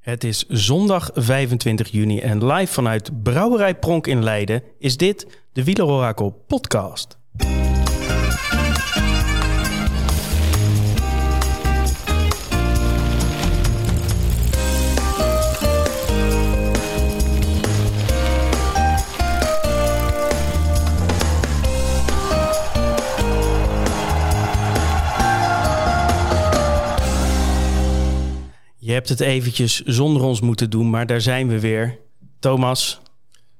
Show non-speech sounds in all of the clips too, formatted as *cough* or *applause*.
Het is zondag 25 juni en live vanuit Brouwerij Pronk in Leiden is dit de Wielerorakel podcast. Hebt het eventjes zonder ons moeten doen, maar daar zijn we weer. Thomas,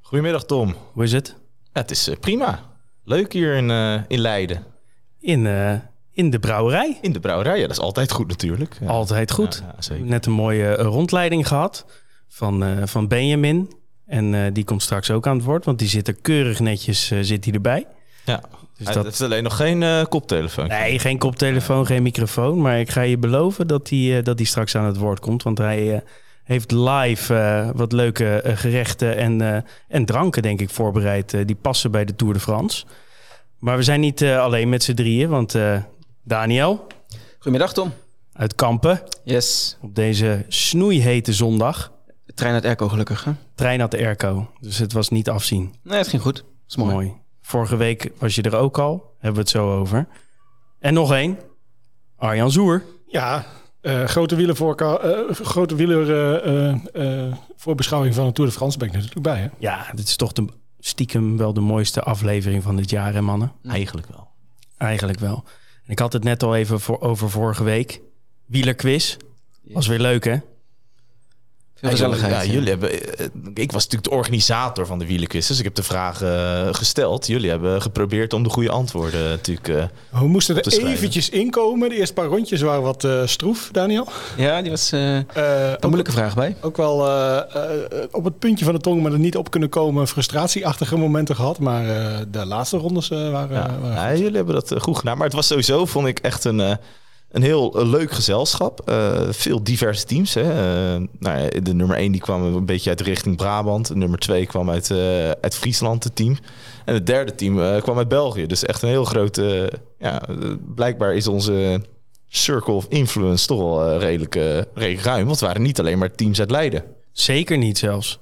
Goedemiddag Tom. hoe is het? Ja, het is eh, prima. Leuk hier in, eh, in Leiden. In, eh, in de brouwerij. In de brouwerij, ja, dat is altijd goed natuurlijk. Ja. Altijd goed. Ja, ja, zeker. Net een mooie rondleiding gehad van, van Benjamin. En die komt straks ook aan het woord, want die zit er keurig netjes zit hij erbij. Ja. Dus dat- Het is alleen nog geen eh, koptelefoon. Nee, geen koptelefoon, geen microfoon. Maar ik ga je beloven dat hij eh, dat hij straks aan het woord komt. Want hij eh, heeft live eh, wat leuke gerechten en, eh, en dranken, denk ik, voorbereid. die passen bij de Tour de France. Maar we zijn niet eh, alleen met z'n drieën. Want eh, Daniel Goedemiddag Tom. uit Kampen Yes. op deze snoeihete zondag. Trein uit Erco gelukkig. Hè? Trein had de airco, dus het was niet afzien. Nee, het ging goed. Dat is mooi. Mooi. Vorige week was je er ook al. Hebben we het zo over. En nog één. Arjan Zoer. Ja, eh, grote wieler voor, grote wieler eh, eh, eh, voorbeschouwing van de Tour de France ben ik natuurlijk bij. Hè? Ja, dit is toch de, stiekem wel de mooiste aflevering van dit jaar, hè mannen? Eigenlijk wel. Eigenlijk wel. En ik had het net al even voor, over vorige week. Wielerquiz. Was weer leuk, hè? Veel gezelligheid. Ja, jullie hebben, eh, ik was natuurlijk de organisator van de wielenquiz, dus ik heb de vragen eh, gesteld. Jullie hebben geprobeerd om de goede antwoorden natuurlijk. eh, We moesten Te er eventjes inkomen. De eerste paar rondjes waren wat eh, stroef, Daniel. Ja, die was eh, een ook, moeilijke vraag bij. ook wel op het puntje van de tong, maar er niet op kunnen komen. Frustratieachtige momenten gehad. Maar eh, de laatste rondes eh, waren, ja. waren Ja, jullie hebben dat goed gedaan. Maar het was sowieso, vond ik, echt een, eh, een heel eh, leuk gezelschap. Eh, veel diverse teams. Hè. Eh, nou ja, de nummer 1 die kwam een beetje uit richting Brabant. De nummer 2 kwam uit, uit Friesland, het team. En het derde team kwam uit België. Dus echt een heel grote... ja, blijkbaar is onze circle of influence toch wel redelijk, redelijk ruim. Want het waren niet alleen maar teams uit Leiden. Zeker niet zelfs.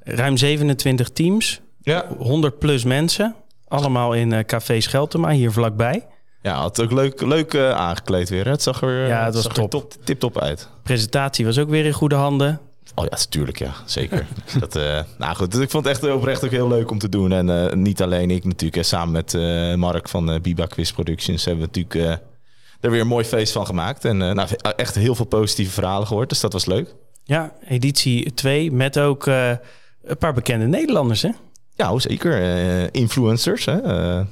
Ruim 27 teams. Ja, 100 plus mensen. Allemaal in Café Scheltema, hier vlakbij. Ja had ook leuk, leuk eh, aangekleed weer. hè. Het zag er, Ja, het was zag er top. tip top uit. Presentatie was ook weer in goede handen. Oh ja, natuurlijk, ja, zeker. *laughs* dat, eh, nou goed, ik vond het echt oprecht ook heel leuk om te doen. En eh, niet alleen ik natuurlijk, eh, samen met eh, Mark van eh Biba Quiz Productions hebben we natuurlijk eh, er weer een mooi feest van gemaakt. En eh, nou, echt heel veel positieve verhalen gehoord, dus dat was leuk. Ja, editie 2 met ook eh, een paar bekende Nederlanders, hè? Ja, oh, zeker. eh, influencers, hè. Eh,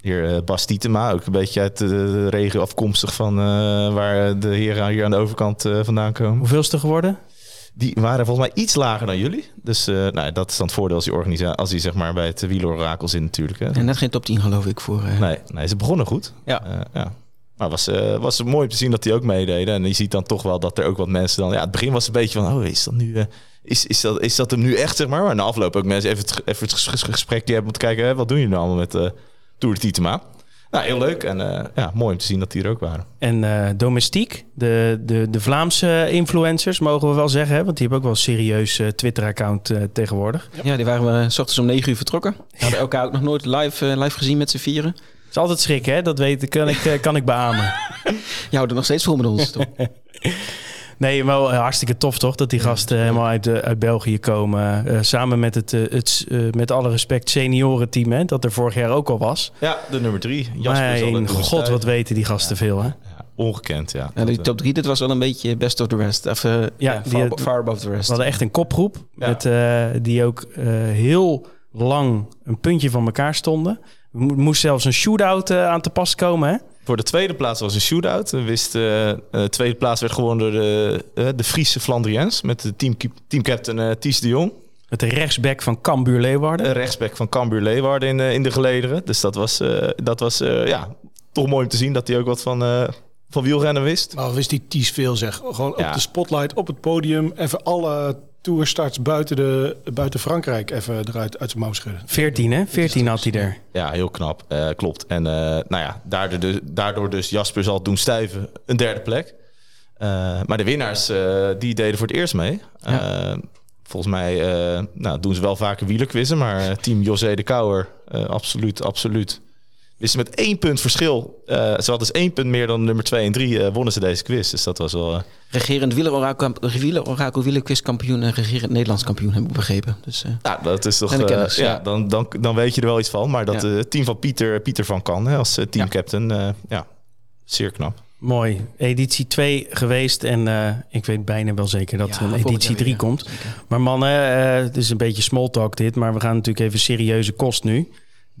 hier eh, Bas Tietema, ook een beetje uit de, regio afkomstig van eh, waar de heren hier aan de overkant eh, vandaan komen. Hoeveelste geworden? Die waren volgens mij iets lager dan jullie. Dus eh, nou, dat is dan het voordeel als je organisatie, als je zeg maar bij het wielerorakel zit natuurlijk. Hè. En net geen top 10 geloof ik voor... eh, Nee, nee, ze begonnen goed. Ja. Eh, ja. Maar was, eh was mooi om te zien dat die ook meededen. En je ziet dan toch wel dat er ook wat mensen dan... Ja, het begin was een beetje van, oh, is dat nu... eh, is, is, dat, is dat hem nu echt, zeg maar? Maar na afloop ook mensen even het, even het die hebben om te kijken... Hè, wat doen jullie nou allemaal met eh Tour de Tietema? Nou, heel leuk. En eh, ja, mooi om te zien dat die er ook waren. En eh, Domestiek, de, de, de Vlaamse influencers, mogen we wel zeggen. Hè? Want die hebben ook wel een serieus eh, Twitter-account eh, tegenwoordig. Ja, die waren we s ochtends om 9 uur vertrokken. We hadden elkaar ook nog nooit live, live gezien met z'n vieren. Het is altijd schrikken, hè? Dat weet, kan, ik, kan ik beamen. Je houdt er nog steeds vol met ons. Tom. *laughs* Nee, wel eh, hartstikke tof toch? Dat die gasten helemaal uit, eh, uit België komen. Eh, samen met het, het eh, met alle respect, seniorenteam, hè? Dat er vorig jaar ook al was. Ja, de nummer drie. Jasper Mijn god, wat weten die gasten veel, hè? Ongekend, ja. Ja, die Dat, top 3, dit was wel een beetje best of the rest. Of, ja, die far, had- far above the We rest. hadden echt een kopgroep. Ja. Met, eh, die ook eh, heel lang een puntje van elkaar stonden. Er mo- moest zelfs een shootout aan te pas komen, hè? Voor de tweede plaats was een shootout. We wisten, eh, eh, de tweede plaats werd gewonnen door de, eh, de Friese Flandriëns. Met de team, teamcaptain eh Ties de Jong. Met de rechtsback van Cambuur Leeuwarden. Een rechtsback van Cambuur Leeuwarden in, eh, in de gelederen. Dus dat was, eh, dat was eh, ja, toch mooi om te zien dat hij ook wat van, eh, van wielrennen wist. Maar wist die Ties veel zeg. Gewoon Ja. op de spotlight, op het podium. Even alle tourstarts buiten, de, buiten Frankrijk even eruit uit zijn mouw schudden. 14, hè? 14 had hij er. Ja, heel knap. Eh, klopt. En eh, nou ja, daardoor dus, daardoor dus Jasper zal doen stuiven een derde plek. Eh, maar de winnaars, eh, die deden voor het eerst mee. Ja. Volgens mij eh, nou, doen ze wel vaker wielerquizzen, maar team José de Kouwer, eh, absoluut, absoluut. Wisten met één punt verschil. eh, ze hadden dus één punt meer dan nummer twee en drie, eh, wonnen ze deze quiz. Dus dat was wel... eh, Regerend wielerorakel, wielerorakel wielerquizkampioen en regerend Nederlands kampioen, heb ik begrepen. Dus eh, Nou, dat is toch. Eh, kennis, ja, ja. Dan, dan, dan weet je er wel iets van. Maar dat Ja. eh, team van Pieter, Pieter van Kan hè, als teamcaptain, eh, ja, zeer knap. Mooi. Editie 2 geweest en eh, ik weet bijna wel zeker dat Ja, er een editie jaar 3 weer. komt. Maar mannen, eh, het is een beetje small talk dit, maar we gaan natuurlijk even serieuze kost nu.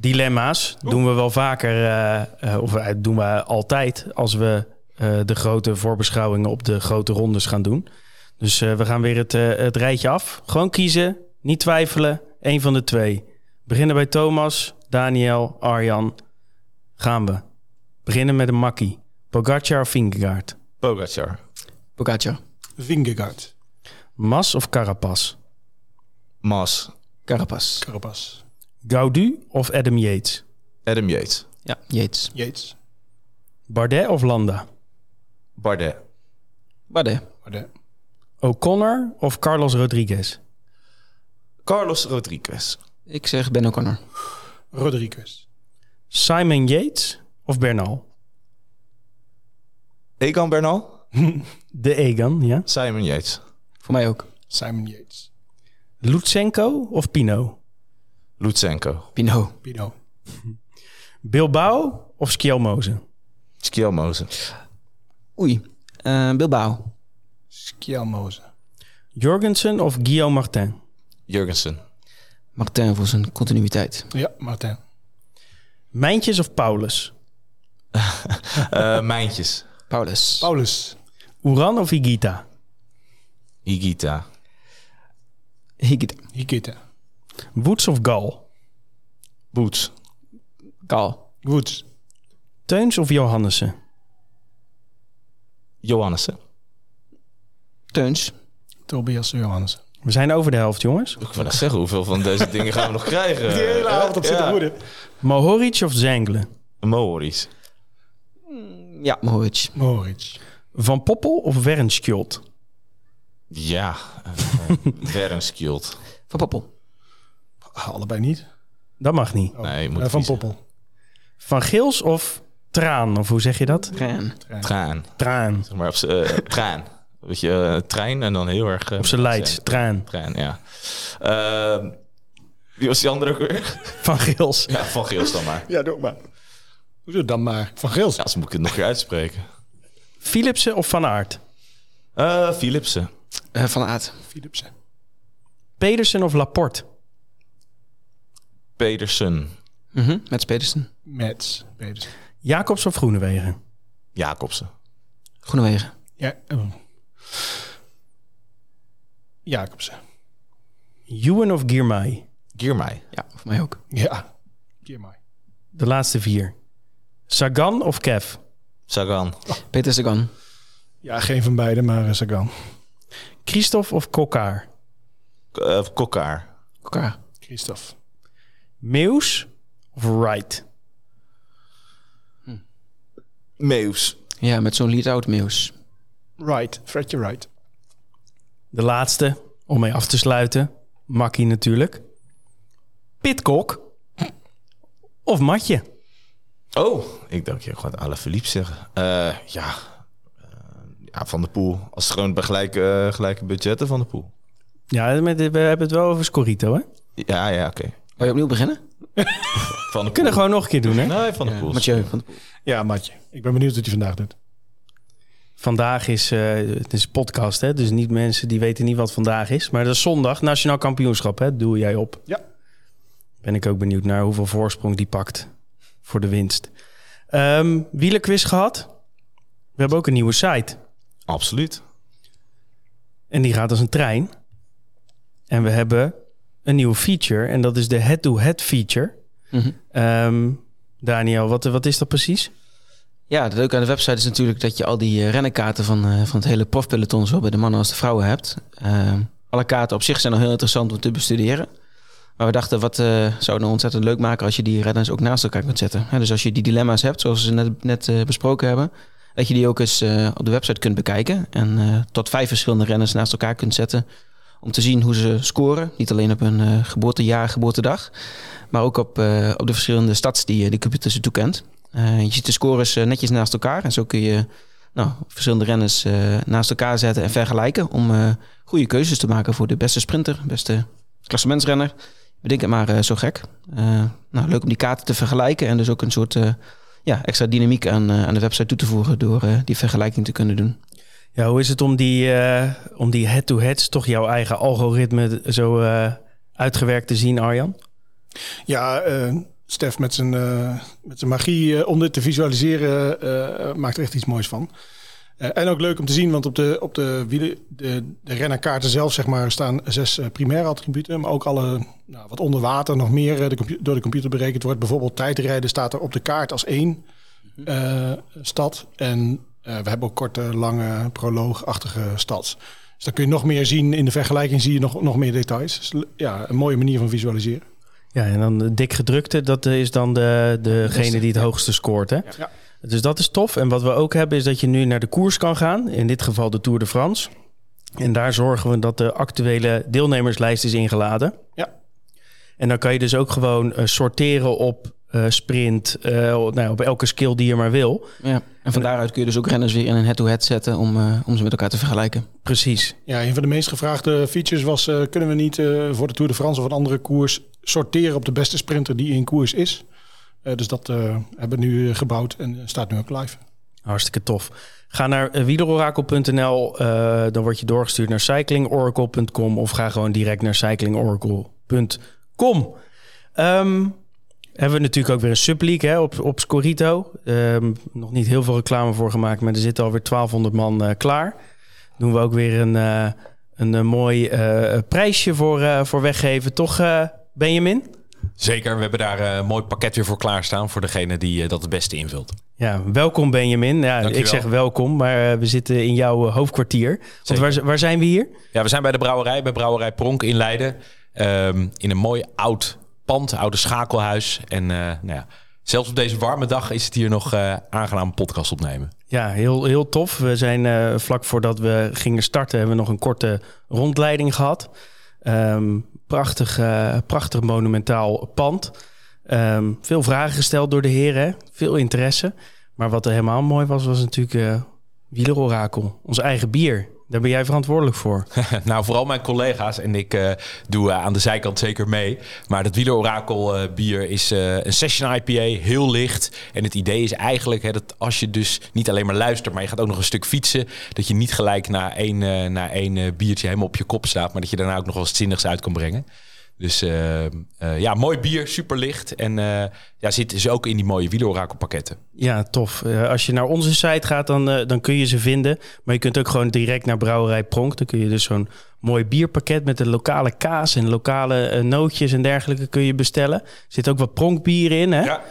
Dilemma's doen we wel vaker, eh, eh, of eh, doen we altijd als we eh, de grote voorbeschouwingen op de grote rondes gaan doen. Dus eh, we gaan weer het, het rijtje af. Gewoon kiezen, niet twijfelen, één van de twee. Beginnen bij Thomas, Daniel, Arjan. Gaan we. Beginnen met een makkie. Pogacar of Vingegaard? Pogacar. Pogacar, Vingegaard. Mas of Carapaz? Mas. Carapaz, Carapaz. Gaudu of Adam Yates? Adam Yates. ja, Yates, Yates. Bardet of Landa? Bardet. Bardet, Bardet. O'Connor of Carlos Rodriguez? Carlos Rodriguez. ik zeg Ben O'Connor, Rodriguez. Simon Yates of Bernal? Egan Bernal. *laughs* De Egan, ja. Simon Yates. voor mij ook. Simon Yates. Lutsenko of Pino? Lutsenko. Pino, Pino. Bilbao of Skjelmozen? Skjelmozen. oei, Eh, Bilbao, Skjelmozen. Jorgensen of Guillaume Martin? Jurgensen. Martin voor zijn continuïteit. Ja, Martin. Mijntjes of Paulus? *laughs* Eh Mijntjes. Paulus, Paulus. Oeran of Higita? Higita. Higita, Hikita. Woods of Gal? Boots. Gal, Woods. Teuns of Johannessen? Johannessen. Teuns, Tobias Johannes. We zijn over de helft, jongens. Ik wil nog zeggen, hoeveel van deze *laughs* dingen gaan we nog krijgen? Die hele avond op zitten Ja. Mohoric of Zengelen? Mohoric. ja, Mohoric, Moritz. Van Poppel of Wernskjold? Ja. *laughs* Uh, Wernskjold. Van Poppel, allebei niet. Dat mag niet. Oh. Nee, je moet Eh, van kiezen. Poppel. Van Gils of Traan? Of hoe zeg je dat? Ren, Traan. Traan. Zeg maar op z'n eh, traan. Weet je, eh, trein en dan heel erg... eh, Op zijn Leids. Traan. Traan, ja. Ehm, wie was die andere ook weer? *laughs* Van Gils. Ja, Van Geels dan maar. Ja, doe maar. Hoezo dan maar? Van Gils. Ja, ze moet ik het nog weer uitspreken. Philipsen of Van Aert? Eh Philipsen. Eh, Van Aert, Philipsen. Pedersen of Laporte? Pedersen. Mhm, met Pedersen, Mets. Pedersen. Jacobs of Groenewegen? Jacobsen. Groenewegen, Ja. oh. Jacobsen. Ewan of Girmay? Giermai. ja, voor mij ook. Ja. Maar. De laatste vier. Sagan of Kev? Sagan. Peter Sagan, Ja, geen van beiden, maar uh, Sagan. Christophe of Kokkaar? Uh, Kokkaar. elkaar, Christophe. Meus of Wright? Meus. ja, met zo'n lead-out Meus. Right. Fredje Right. De laatste, om mee af te sluiten. Makkie natuurlijk. Pitcock of Matje? Oh, ik dacht je gewoon alle Philippe zeggen. Eh, ja. Eh, ja, Van de Poel. Als het gewoon bij gelijke, eh, gelijke budgetten Van de Poel. Ja, met- we hebben het wel over Scorito, hè? Ja, ja, oké. Wil je opnieuw beginnen? *laughs* Van de We kunnen gewoon nog een keer doen, hè? Nee, Van de Ja, Poel. Mathieu van de Poel. Ja, Matje. Ik ben benieuwd wat hij vandaag doet. Vandaag is, eh, het is podcast, hè? Dus niet mensen die weten niet wat vandaag is. Maar dat is zondag, nationaal kampioenschap, hè? Doe jij op. Ja. Ben ik ook benieuwd naar hoeveel voorsprong die pakt voor de winst. Ehm wielerquiz gehad. We hebben ook een nieuwe site. Absoluut. En die gaat als een trein. En we hebben een nieuwe feature. En dat is de head-to-head feature. Mhm. Ehm, Daniel, wat, wat is dat precies? Ja, het leuke aan de website is natuurlijk dat je al die eh, rennenkaarten van, eh, van het hele profpeloton, zowel bij de mannen als de vrouwen hebt. Eh, alle kaarten op zich zijn al heel interessant om te bestuderen. Maar we dachten, wat eh, zou het nou ontzettend leuk maken als je die renners ook naast elkaar kunt zetten. Dus als je die dilemma's hebt, zoals we net, net besproken hebben, dat je die ook eens op de website kunt bekijken. En tot vijf verschillende renners naast elkaar kunt zetten. Om te zien hoe ze scoren. Niet alleen op hun uh, geboortejaar, geboortedag. Maar ook op, op de verschillende stads die de computer ze toekent. je ziet de scores netjes naast elkaar. En zo kun je nou, verschillende renners naast elkaar zetten en vergelijken. Om goede keuzes te maken voor de beste sprinter, beste klassementsrenner. Bedenk het maar zo gek. nou, leuk om die kaarten te vergelijken. En dus ook een soort ja, extra dynamiek aan, aan de website toe te voegen door die vergelijking te kunnen doen. Ja, hoe is het om die, uh, om die head-to-heads, toch jouw eigen algoritme zo uh, uitgewerkt te zien, Arjan? Ja, uh, Stef met zijn, met zijn magie om dit te visualiseren maakt er echt iets moois van. en ook leuk om te zien, want op de, op de, wielen, de, de rennerkaarten zelf zeg maar, staan zes primaire attributen. Maar ook alle nou, wat onder water nog meer door de computer berekend wordt. Bijvoorbeeld tijdrijden staat er op de kaart als één stad. En we hebben ook korte, lange, proloogachtige stads. Dus dan kun je nog meer zien. In de vergelijking zie je nog, nog meer details. Dus, ja, een mooie manier van visualiseren. Ja, en dan de dik gedrukte, dat is dan de, degene die het hoogste scoort. Hè? Ja. Dus dat is tof. En wat we ook hebben, is dat je nu naar de koers kan gaan. In dit geval de Tour de France. En daar zorgen we dat de actuele deelnemerslijst is ingeladen. Ja. En dan kan je dus ook gewoon uh, sorteren op uh, sprint, uh, nou, op elke skill die je maar wil. Ja. En van daaruit kun je dus ook renners weer in een head-to-head zetten om, uh, om ze met elkaar te vergelijken. Precies. Ja, een van de meest gevraagde features was: kunnen we niet voor de Tour de France of een andere koers sorteren op de beste sprinter die in koers is? dus dat hebben we nu gebouwd en staat nu ook live. Hartstikke tof. Ga naar wielerorakel.nl, dan word je doorgestuurd naar cyclingoracle.com of ga gewoon direct naar cyclingoracle.com. Um, hebben we natuurlijk ook weer een subleague hè, op, op Scorito. Um, nog niet heel veel reclame voor gemaakt, maar er zitten alweer 1200 man uh, klaar. Doen we ook weer een, uh, een, een, mooi uh, prijsje voor, voor weggeven. Toch, Benjamin? Zeker, we hebben daar een mooi pakket weer voor klaarstaan voor degene die dat het beste invult. Ja, welkom Benjamin. Ja, ik zeg welkom, maar we zitten in jouw hoofdkwartier. Want waar, waar zijn we hier? Ja, we zijn bij de brouwerij, bij Brouwerij Pronk in Leiden. Um, in een mooi oud pand, oude schakelhuis. En uh, nou ja, zelfs op deze warme dag is het hier nog uh, aangenaam podcast opnemen. Ja, heel, heel tof. We zijn uh, vlak voordat we gingen starten, hebben we nog een korte rondleiding gehad. Um, prachtig, prachtig monumentaal pand. Um, veel vragen gesteld door de heren, veel interesse. Maar wat er helemaal mooi was, was natuurlijk Wielerorakel, ons eigen bier. Daar ben jij verantwoordelijk voor. *laughs* nou, vooral mijn collega's en ik uh, doe uh, aan de zijkant zeker mee. Maar dat wielerorakel uh, bier is een session IPA, heel licht. En het idee is eigenlijk hè, dat als je dus niet alleen maar luistert, maar je gaat ook nog een stuk fietsen, dat je niet gelijk na één, na één biertje helemaal op je kop staat, maar dat je daarna ook nog wel zinnigs uit kan brengen. Dus uh, uh, ja, mooi bier, super licht. En uh, ja, zit dus ook in die mooie wielorakelpakketten. Ja, tof. als je naar onze site gaat, dan, dan kun je ze vinden. Maar je kunt ook gewoon direct naar Brouwerij Pronk. Dan kun je dus zo'n mooi bierpakket met de lokale kaas en lokale nootjes en dergelijke kun je bestellen. Er zit ook wat pronkbier in, hè? Ja.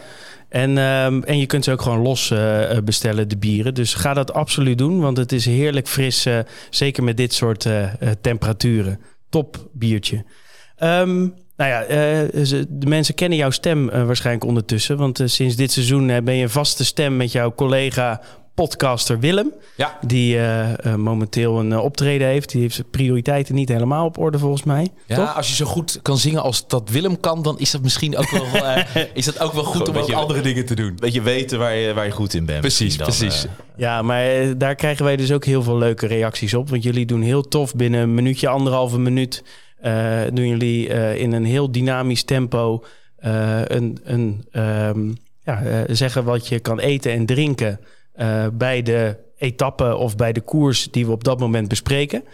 En, um, en je kunt ze ook gewoon los uh, bestellen, de bieren. Dus ga dat absoluut doen, want het is heerlijk fris. Uh, zeker met dit soort uh, temperaturen. Top biertje. Um, nou ja, uh, de mensen kennen jouw stem uh, waarschijnlijk ondertussen. Want uh, sinds dit seizoen ben je een vaste stem met jouw collega podcaster Willem. Ja. Die momenteel een optreden heeft. Die heeft zijn prioriteiten niet helemaal op orde volgens mij. Ja, toch? als je zo goed kan zingen als dat Willem kan... dan is dat misschien ook wel, *laughs* is dat ook wel goed om ook andere dingen te doen. Weet je weten waar je, waar je goed in bent. Precies, dan, precies. Ja, maar daar krijgen wij dus ook heel veel leuke reacties op. Want jullie doen heel tof binnen een minuutje, anderhalve minuut... Uh, doen jullie uh, in een heel dynamisch tempo uh, een, een, um, ja, zeggen wat je kan eten en drinken bij de etappe of bij de koers die we op dat moment bespreken.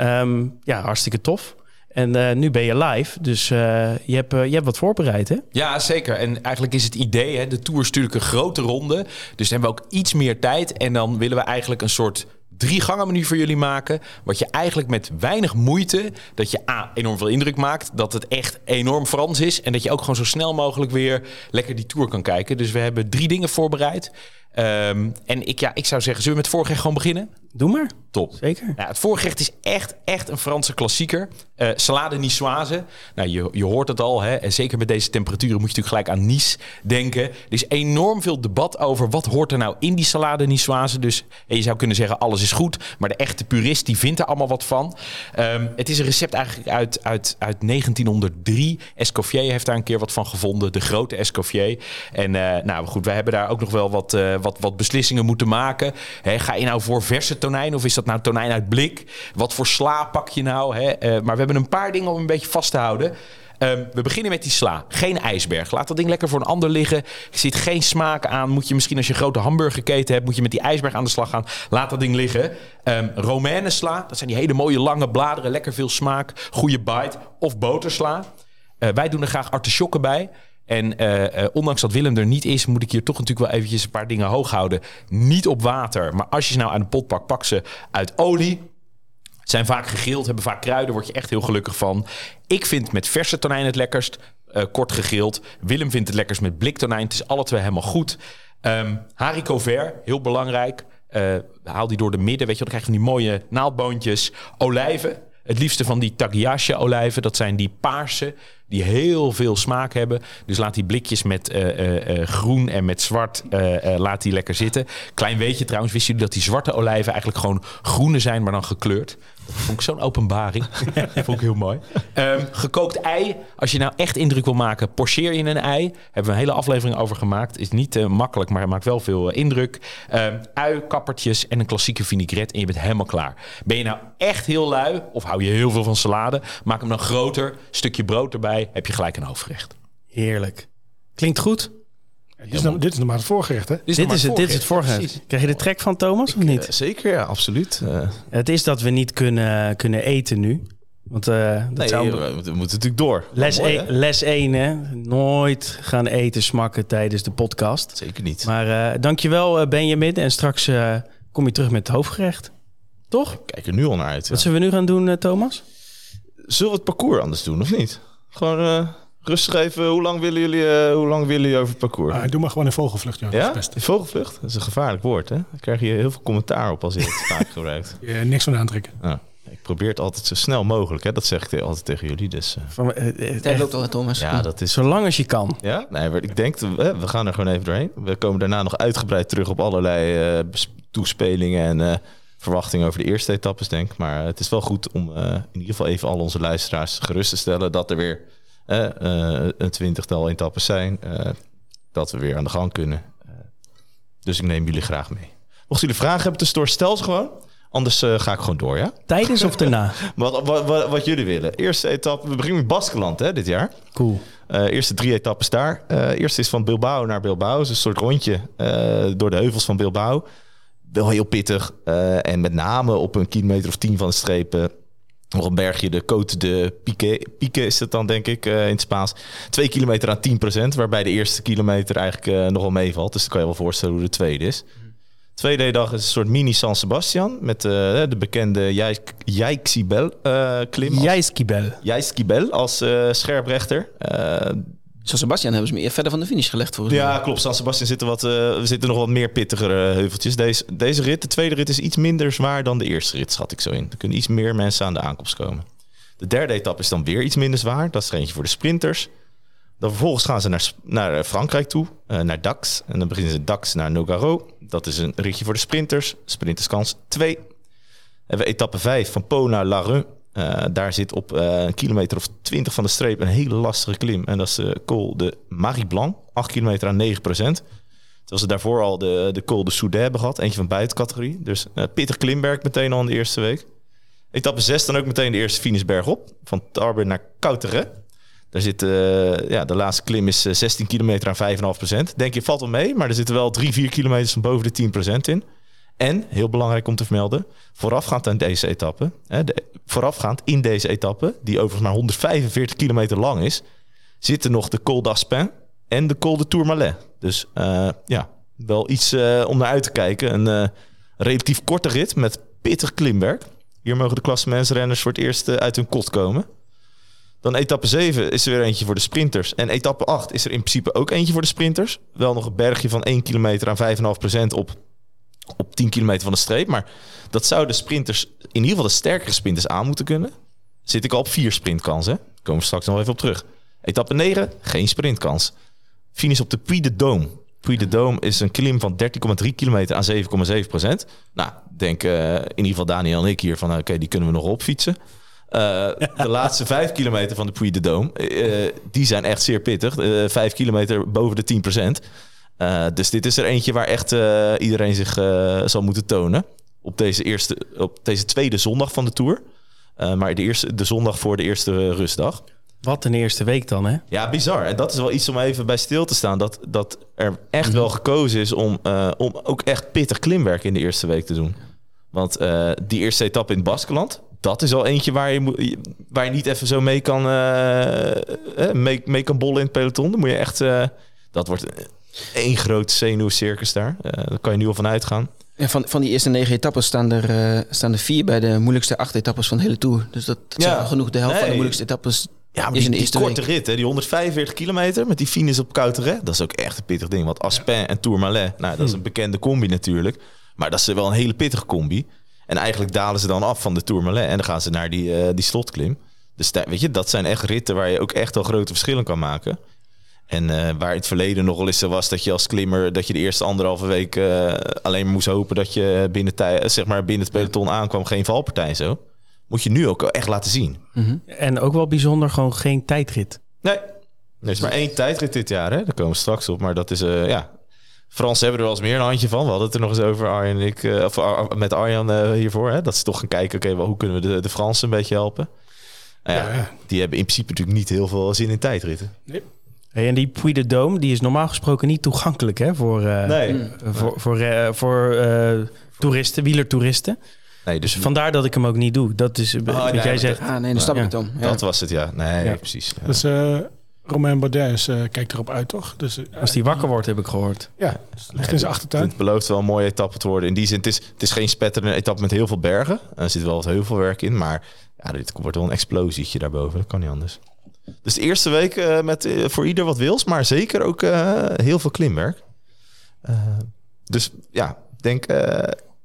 Um, ja, hartstikke tof. En nu ben je live, dus je, hebt, je hebt wat voorbereid, hè? Ja, zeker. En eigenlijk is het idee, hè, de Tour is natuurlijk een grote ronde. Dus hebben we ook iets meer tijd. En dan willen we eigenlijk een soort drie gangen menu voor jullie maken. Wat je eigenlijk met weinig moeite, dat je A, enorm veel indruk maakt. Dat het echt enorm Frans is. En dat je ook gewoon zo snel mogelijk weer lekker die tour kan kijken. Dus we hebben drie dingen voorbereid. Um, en ik, ja, ik zou zeggen, zullen we met vorige gewoon beginnen? Doe maar. Top. Zeker. Nou, het voorgerecht is echt, echt een Franse klassieker. Eh, salade niçoise. Nou, je, je hoort het al. Hè? En zeker met deze temperaturen moet je natuurlijk gelijk aan Nice denken. Er is enorm veel debat over wat hoort er nou in die salade niçoise. Dus en je zou kunnen zeggen alles is goed. Maar de echte purist die vindt er allemaal wat van. Ehm, het is een recept eigenlijk uit, uit, uit 1903. Escoffier heeft daar een keer wat van gevonden. De grote Escoffier. En eh, nou goed, wij hebben daar ook nog wel wat, eh, wat, wat beslissingen moeten maken. Hè, ga je nou voor verse tonijn of is dat nou tonijn uit blik? Wat voor sla pak je nou? Hè? Eh, maar we hebben een paar dingen om een beetje vast te houden. Ehm, we beginnen met die sla. Geen ijsberg. Laat dat ding lekker voor een ander liggen. Er zit geen smaak aan. Moet je misschien als je een grote hamburgerketen hebt... moet je met die ijsberg aan de slag gaan. Laat dat ding liggen. Um, sla. Dat zijn die hele mooie lange bladeren. Lekker veel smaak. Goede bite. Of botersla. Uh, wij doen er graag artisjokken bij. En uh, uh, ondanks dat Willem er niet is, moet ik hier toch natuurlijk wel eventjes een paar dingen hoog houden. Niet op water, maar als je ze nou aan de pot pakt, pak ze uit olie. Zijn vaak gegrild, hebben vaak kruiden, word je echt heel gelukkig van. Ik vind met verse tonijn het lekkerst, uh, kort gegrild. Willem vindt het lekkerst met bliktonijn. Het is alle twee helemaal goed. Um, haricot vert, heel belangrijk. haal die door de midden, weet je, dan krijg je die mooie naaldboontjes. Olijven, het liefste van die tagliasche olijven. Dat zijn die paarse die heel veel smaak hebben. Dus laat die blikjes met uh, uh, uh, groen en met zwart laat die lekker zitten. Klein weetje trouwens, wisten jullie dat die zwarte olijven eigenlijk gewoon groene zijn, maar dan gekleurd? Dat vond ik zo'n openbaring. *laughs* dat vond ik heel mooi. Um, gekookt ei. Als je nou echt indruk wil maken, porcheer je een ei. Hebben we een hele aflevering over gemaakt. Is niet makkelijk, maar maakt wel veel indruk. Um, ui, kappertjes en een klassieke vinaigrette en je bent helemaal klaar. Ben je nou echt heel lui of hou je heel veel van salade? Maak hem dan groter, stukje brood erbij heb je gelijk een hoofdgerecht. Heerlijk. Klinkt goed. Ja, dit, is nou, dit is nog maar het voorgerecht, hè? Dit is, dit is, het, dit is het voorgerecht. Ja, Krijg je de trek van Thomas ik, of niet? Uh, zeker, ja, absoluut. Uh, het is dat we niet kunnen, kunnen eten nu. Want uh, dat nee, zou... we, we, moeten natuurlijk door. Les, mooi, e les 1, hè? Nooit gaan eten, smakken tijdens de podcast. Zeker niet. Maar uh, dankjewel, Benjamin. En straks uh, kom je terug met het hoofdgerecht. Toch? Ik kijk er nu al naar uit. Wat zullen we nu gaan doen, Thomas? Zullen we het parcours anders doen, of niet? Gewoon uh, rustig even. Hoe lang willen jullie, uh, hoe lang willen jullie over het parcours? Ah, doe maar gewoon een vogelvlucht. Ja, ja? vogelvlucht? Dat is een gevaarlijk woord, hè? Dan krijg je heel veel commentaar op als je het vaak *laughs* gebruikt. Ja, niks van aantrekken. Ah, ik probeer het altijd zo snel mogelijk, hè? Dat zeg ik altijd tegen jullie. Dus, uh, van, uh, loopt al, Thomas. Ja, dat is... Zolang als je kan. Ja? Nee, ik denk, we gaan er gewoon even doorheen. We komen daarna nog uitgebreid terug op allerlei uh, toespelingen en verwachtingen over de eerste etappes, denk ik. Maar het is wel goed om uh, in ieder geval even al onze luisteraars gerust te stellen dat er weer uh, een twintigtal etappes zijn. Dat we weer aan de gang kunnen. dus ik neem jullie graag mee. Mochten jullie vragen hebben tussendoor, stel ze gewoon. Anders ga ik gewoon door, ja? Tijdens of daarna? *laughs* wat, wat, wat, wat, jullie willen. Eerste etappe, we beginnen met Baskeland hè, dit jaar. Cool. eerste drie etappes daar. eerste is van Bilbao naar Bilbao. Dus een soort rondje door de heuvels van Bilbao wel heel pittig. Uh, en met name op een kilometer of tien van de streep. nog een bergje, de Côte de Pique. Pique is het dan, denk ik, uh, in het Spaans. Twee kilometer aan 10%, waarbij de eerste kilometer eigenlijk uh, nogal meevalt. Dus dan kan je wel voorstellen hoe de tweede is. Tweede dag is een soort mini San Sebastian met de bekende Jijkibel klim. Jijkibel. Jijkibel als scherprechter. San Sebastian hebben ze me verder van de finish gelegd volgens ja, mij. Ja, klopt. San Sebastian zitten, wat, uh, zitten nog wat meer pittigere heuveltjes. Deze, deze rit, de tweede rit, is iets minder zwaar dan de eerste rit, schat ik zo in. Er kunnen iets meer mensen aan de aankomst komen. De derde etappe is dan weer iets minder zwaar. Dat is er eentje voor de sprinters. Dan vervolgens gaan ze naar, naar Frankrijk toe, uh, naar Dax. En dan beginnen ze Dax naar Nogaro. Dat is een ritje voor de sprinters. Sprinterskans 2. Hebben we etappe 5 van Po naar La uh, daar zit op uh, een kilometer of 20 van de streep een hele lastige klim. En dat is de Col de Marie Blanc. 8 kilometer aan 9 procent. Terwijl ze daarvoor al de, de Col de Soudet hebben gehad. Eentje van buitencategorie. Dus uh, pittig klimberg meteen al in de eerste week. Etappe 6 dan ook meteen de eerste finishberg op. Van Tarbes naar Couteret. Daar zit ja, de laatste klim is 16 kilometer aan 5,5 procent. Denk je, valt wel mee. Maar er zitten wel 3, 4 kilometers van boven de 10 procent in. En, heel belangrijk om te vermelden, voorafgaand aan deze etappe, hè, voorafgaand in deze etappe, die overigens maar 145 kilometer lang is, zitten nog de Col d'Aspin en de Col de Tourmalet. Dus uh, ja, wel iets uh, om naar uit te kijken. Een uh, relatief korte rit met pittig klimwerk. Hier mogen de klassementsrenners voor het eerst uit hun kot komen. Dan etappe 7 is er weer eentje voor de sprinters. En etappe 8 is er in principe ook eentje voor de sprinters. Wel nog een bergje van 1 kilometer aan 5,5% op op 10 kilometer van de streep. Maar dat zouden sprinters, in ieder geval de sterkere sprinters aan moeten kunnen. Zit ik al op vier sprintkansen. Komen we straks nog even op terug. Etappe 9, geen sprintkans. Finish op de Puy de Dôme. Puy de Dôme is een klim van 13,3 kilometer aan 7,7 procent. Nou, denk uh, in ieder geval Daniel en ik hier van... oké, die kunnen we nog opfietsen. Uh, de laatste *laughs* vijf kilometer van de Puy de Dôme, uh, die zijn echt zeer pittig. vijf kilometer boven de 10 procent. dus dit is er eentje waar echt iedereen zich zal moeten tonen. Op deze, eerste, op deze tweede zondag van de Tour. maar de, eerste, de zondag voor de eerste rustdag. Wat een eerste week dan, hè? Ja, bizar. En dat is wel iets om even bij stil te staan. Dat, dat er echt wel gekozen is om, om ook echt pittig klimwerk in de eerste week te doen. Want die eerste etappe in het Baskeland, dat is al eentje waar je, waar je niet even zo mee kan, mee, mee kan bollen in het peloton. Dan moet je echt... dat wordt één groot zenuwcircus daar. daar kan je nu al van uitgaan. Ja, van, van die eerste negen etappes staan er, staan er vier bij de moeilijkste acht etappes van de hele Tour. Dus dat, dat ja. genoeg de helft nee. van de moeilijkste etappes ja, maar die, die korte rit, hè, die 145 kilometer met die finish op Couteret, dat is ook echt een pittig ding. Want Aspin en Tourmalet, nou, dat is een bekende combi natuurlijk. Maar dat is wel een hele pittige combi. En eigenlijk dalen ze dan af van de Tourmalet en dan gaan ze naar die, uh, die slotklim. Dus weet je, dat zijn echt ritten waar je ook echt al grote verschillen kan maken. En uh, waar in het verleden nogal eens zo was dat je als klimmer... dat je de eerste anderhalve week uh, alleen maar moest hopen... dat je binnen, zeg maar binnen het peloton aankwam, geen valpartij zo moet je nu ook echt laten zien. Mm En ook wel bijzonder, gewoon geen tijdrit. Nee, er is maar één tijdrit dit jaar. Hè? Daar komen we straks op. Maar dat is, uh, ja... Fransen hebben er wel eens meer een handje van. We hadden het er nog eens over, Arjen en ik, uh, of met Arjan uh, hiervoor. Hè? Dat ze toch gaan kijken, oké, okay, hoe kunnen we de, de Fransen een beetje helpen? Nou ja, ja, Die hebben in principe natuurlijk niet heel veel zin in tijdritten. Nee. Hey, en die Puy de Dôme, die is normaal gesproken niet toegankelijk hè, voor, nee. voor, voor, voor toeristen, wielertoeristen. Nee, dus vandaar dat ik hem ook niet doe. Dat is oh, wat nee, jij zegt. Ah, nee, dan snap ik dan. Ja. Dat was het, ja. Nee, ja. precies. Ja. Dus uh, Romain Bardet uh, kijkt erop uit, toch? Dus, uh, Als die wakker wordt, heb ik gehoord. Ja, ligt in zijn achtertuin. Het belooft wel een mooie etappe te worden. In die zin, het is, het is geen spetterende etappe met heel veel bergen. Er zit wel wat heuvelwerk in, maar ja, dit wordt wel een explosietje daarboven. Dat kan niet anders. Dus de eerste week met voor ieder wat wils, maar zeker ook heel veel klimwerk. dus ja, denk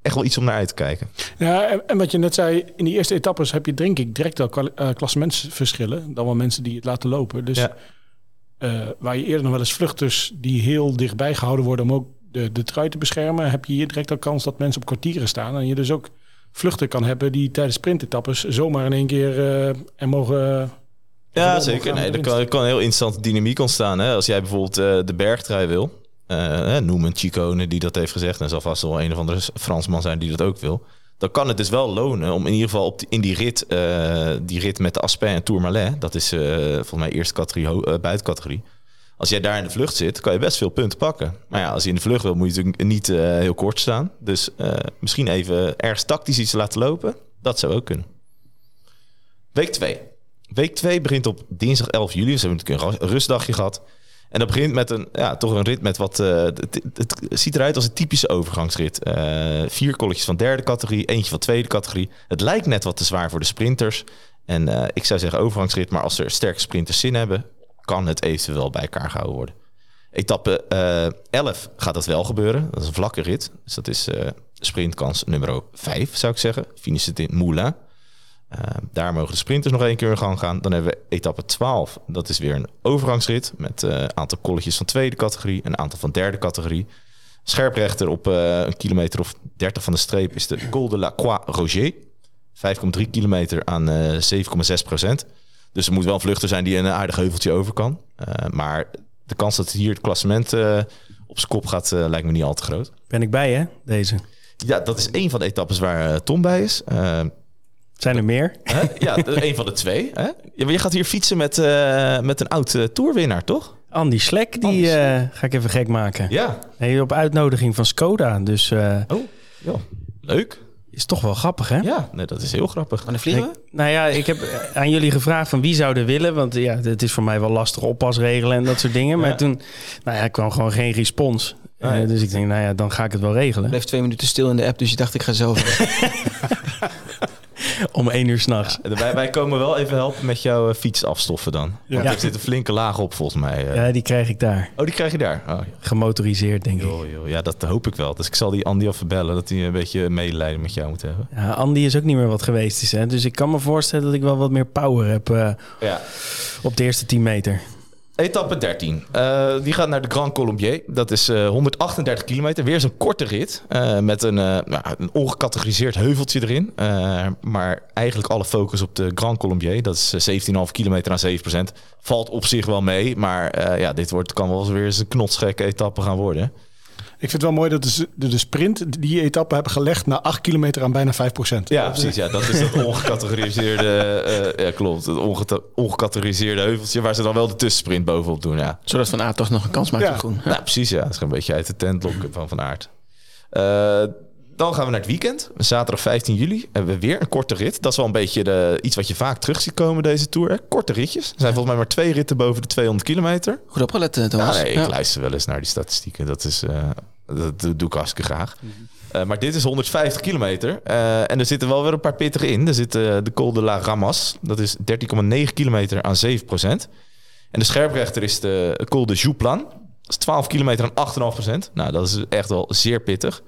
echt wel iets om naar uit te kijken. Ja, en, wat je net zei, in die eerste etappes heb je denk ik direct al klassementsverschillen dan wel mensen die het laten lopen. Dus ja. waar je eerder nog wel eens vluchters die heel dichtbij gehouden worden om ook de, de trui te beschermen, heb je hier direct al kans dat mensen op kwartieren staan. En je dus ook vluchten kan hebben die tijdens sprintetappes zomaar in één keer er mogen... Ja, zeker. Nee, er kan, kan een heel interessante dynamiek ontstaan. Hè? Als jij bijvoorbeeld uh, de bergtrui wil, uh, noem een Chicone die dat heeft gezegd. En zal vast wel een of andere Fransman zijn die dat ook wil. Dan kan het dus wel lonen om in ieder geval op in die rit, uh, die rit met de Aspin en Tourmalet. Dat is volgens mij eerste categorie, buitencategorie. Als jij daar in de vlucht zit, kan je best veel punten pakken. Maar ja, als je in de vlucht wil, moet je natuurlijk niet heel kort staan. Dus misschien even ergens tactisch iets laten lopen. Dat zou ook kunnen. Week 2. Week 2 begint op dinsdag 11 juli. Dus we hebben een rustdagje gehad. En dat begint met een, ja, toch een rit met wat. Uh, het, ziet eruit als een typische overgangsrit. Uh, vier kolletjes van derde categorie, eentje van tweede categorie. Het lijkt net wat te zwaar voor de sprinters. En uh, ik zou zeggen overgangsrit, maar als er sterke sprinters zin hebben, kan het eventueel bij elkaar gehouden worden. Etappe 11 gaat dat wel gebeuren. Dat is een vlakke rit. Dus dat is sprintkans nummer 5, zou ik zeggen. Finish het in Moulin. Uh, daar mogen de sprinters nog één keer in gang gaan. Dan hebben we etappe 12. Dat is weer een overgangsrit met een uh, aantal kolletjes van tweede categorie, een aantal van derde categorie. Scherprechter op uh, een kilometer of 30 van de streep is de Col de la Croix-Roger. 5,3 kilometer aan 7,6 procent. Dus er moet wel een vluchter zijn die een aardig heuveltje over kan. maar de kans dat hier het klassement op zijn kop gaat, lijkt me niet al te groot. Ben ik bij, hè, deze? Ja, dat is een van de etappes waar Tom bij is. Zijn er meer? Ja, een van de twee. Hè? Je gaat hier fietsen met, uh, met een oud uh, toerwinnaar, toch? Andy Slek, die uh, ga ik even gek maken. Ja. Hey, op uitnodiging van Skoda. Dus, oh, ja. leuk. Is toch wel grappig, hè? Ja, nee, dat is heel grappig. Wanneer vliegen we? nou ja, ik heb aan jullie gevraagd van wie zouden willen. Want ja, het is voor mij wel lastig oppasregelen en dat soort dingen. Maar toen nou ja, kwam gewoon geen respons. Nee. dus ik denk, nou ja, dan ga ik het wel regelen. Ik bleef twee minuten stil in de app, dus je dacht ik ga zelf. *laughs* *laughs* Om één uur s'nachts. Ja, wij, wij komen wel even helpen met jouw eh, fiets afstoffen dan. Want Ja. er zit een flinke laag op volgens mij. eh. Ja, die krijg ik daar. Oh, die krijg je daar? Oh, Gemotoriseerd, denk ik. joh, joh. Ja, dat hoop ik wel. Dus ik zal die Andy even bellen dat hij een beetje medelijden met jou moet hebben. Ja, Andy is ook niet meer wat geweest is. Hè? Dus ik kan me voorstellen dat ik wel wat meer power heb eh, Ja. op de eerste 10 meter. Etappe 13. Eh, die gaat naar de Grand Colombier. Dat is eh, 138 kilometer. Weer zo'n korte rit. eh, met een, eh, nou, een ongecategoriseerd heuveltje erin. Eh, maar eigenlijk alle focus op de Grand Colombier. Dat is eh, 17,5 kilometer aan 7% Valt op zich wel mee. Maar eh, ja, dit wordt, kan wel eens weer eens een knotsgekke etappe gaan worden. Ik vind het wel mooi dat de, de, de sprint die etappe hebben gelegd na 8 kilometer aan bijna 5 procent. Ja, precies. Ja, dat is dat ongecategoriseerde... eh, ja, klopt. Het ongecategoriseerde heuveltje... waar ze dan wel de tussensprint bovenop doen, ja. Zodat Van Aert toch nog een kans maakt Ja. op groen. Nou, precies, ja. Dat is een beetje uit de tent lokken van Van Aert. Eh, dan gaan we naar het weekend. Zaterdag 15 juli hebben we weer een korte rit. Dat is wel een beetje de, iets wat je vaak terug ziet komen deze Tour. Hè? Korte ritjes. Er zijn volgens mij maar twee ritten boven de 200 kilometer. Goed opgelet, eh, Ja, Thomas. nee, Ja. ik luister wel eens naar die statistieken. Dat, is, eh, dat doe ik hartstikke graag. Eh, maar dit is 150 kilometer. En er zitten wel weer een paar pittige in. Er zit de Col de la Ramas. Dat is 13,9 kilometer aan 7 procent. En de scherprechter is de Col de Jouplan. Dat is 12 kilometer aan 8,5 procent. Nou, dat is echt wel zeer pittig.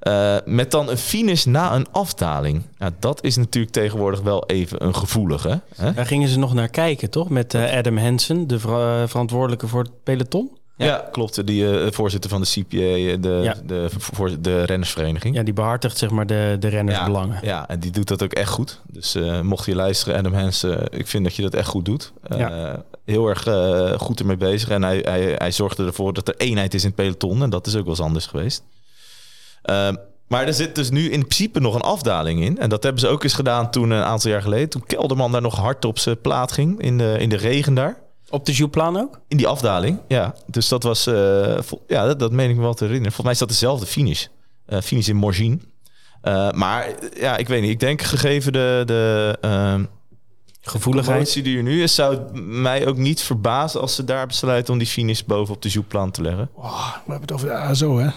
Eh, met dan een finish na een afdaling. Nou, dat is natuurlijk tegenwoordig wel even een gevoelige. Hè? Daar gingen ze nog naar kijken, toch? Met eh, Adam Hansen, de ver- verantwoordelijke voor het peloton. Ja, klopt. Die eh, voorzitter van de CPA, eh, de, Ja. de, voor, de rennersvereniging. Ja, die behartigt zeg maar de, de rennersbelangen. Ja, ja, en die doet dat ook echt goed. Dus eh, mocht je luisteren, Adam Hansen, ik vind dat je dat echt goed doet. Eh, Ja. Heel erg eh, goed ermee bezig. En hij, hij, hij zorgde ervoor dat er eenheid is in het peloton. En dat is ook wel eens anders geweest. Ehm, maar er zit dus nu in principe nog een afdaling in. En dat hebben ze ook eens gedaan toen een aantal jaar geleden. Toen Kelderman daar nog hard op zijn plaat ging in de, in de regen daar. Op de Jouplan ook? In die afdaling, ja. Dus dat was, eh, vol- ja, dat, dat meen ik me wel te herinneren. Volgens mij is dat dezelfde finish. Eh, finish in Morgine. Eh, maar eh, ja, ik weet niet. Ik denk gegeven de, de ehm Gevoeligheid. promotie die er nu is, zou het mij ook niet verbazen als ze daar besluiten om die finish bovenop de Jouplan te leggen. Oh, we hebben het over de ASO, hè?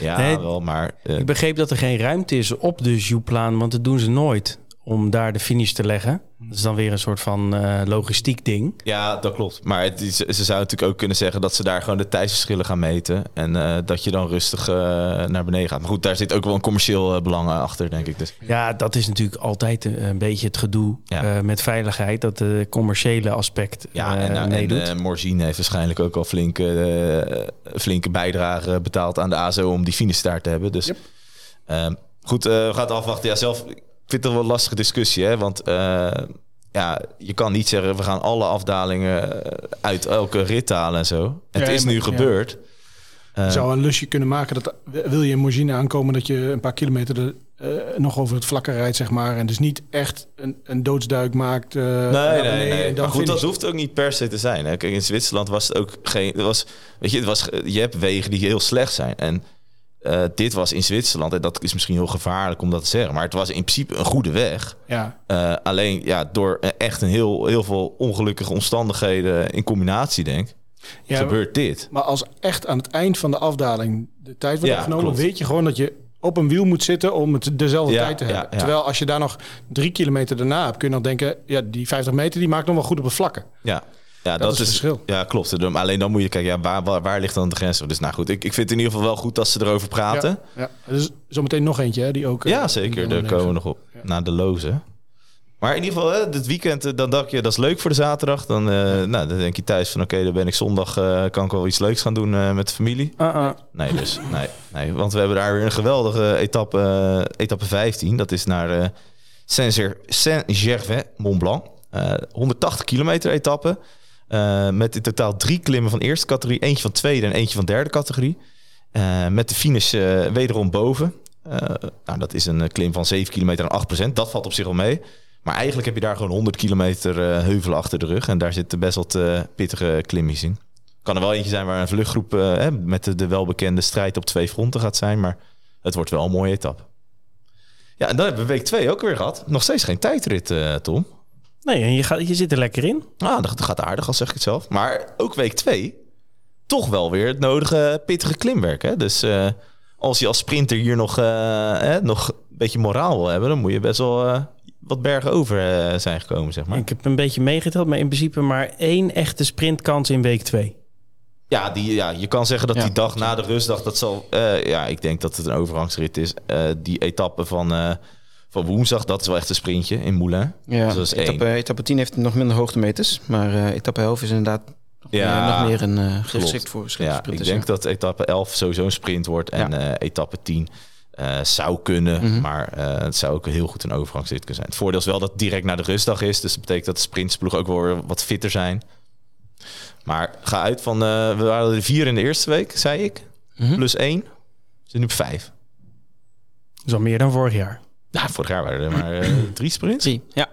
Ja, Nee, wel, maar eh, Ik begreep dat er geen ruimte is op de Jouplan, want dat doen ze nooit om daar de finish te leggen. Dat is dan weer een soort van eh, logistiek ding. ja, dat klopt. Maar het ze zouden natuurlijk ook kunnen zeggen dat ze daar gewoon de tijdsverschillen gaan meten. En eh, dat je dan rustig eh, naar beneden gaat. Maar goed, daar zit ook wel een commercieel belang achter, denk ik. Dus. Ja, dat is natuurlijk altijd een, beetje het gedoe Ja. eh, met veiligheid, dat de commerciële aspect Ja, eh, en, meedoet. eh, Morzine heeft waarschijnlijk ook al flinke, flinke bijdrage betaald aan de ASO om die finish daar te hebben. Dus Yep. ehm, goed, eh, we gaan het afwachten. Ja, zelf, vind het wel een lastige discussie, hè? want eh, ja, je kan niet zeggen we gaan alle afdalingen eh, uit elke rit halen en zo. Het Ja, is nu ja. gebeurd. Eh, Je zou een lusje kunnen maken dat wil je in Morgine aankomen dat je een paar kilometer er, eh, nog over het vlakke rijdt, zeg maar. En dus niet echt een, een doodsduik maakt. eh, Nee, nee, nee. Maar goed, dat hoeft ook niet per se te zijn. Hè. Kijk, in Zwitserland was het ook geen. Was, weet je, het was, je hebt wegen die heel slecht zijn. En eh, dit was in Zwitserland, en dat is misschien heel gevaarlijk om dat te zeggen, maar het was in principe een goede weg. Ja, Eh, alleen ja, door eh, echt een heel, heel veel ongelukkige omstandigheden in combinatie, denk ik, ja gebeurt dit. maar als echt aan het eind van de afdaling de tijd wordt Ja, genomen, klopt. weet je gewoon dat je op een wiel moet zitten om het dezelfde Ja, tijd te hebben. ja. Terwijl als je daar nog drie kilometer daarna hebt, kun je nog denken, ja, die 50 meter die maakt nog wel goed op het vlakke. Ja. Ja, Dat is het verschil. Ja, klopt. Maar Alleen dan moet je kijken, ja, waar, waar, waar ligt dan de grens? Dus nou goed, ik, ik vind het in ieder geval wel goed dat ze erover praten. Ja, ja. Er is zometeen nog eentje, hè, die ook... Ja, eh, zeker. Daar komen we nog op. Naar de loze. Maar in ieder geval, hè, dit weekend, eh, dan dacht je, dat is leuk voor de zaterdag. Dan, eh, nou, dan denk je thuis van, oké, dan ben ik zondag, eh, kan ik wel iets leuks gaan doen eh, met de familie. Uh-uh. Nee, dus, nee, nee. Want we hebben daar weer een geweldige etappe, etappe 15. Dat is naar eh, Saint-Ger- Saint-Gervais, Mont Blanc. Eh, 180 kilometer etappe. Eh, met in totaal drie klimmen van eerste categorie. Eentje van tweede en eentje van derde categorie. Eh, met de finish eh, wederom boven. Nou, dat is een klim van 7 kilometer en 8 procent. Dat valt op zich wel mee. Maar eigenlijk heb je daar gewoon 100 kilometer heuvelen achter de rug. En daar zitten best wat pittige klimmies in. Kan er wel eentje zijn waar een vluchtgroep met de, de welbekende strijd op twee fronten gaat zijn. Maar het wordt wel een mooie etappe. Ja, en dan hebben we week 2 ook weer gehad. Nog steeds geen tijdrit, Tom. Nee, en je, gaat, je zit er lekker in. Ah, dat gaat aardig, al zeg ik het zelf. Maar ook week 2, toch wel weer het nodige pittige klimwerk. Hè? Dus eh, als je als sprinter hier nog, eh, hè, nog een beetje moraal wil hebben, dan moet je best wel, eh, wat bergen over zijn gekomen, zeg maar. Ik heb een beetje meegeteld, maar in principe maar één echte sprintkans in week twee. Ja, die, ja, je kan zeggen dat Ja. die dag na de rustdag, dat zal, eh, ja, ik denk dat het een overgangsrit is. Eh, die etappe van, eh, van woensdag, dat is wel echt een sprintje in Moulin. Ja, Dus dat is één. etappe, etappe 10 heeft nog minder hoogtemeters. Maar eh etappe 11 is inderdaad nog, Ja, meer, nog meer een uh, geschikt voor Ja, ik denk ja. dat etappe 11 sowieso een sprint wordt en Ja. eh, etappe 10 eh, zou kunnen, Mhm. maar eh, het zou ook heel goed een overgangsrit kunnen zijn. Het voordeel is wel dat het direct na de rustdag is, dus dat betekent dat de sprintsploeg ook wel weer wat fitter zijn. Maar ga uit van, eh, we waren er vier in de eerste week, zei ik, Mhm. plus één. We zitten nu op vijf. Dat is al meer dan vorig jaar. *laughs* Nou, vorig jaar waren er maar eh, *clears throat* drie sprints. Drie, ja.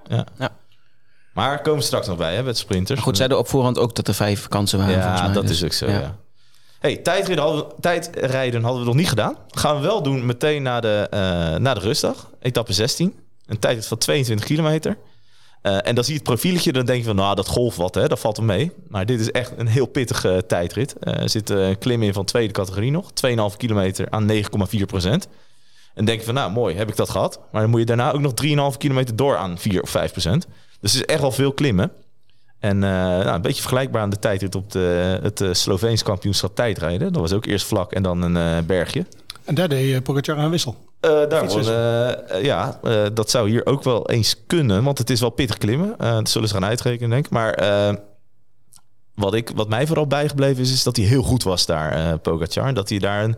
Maar komen we straks nog bij, hè, met sprinters. Maar goed, zeiden op voorhand ook dat er vijf kansen waren. volgens Ja, mij, dat dus- is ook zo, ja. ja. Hey, tijdrijden hadden, we, tijdrijden hadden we nog niet gedaan. Gaan we wel doen meteen na de, eh, na de rustdag. Etappe 16. Een tijdrit van 22 kilometer. Eh, en dan zie je het profieletje, dan denk je van, nou, dat golf wat, hè, dat valt er mee. Maar dit is echt een heel pittige tijdrit. Eh, er zit een klim in van tweede categorie nog. 2,5 kilometer aan 9,4 procent. En denk je van, nou, mooi, heb ik dat gehad. Maar dan moet je daarna ook nog 3,5 kilometer door aan 4 of 5 procent. Dus het is echt wel veel klimmen. En eh, nou, een beetje vergelijkbaar aan de tijdrit op de, het uh, Sloveens kampioenschap tijdrijden. Dat was ook eerst vlak en dan een uh, bergje. En daar deed uh, Pogacar aan wissel. Daarom, ja, dat zou hier ook wel eens kunnen, want het is wel pittig klimmen. Dat zullen ze gaan uitrekenen, denk ik. Maar wat, ik, wat mij vooral bijgebleven is, is dat hij heel goed was daar, Pogacar. Dat hij daar een,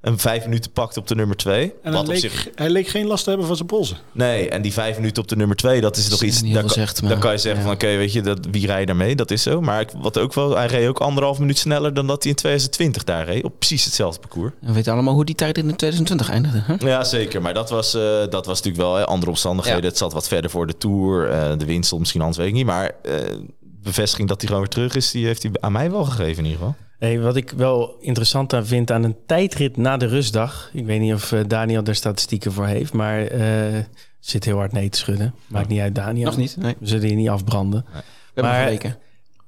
een vijf minuten pakt op de nummer twee. En hij leek, zich... hij leek geen last te hebben van zijn polsen. Nee, en die vijf minuten op de nummer twee, dat is nog iets... Daar kan, zegt, maar, dan kan je zeggen ja. van, oké, okay, weet je, dat, wie rijdt daarmee? Dat is zo. Maar ik, wat ook wel, hij reed ook anderhalf minuut sneller dan dat hij in 2020 daar reed. Op precies hetzelfde parcours. We weten allemaal hoe die tijd in 2020 eindigde. Hè? Ja, zeker. Maar dat was, uh, dat was natuurlijk wel hè, andere omstandigheden. Ja. Het zat wat verder voor de Tour. Uh, de winst misschien anders, weet ik niet. Maar uh, bevestiging dat hij gewoon weer terug is, die heeft hij aan mij wel gegeven in ieder geval. Hey, wat ik wel interessant aan vind aan een tijdrit na de rustdag. Ik weet niet of uh, Daniel daar statistieken voor heeft, maar uh, zit heel hard nee te schudden. Maakt niet uit, Daniel. Nog niet. Nee. We zullen hier niet afbranden. Nee. We maar gekeken.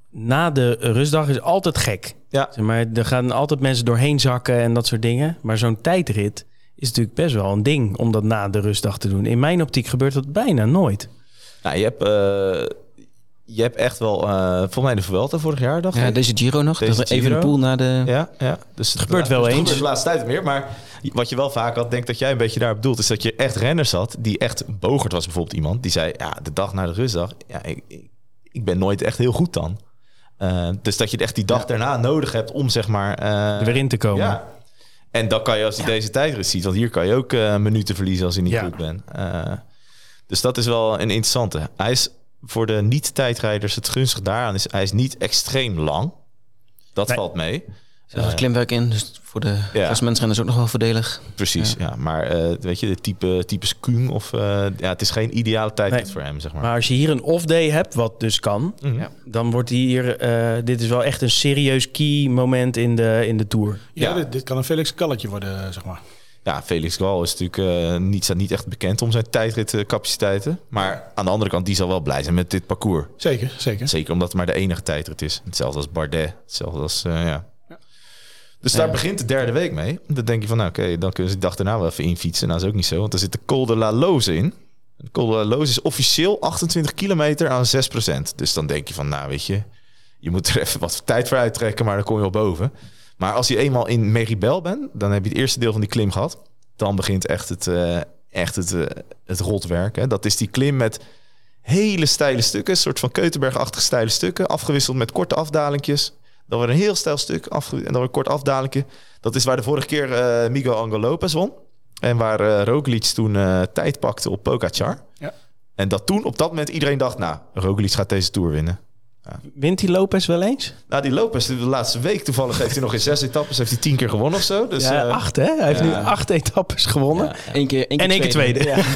na de rustdag is altijd gek. Ja. Zeg maar er gaan altijd mensen doorheen zakken en dat soort dingen. Maar zo'n tijdrit is natuurlijk best wel een ding om dat na de rustdag te doen. In mijn optiek gebeurt dat bijna nooit. Nou, je hebt. Uh je hebt echt wel, uh, volgens mij de Vuelta vorig jaar, dacht ja, ik. deze Giro nog. Deze even de pool naar de... Ja, ja. Dus het gebeurt wel het eens. de laatste tijd meer. Maar wat je wel vaak had, denk dat jij een beetje daar bedoelt... is dat je echt renners had die echt... Bogert was bijvoorbeeld iemand die zei... ja, de dag na de rustdag... ja, ik, ik, ben nooit echt heel goed dan. Uh, dus dat je echt die dag ja. daarna nodig hebt om zeg maar... Uh, er weer in te komen. Ja. En dat kan je als je ja. deze tijdrit ziet. Want hier kan je ook uh, minuten verliezen als je niet ja. goed bent. Uh, dus dat is wel een interessante. Hij is voor de niet-tijdrijders het gunstig daaraan is... hij is niet extreem lang. Dat nee. valt mee. Er zit klimwerk in, dus voor de ja. klassementsrenners ook nog wel voordelig. Precies, ja. ja maar uh, weet je, de type, types Kuhn of... Uh, ja, het is geen ideale tijdrit nee. voor hem, zeg maar. Maar als je hier een off-day hebt, wat dus kan... Mm -hmm. dan wordt hier... uh, dit is wel echt een serieus key moment in de, in de Tour. Ja, ja. Dit, dit, kan een Felix Kalletje worden, zeg maar. Ja, Felix Gal is natuurlijk uh, niet, niet echt bekend om zijn tijdritcapaciteiten. Maar aan de andere kant, die zal wel blij zijn met dit parcours. Zeker, zeker. Zeker omdat het maar de enige tijdrit is. Hetzelfde als Bardet. Hetzelfde als, uh, ja. ja. Dus daar ja. begint de derde week mee. Dan denk je van, nou oké, okay, dan kunnen ze de dag daarna wel even infietsen. Nou, dat is ook niet zo, want er zit de Col de la Loze in. De Col de la Loze is officieel 28 kilometer aan 6%. Dus dan denk je van, nou weet je, je moet er even wat tijd voor uittrekken, maar dan kom je wel boven. Maar als je eenmaal in Meribel bent, dan heb je het eerste deel van die klim gehad. Dan begint echt het, uh, echt het, uh, het rotwerk. Hè. Dat is die klim met hele steile stukken, een soort van Keutenberg-achtige steile stukken, afgewisseld met korte afdalingjes. Dan wordt een heel steil stuk afge- en dan weer een kort afdalingje. Dat is waar de vorige keer uh, Miguel Angel Lopez won. En waar uh, Roglic toen uh, tijd pakte op Pogacar. Ja. En dat toen op dat moment iedereen dacht... nou, Roglic gaat deze Tour winnen. Ja. Wint die Lopez wel eens? Nou, die Lopez, de laatste week toevallig heeft hij nog in zes etappes... heeft hij tien keer gewonnen of zo. Dus, ja, uh, acht hè? Hij heeft ja. nu acht etappes gewonnen. Ja. Eén keer, één keer en één keer tweede. tweede. *laughs*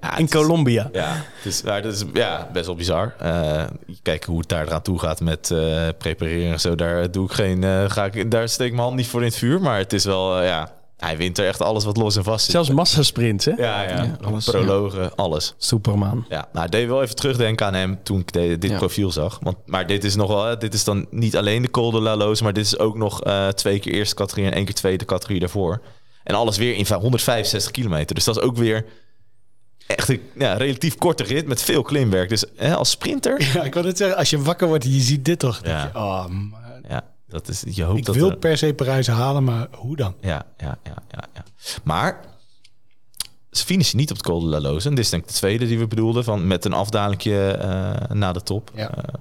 Ja. in Colombia. Ja, het is, maar dat is ja, best wel bizar. Uh, kijk hoe het daar eraan toe gaat met uh, prepareren en zo. Daar, doe ik geen, ga ik, daar steek ik mijn hand niet voor in het vuur. Maar het is wel, ja... Hij wint er echt alles wat los en vast zit. Zelfs massasprints, hè? Ja, ja. ja alles, Prologen, ja. alles. Superman. Ja, nou, deed wel even terugdenken aan hem toen ik de, dit ja. profiel zag. Want, maar dit is nog wel, dit is dan niet alleen de Col de la Loze, maar dit is ook nog uh, twee keer eerste categorie en één keer tweede categorie daarvoor. En alles weer in 165 kilometer. Dus dat is ook weer... echt een ja, relatief korte rit met veel klimwerk. Dus hè, als sprinter, *laughs* Ja, ik wil het zeggen, als je wakker wordt en je ziet dit toch. Ja. denk je, oh, man. Dat is, je hoopt ik dat... wil er- per se Parijs halen, maar hoe dan? Ja, ja, ja, ja, ja. Maar ze finishen niet op het Col de la Loze. En dit is denk ik de tweede die we bedoelden. Van met een afdalingje eh naar de top. Ja. Eh,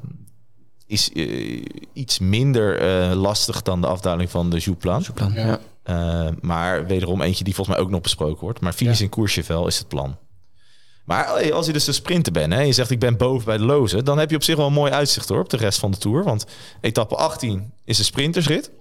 is eh, iets minder eh, lastig dan de afdaling van de Jouplan. Plan, Ja. ja. Eh, maar wederom eentje die volgens mij ook nog besproken wordt. Maar finish Ja. in Courchevel is het plan. Maar als je dus een sprinter bent hè, en je zegt ik ben boven bij de Loze... dan heb je op zich wel een mooi uitzicht hoor op de rest van de Tour. Want etappe 18 is een sprintersrit.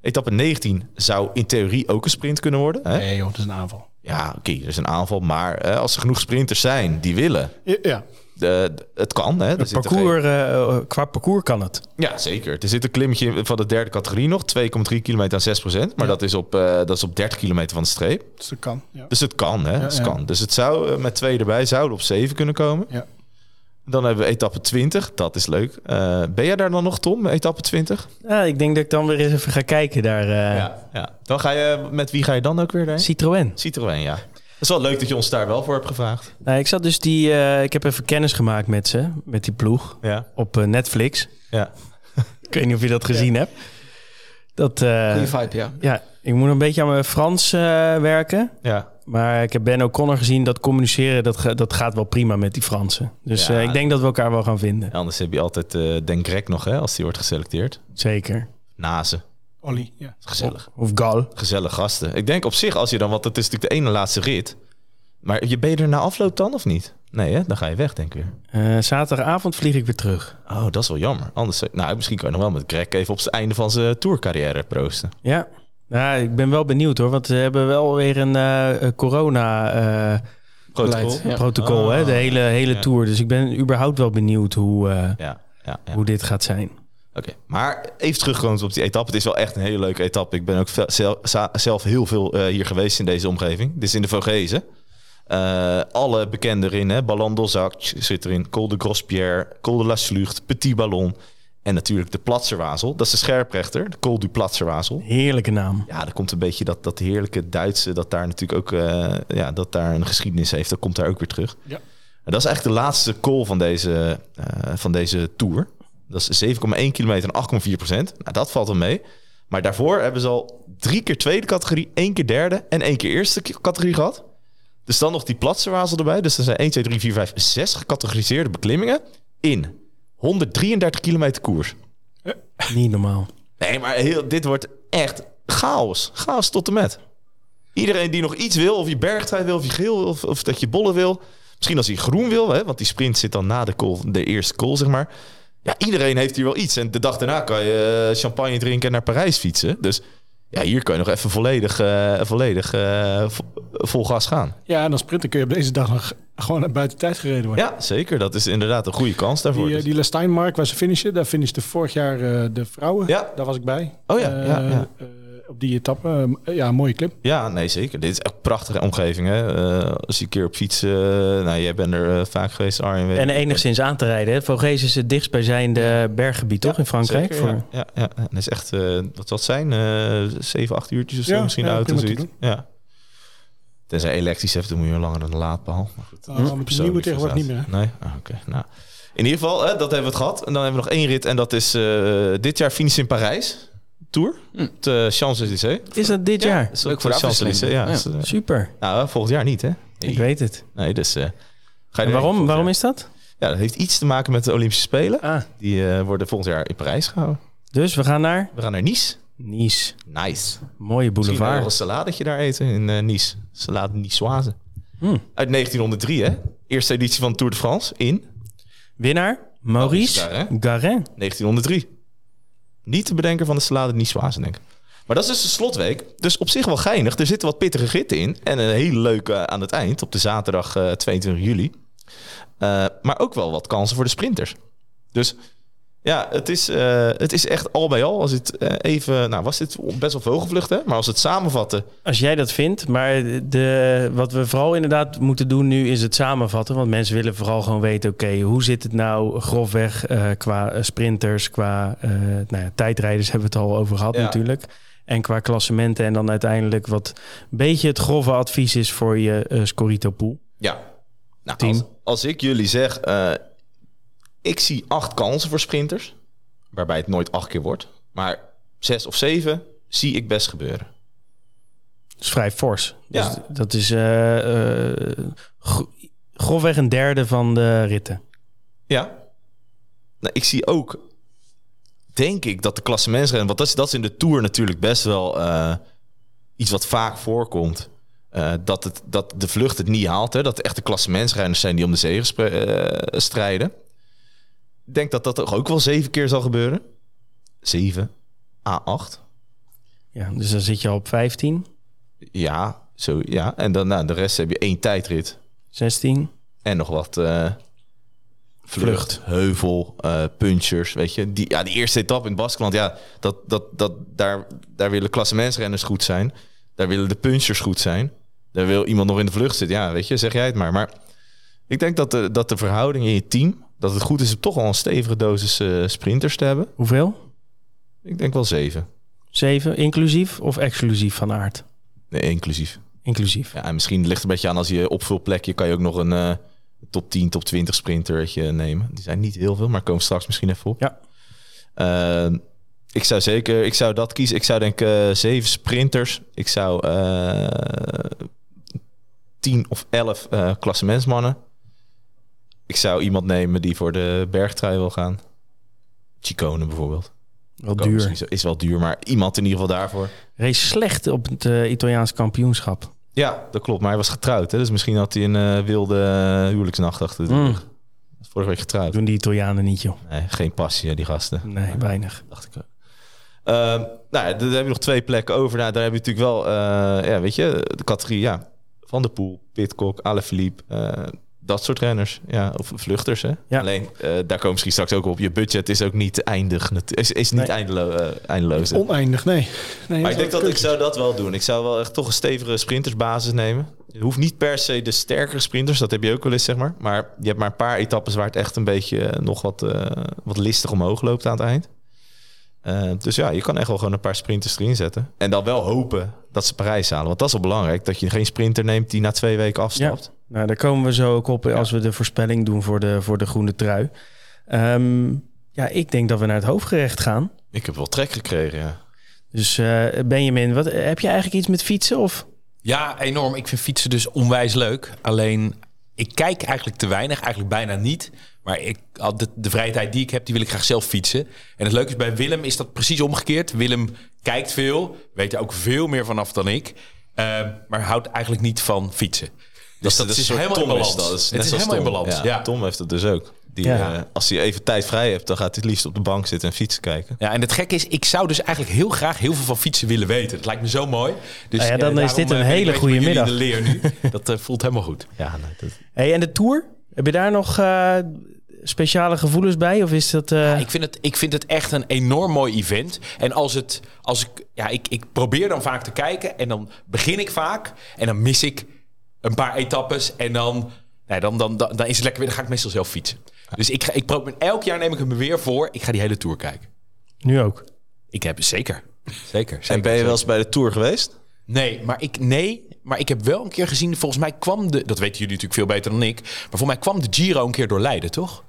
Etappe 19 zou in theorie ook een sprint kunnen worden. Hè? Nee joh, het is een aanval. Ja, oké, er is een aanval. Maar hè, als er genoeg sprinters zijn die willen... Ja, ja. De- de- het kan. Hè? Er Het zit parcours, eh, qua parcours kan het. Ja, zeker. Er zit een klimmetje van de derde categorie nog. 2,3 kilometer aan 6 procent. Maar Ja. dat, is op, eh, dat is op 30 kilometer van de streep. Dus dat kan. Ja. Dus het kan, hè? het ja. kan. Dus het zou eh, met twee erbij zouden op 7 kunnen komen. Ja. Dan hebben we etappe 20. Dat is leuk. Eh, ben jij daar dan nog, Tom, etappe 20? Ja, ik denk dat ik dan weer eens even ga kijken daar. eh, ja. Dan ga je, met wie ga je dan ook weer heen? Citroën. Citroën, ja. Het is wel leuk dat je ons daar wel voor hebt gevraagd. Nou, ik zat dus die, eh, ik heb even kennis gemaakt met ze, met die ploeg Ja. op eh, Netflix. Ja. *laughs* Ik weet niet of je dat gezien hebt. Dat, eh, Goeie vibe, ja. ja, ik moet een beetje aan mijn Frans werken. Ja. Maar ik heb Ben O'Connor gezien dat communiceren, dat, ga- dat gaat wel prima met die Fransen. Dus Ja. eh, ik denk dat we elkaar wel gaan vinden. Anders heb je altijd eh Den Grek nog, hè, als die wordt geselecteerd. Zeker. Nazen. Olly, ja. Gezellig. Of Gal. Gezellig gasten. Ik denk op zich, als je dan, want het is natuurlijk de ene laatste rit. Maar je ben je er na afloop dan of niet? Nee, hè? Dan ga je weg, denk ik weer. Eh, zaterdagavond vlieg ik weer terug. Oh, dat is wel jammer. Anders, nou, misschien kan je nog wel met Greg even op het einde van zijn tourcarrière proosten. Ja. ja, ik ben wel benieuwd hoor. Want ze hebben wel weer een eh, eh, corona-protocol Beleid, ja. protocol, hè, de hele, hele Ja. tour. Dus ik ben überhaupt wel benieuwd hoe, eh, Ja, ja, ja. hoe dit gaat zijn. Oké, maar even teruggekomen op die etappe. Het is wel echt een hele leuke etappe. Ik ben ook ve- zel- za- zelf heel veel eh, hier geweest in deze omgeving. Dit is in de Vogezen. Eh, alle bekende erin, hè. Ballon d'Ozac zit erin. Col de Grospierre, Col de la Slucht, Petit Ballon. En natuurlijk de Platzerwazel. Dat is de scherprechter, de Col du Platzerwazel. Heerlijke naam. Ja, er komt een beetje dat, dat heerlijke Duitse, dat daar natuurlijk ook eh, ja, dat daar een geschiedenis heeft. Dat komt daar ook weer terug. Ja. En dat is eigenlijk de laatste call van deze, eh, van deze tour. Dat is 7,1 kilometer en 8,4 procent. Nou, dat valt wel mee. Maar daarvoor hebben ze al drie keer tweede categorie, één keer derde en één keer eerste categorie gehad. Dus dan nog die platserwazel erbij. Dus er zijn 1, 2, 3, 4, 5, 6 gecategoriseerde beklimmingen in 133 kilometer koers. Niet normaal. Nee, maar heel, dit wordt echt chaos. Chaos tot en met. Iedereen die nog iets wil, of je bergtrui wil, of je geel wil, of, of dat je bollen wil. Misschien als hij groen wil, hè, want die sprint zit dan na de, call, de eerste call, zeg maar. Ja, iedereen heeft hier wel iets. En de dag daarna kan je eh, champagne drinken en naar Parijs fietsen. Dus ja, hier kan je nog even volledig, eh, volledig eh, vo- vol gas gaan. Ja, en als sprinter kun je op deze dag nog gewoon buiten tijd gereden worden. Ja, zeker. Dat is inderdaad een goede kans daarvoor. Die, Dus- die Lesteinmark waar ze finishen, daar finishte vorig jaar de vrouwen. Ja. Daar was ik bij. Oh ja, ja, ja. Op die etappe. Eh, ja, een mooie clip. Ja, nee, zeker. Dit is echt een prachtige omgeving. Hè? Eh, als je een keer op fiets... eh, nou, jij bent er eh, vaak geweest, Arjen. En enigszins aan te rijden. hè. Vogezen is het dichtstbijzijnde berggebied, toch? In Frankrijk? Zeker, Voor... ja. Ja, ja. En dat is echt... eh, wat zal het zijn? eh 7, 8 uurtjes of zo Ja, misschien de prima te Zoiets. Ja. Tenzij elektrisch heeft, dan moet je langer dan een laadpaal. Maar goed, Oh, met persoonlijke nieuwe tegenwoordig niet meer. Nee? Ah, Oké, nou. In ieder geval, hè, dat hebben we het gehad. En dan hebben we nog één rit. En dat is eh, dit jaar finish in Parijs. Tour. Hm. De Champs-Élysées. Is dat dit jaar? Dat is Leuk ook voor de Champs-Élysées, ja. Dus, eh, Super. nou, volgend jaar niet, hè? Ik weet het. Nee, dus... eh, ga je En waarom, waarom jaar? is dat? Ja, dat heeft iets te maken met de Olympische Spelen. Ah, Die eh, worden volgend jaar in Parijs gehouden. dus we gaan naar We gaan naar Nice. Nice. Nice. Mooie Misschien nog boulevard. een saladetje daar eten in eh, Nice. Salade Niçoise. Hmm. Uit 1903, hè? Eerste editie van Tour de France in Winnaar Maurice. Garin. 1903. Niet te bedenken van de salade denk ik. Maar dat is dus de slotweek. Dus op zich wel geinig. Er zitten wat pittige ritten in. En een hele leuke aan het eind. Op de zaterdag eh, 22 juli. Eh, maar ook wel wat kansen voor de sprinters. Dus ja, het is, eh, het is echt al bij al. Als het eh, even... Nou, was dit best wel vogelvlucht, hè? Maar als het samenvatten... Als jij dat vindt, maar de, wat we vooral inderdaad moeten doen nu is het samenvatten. Want mensen willen vooral gewoon weten, oké, hoe zit het nou grofweg eh, qua sprinters, qua nou ja, tijdrijders hebben we het al over gehad Ja. natuurlijk. En qua klassementen en dan uiteindelijk wat een beetje het grove advies is voor je Scorito pool. Ja, Nou, Team. Als, als ik jullie zeg, ik zie acht kansen voor sprinters, waarbij het nooit acht keer wordt, maar zes of zeven zie ik best gebeuren. Dat is vrij fors. Ja. Dus dat is gro- grofweg een derde van de ritten. Ja. Nou, ik zie ook, denk ik, dat de klassementsrennen... want dat is, dat is in de Tour natuurlijk best wel eh, iets wat vaak voorkomt. dat, het, dat de vlucht het niet haalt. Hè? Dat echt de klassementsrenners zijn die om de eh, strijden. Ik denk dat dat toch ook wel zeven keer zal gebeuren. Zeven, A8. Ja, dus dan zit je al op 15, Ja, zo, ja. En dan nou, de rest heb je één tijdrit. 16. En nog wat eh, vlucht, heuvel, eh punchers, weet je. Die, ja, die eerste etappe in het Baskeland, ja, dat, dat, dat, daar, daar willen klassementsrenners goed zijn. Daar willen de punchers goed zijn. Daar wil iemand nog in de vlucht zitten. Ja, weet je, zeg jij het maar. Maar ik denk dat de, dat de verhouding in je team... dat het goed is om toch al een stevige dosis eh, sprinters te hebben. Hoeveel? Ik denk wel zeven. 7, inclusief of exclusief van aard? Nee, inclusief. Inclusief. Ja, en misschien ligt het een beetje aan als je opvulplekje... kan je ook nog een eh, top 10, top 20 sprinter nemen. Die zijn niet heel veel, maar komen straks misschien even op. Ja. Eh, ik zou zeker, ik zou dat kiezen. Ik zou denk eh zeven sprinters. Ik zou tien of elf klassementsmannen. Ik zou iemand nemen die voor de bergtrui wil gaan. Chicone bijvoorbeeld. Wel duur. zo- Is wel duur, maar iemand in ieder geval daarvoor. Race slecht op het eh, Italiaans kampioenschap. Ja, dat klopt. Maar hij was getrouwd. Hè? Dus misschien had hij een eh, wilde huwelijksnacht achter de Mm. rug. Vorige week getrouwd. Doen die Italianen niet, joh. Nee, geen passie, hè, die gasten. Nee, weinig. Dacht ik ook. Ehm, nou, ja, dan heb je nog twee plekken over. Nou, daar heb je natuurlijk wel, eh, ja, weet je, de categorie, ja, Van der Poel, Pitcock, Alaphilippe, eh dat soort renners, ja, of vluchters, hè. Ja. Alleen, eh, daar komen misschien straks ook op. Je budget is ook niet eindig, is, is niet Nee. eindelo- eh, eindeloos. hè. Oneindig, nee. nee Maar ik denk dat ik zou... dat wel doen. Ik zou wel echt toch een stevige sprintersbasis nemen. Je hoeft niet per se de sterkere sprinters, dat heb je ook wel eens, zeg maar. Maar je hebt maar een paar etappes waar het echt een beetje eh, nog wat, eh, wat listig omhoog loopt aan het eind. Eh, dus ja, je kan echt wel gewoon een paar sprinters erin zetten. En dan wel hopen dat ze Parijs halen. Want dat is wel belangrijk, dat je geen sprinter neemt die na twee weken afstapt. Nou, daar komen we zo ook op als we de voorspelling doen voor de, voor de groene trui. Ehm, ja, ik denk dat we naar het hoofdgerecht gaan. Ik heb wel trek gekregen, ja. Dus eh, Benjamin, wat, heb je eigenlijk iets met fietsen? Of? Ja, enorm. Ik vind fietsen dus onwijs leuk. Alleen, ik kijk eigenlijk te weinig, eigenlijk bijna niet. Maar ik, de, de vrije tijd die ik heb, die wil ik graag zelf fietsen. En het leuke is, bij Willem is dat precies omgekeerd. Willem kijkt veel, weet er ook veel meer vanaf dan ik. eh, maar houdt eigenlijk niet van fietsen. Dus dat, is helemaal in Tom balans. dat. Dat het net is helemaal in Tom. balans, Ja, ja. Tom heeft het dus ook. Die, Ja. eh, als hij even tijd vrij hebt, dan gaat hij het liefst op de bank zitten en fietsen kijken. Ja, en het gekke is, ik zou dus eigenlijk heel graag heel veel van fietsen willen weten. Het lijkt me zo mooi. Dus Nou ja, dan eh, is dit een eh, hele goede middag. met jullie in de leer nu. *laughs* Dat voelt helemaal goed. Ja, nee, dat, Hey, en de Tour? Heb je daar nog eh, speciale gevoelens bij? Of is dat... eh, Ja, ik, vind het, ik vind het echt een enorm mooi event. En als het, als ik, ja, ik, ik probeer dan vaak te kijken en dan begin ik vaak en dan mis ik een paar etappes en dan, nee, dan, dan, dan, dan is het lekker weer. Dan ga ik meestal zelf fietsen. Dus ik, ga, ik probeer, elk jaar neem ik het me weer voor. Ik ga die hele tour kijken. Nu ook. Ik heb zeker, zeker. zeker en ben je zeker. wel eens bij de Tour geweest? Nee, maar ik, nee, maar ik heb wel een keer gezien. Volgens mij kwam de, dat weten jullie natuurlijk veel beter dan ik. Maar volgens mij kwam de Giro een keer door Leiden, toch?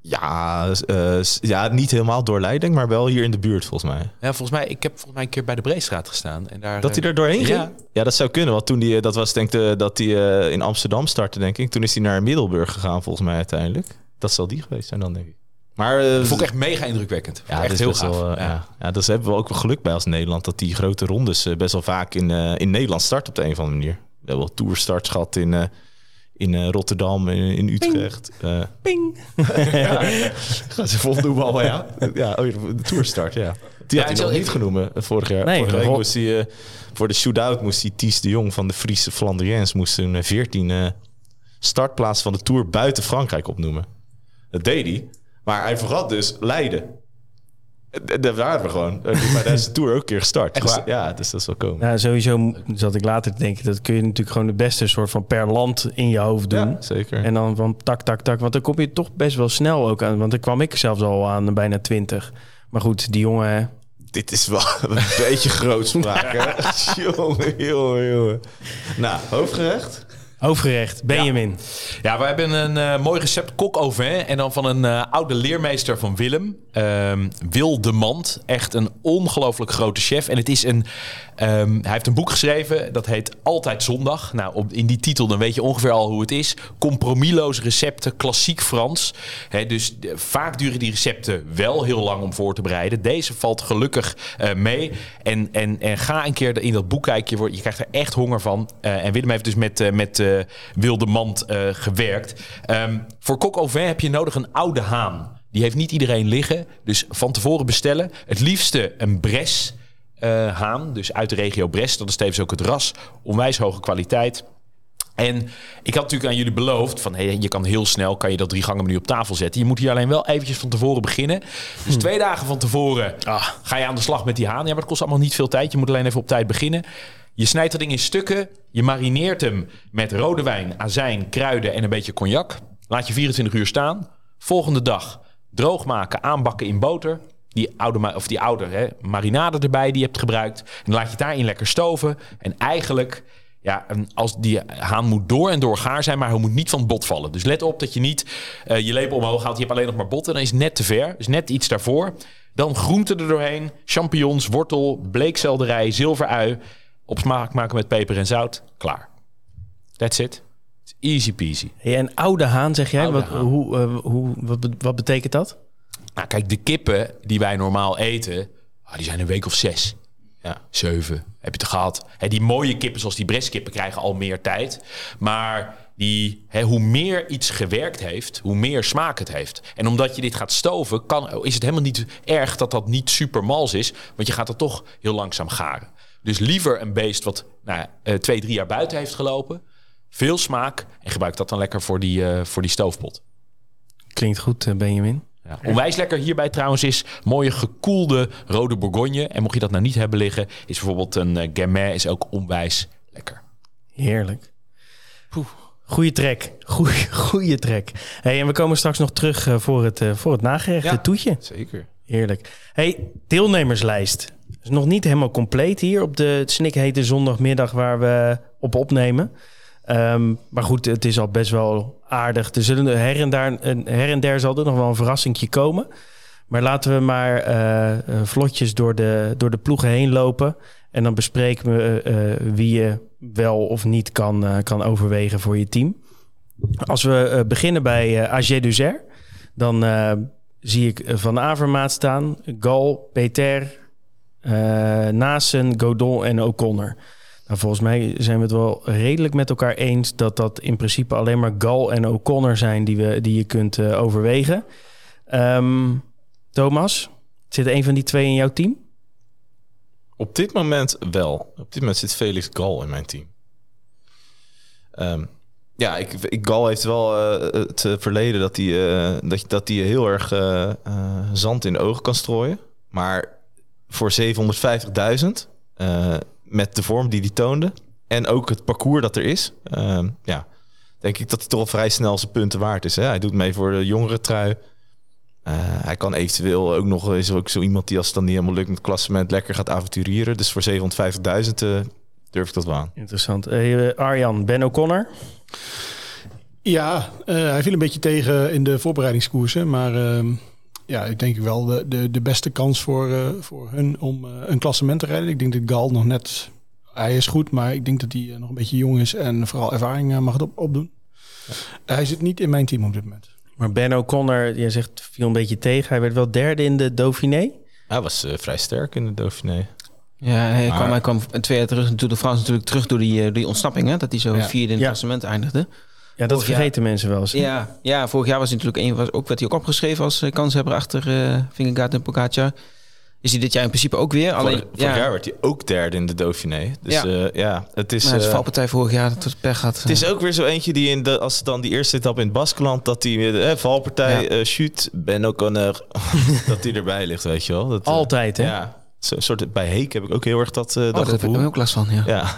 Ja, eh, ja, niet helemaal door Leiden, maar wel hier in de buurt volgens mij. Ja, volgens mij. Ik heb volgens mij een keer bij de Breestraat gestaan en daar. Dat hij eh, er doorheen ging? Ja. Ja, dat zou kunnen. Want toen die, dat was denk ik dat hij eh, in Amsterdam startte, denk ik. Toen is hij naar Middelburg gegaan, volgens mij uiteindelijk. Dat zal die geweest zijn dan, denk ik. Maar eh, Dat vond ik echt mega indrukwekkend. ja, echt heel gaaf. Wel, eh, ja. ja. Ja, dus hebben we ook wel geluk bij als Nederland dat die grote rondes eh, best wel vaak in, eh, in Nederland start op de een of andere manier. We hebben wel tourstarts gehad in, eh, in eh, Rotterdam, in, in Utrecht. Ping! *laughs* ja, gaan ze voldoen al, ja. Ja, oh, de tourstart, ja. Die Ja, had hij nog zo- niet genoemd vorig jaar. Nee, Vorige week Ro- moest hij, voor de shootout moest hij Ties de Jong van de Friese Flandriëns moest een 14 eh startplaats van de Tour buiten Frankrijk opnoemen. Dat deed hij. Maar hij vergat dus Leiden. Eh, Daar waren we gewoon. Eh, Maar daar is de Tour ook een keer gestart. Dus, ja, dus dat is wel komen. Nou, sowieso zat ik later te denken, dat kun je natuurlijk gewoon het beste soort van per land in je hoofd doen. Ja, zeker. En dan van tak, tak, tak. Want dan kom je toch best wel snel ook aan. Want dan kwam ik zelfs al aan bijna 20. Maar goed, die jongen... Dit is wel *laughs* een beetje grootspraak, hè? *laughs* jongen, jongen, jongen. Nou, hoofdgerecht. Hoofdgerecht, Benjamin. Ja, we hebben een eh, mooi recept kok au vin. En dan van een eh, oude leermeester van Willem. Ehm Wil de Mand. Echt een ongelooflijk grote chef. En het is een... ehm, hij heeft een boek geschreven. Dat heet Altijd Zondag. Nou, op, in die titel dan weet je ongeveer al hoe het is. Compromisloze recepten. Klassiek Frans. Dus eh, vaak duren die recepten wel heel lang om voor te bereiden. Deze valt gelukkig eh, mee. En, en, en ga een keer in dat boek kijken. Je, krijgt er echt honger van. Eh, en Willem heeft dus met, Wilde Mand gewerkt. Ehm, voor kok au vin heb je nodig een oude haan. Die heeft niet iedereen liggen. Dus van tevoren bestellen. Het liefste een bres eh, haan. Dus uit de regio Brest. Dat is tevens ook het ras. Onwijs hoge kwaliteit. En ik had natuurlijk aan jullie beloofd van hey, je kan heel snel kan je dat drie gangen menu op tafel zetten. Je moet hier alleen wel eventjes van tevoren beginnen. Dus twee dagen van tevoren ga je aan de slag met die haan. Ja, maar het kost allemaal niet veel tijd. Je moet alleen even op tijd beginnen. Je snijdt dat ding in stukken. Je marineert hem met rode wijn, azijn, kruiden en een beetje cognac. Laat je 24 uur staan. Volgende dag droog maken, aanbakken in boter. Die oude, of die oude hè, marinade erbij die je hebt gebruikt. En dan laat je het daarin lekker stoven. En eigenlijk, ja, als die haan moet door en door gaar zijn, maar hij moet niet van het bot vallen. Dus let op dat je niet eh, je lepel omhoog haalt. Je hebt alleen nog maar botten. Dan is het net te ver. Dus net iets daarvoor. Dan groenten er doorheen. Champignons, wortel, bleekselderij, zilverui. Op smaak maken met peper en zout. Klaar. That's it. It's easy peasy. Hey, en oude haan, zeg jij? Oude wat, haan. Hoe, eh, hoe, wat, wat betekent dat? Nou, kijk, de kippen die wij normaal eten, ah, die zijn een week of zes. Ja. Zeven. Heb je het gehad? Die mooie kippen, zoals die Brestkippen, krijgen al meer tijd. Maar die, hoe meer iets gewerkt heeft, hoe meer smaak het heeft. En omdat je dit gaat stoven, kan, is het helemaal niet erg dat dat niet super mals is. Want je gaat het toch heel langzaam garen. Dus liever een beest wat nou, eh, twee, drie jaar buiten heeft gelopen. Veel smaak. En gebruik dat dan lekker voor die, eh, voor die stoofpot. Klinkt goed, eh, Benjamin. Ja. Onwijs lekker hierbij trouwens is mooie gekoelde rode bourgogne. En mocht je dat nou niet hebben liggen, is bijvoorbeeld een uh, Gamay is ook onwijs lekker. Heerlijk. Goeie trek. Goeie, *laughs* goeie trek. Hey, en we komen straks nog terug eh, voor het, eh, voor het nagerecht, Ja. het toetje. Zeker. Heerlijk. Hey, deelnemerslijst. Is nog niet helemaal compleet hier op de snikhete zondagmiddag waar we op opnemen. Ehm, maar goed, het is al best wel aardig. Er zullen her en, daar, her en der zal er nog wel een verrassingje komen. Maar laten we maar eh, eh, vlotjes door de, door de ploegen heen lopen. En dan bespreken we eh, wie je wel of niet kan, kan overwegen voor je team. Als we beginnen bij AG Duzer, dan zie ik Van Avermaat staan, Gal, Peter, Nasen, Godon en O'Connor. Nou, volgens mij zijn we het wel redelijk met elkaar eens dat dat in principe alleen maar Gal en O'Connor zijn die, we, die je kunt eh, overwegen. Ehm, Thomas, zit een van die twee in jouw team? Op dit moment wel. Op dit moment zit Felix Gal in mijn team. Ehm, ja, ik, ik, Gal heeft wel eh, het eh, verleden dat hij, eh, dat, dat heel erg zand in de ogen kan strooien. Maar voor 750.000, eh, met de vorm die hij toonde en ook het parcours dat er is, ehm, ja, denk ik dat hij toch al vrij snel zijn punten waard is. Hè? Hij doet mee voor de jongere trui. Eh, hij kan eventueel ook nog, is er ook zo iemand die als het dan niet helemaal lukt met het klassement lekker gaat avonturieren. Dus voor 750.000 eh, durf ik dat wel aan. Interessant. Eh, Arjan, Ben O'Connor? Ja, eh, hij viel een beetje tegen in de voorbereidingskoersen. Maar ehm, ja, ik denk wel de, de, de beste kans voor, eh, voor hun om eh, een klassement te rijden. Ik denk dat Gal nog net... Hij is goed, maar ik denk dat hij eh, nog een beetje jong is en vooral ervaring mag het op, opdoen. Hij zit niet in mijn team op dit moment. Maar Ben O'Connor, je zegt, viel een beetje tegen. Hij werd wel derde in de Dauphiné. Hij was eh, vrij sterk in de Dauphiné. Ja, hij, Maar- kwam, hij kwam twee jaar terug in Tour de France natuurlijk terug door die, eh, die ontsnapping. Hè? Dat hij zo Ja. vierde in het Ja. klassement eindigde. Ja, dat Vorig jaar- vergeten mensen wel eens. Ja, ja, vorig jaar was hij natuurlijk een, was, ook, werd hij ook opgeschreven als eh, kanshebber achter eh Vingegaard en Pogacar. Is hij dit jaar in principe ook weer? Alleen, Vorig, vorig ja, jaar werd hij ook derde in de Dauphiné. Dus Ja. ja, ja het is... maar het is eh, valpartij vorig jaar dat het pech had. Het is ook weer zo eentje die in de, als het dan die eerste etappe in het Baskeland, dat die eh, valpartij, Ja. eh shoot, Ben O'Connor, *laughs* dat die erbij ligt, weet je wel. Dat, eh, Altijd, hè? Ja, zo'n soort, bij Heek heb ik ook heel erg dat, eh oh, dat daar heb ik gevoel. ook last van, ja. *laughs*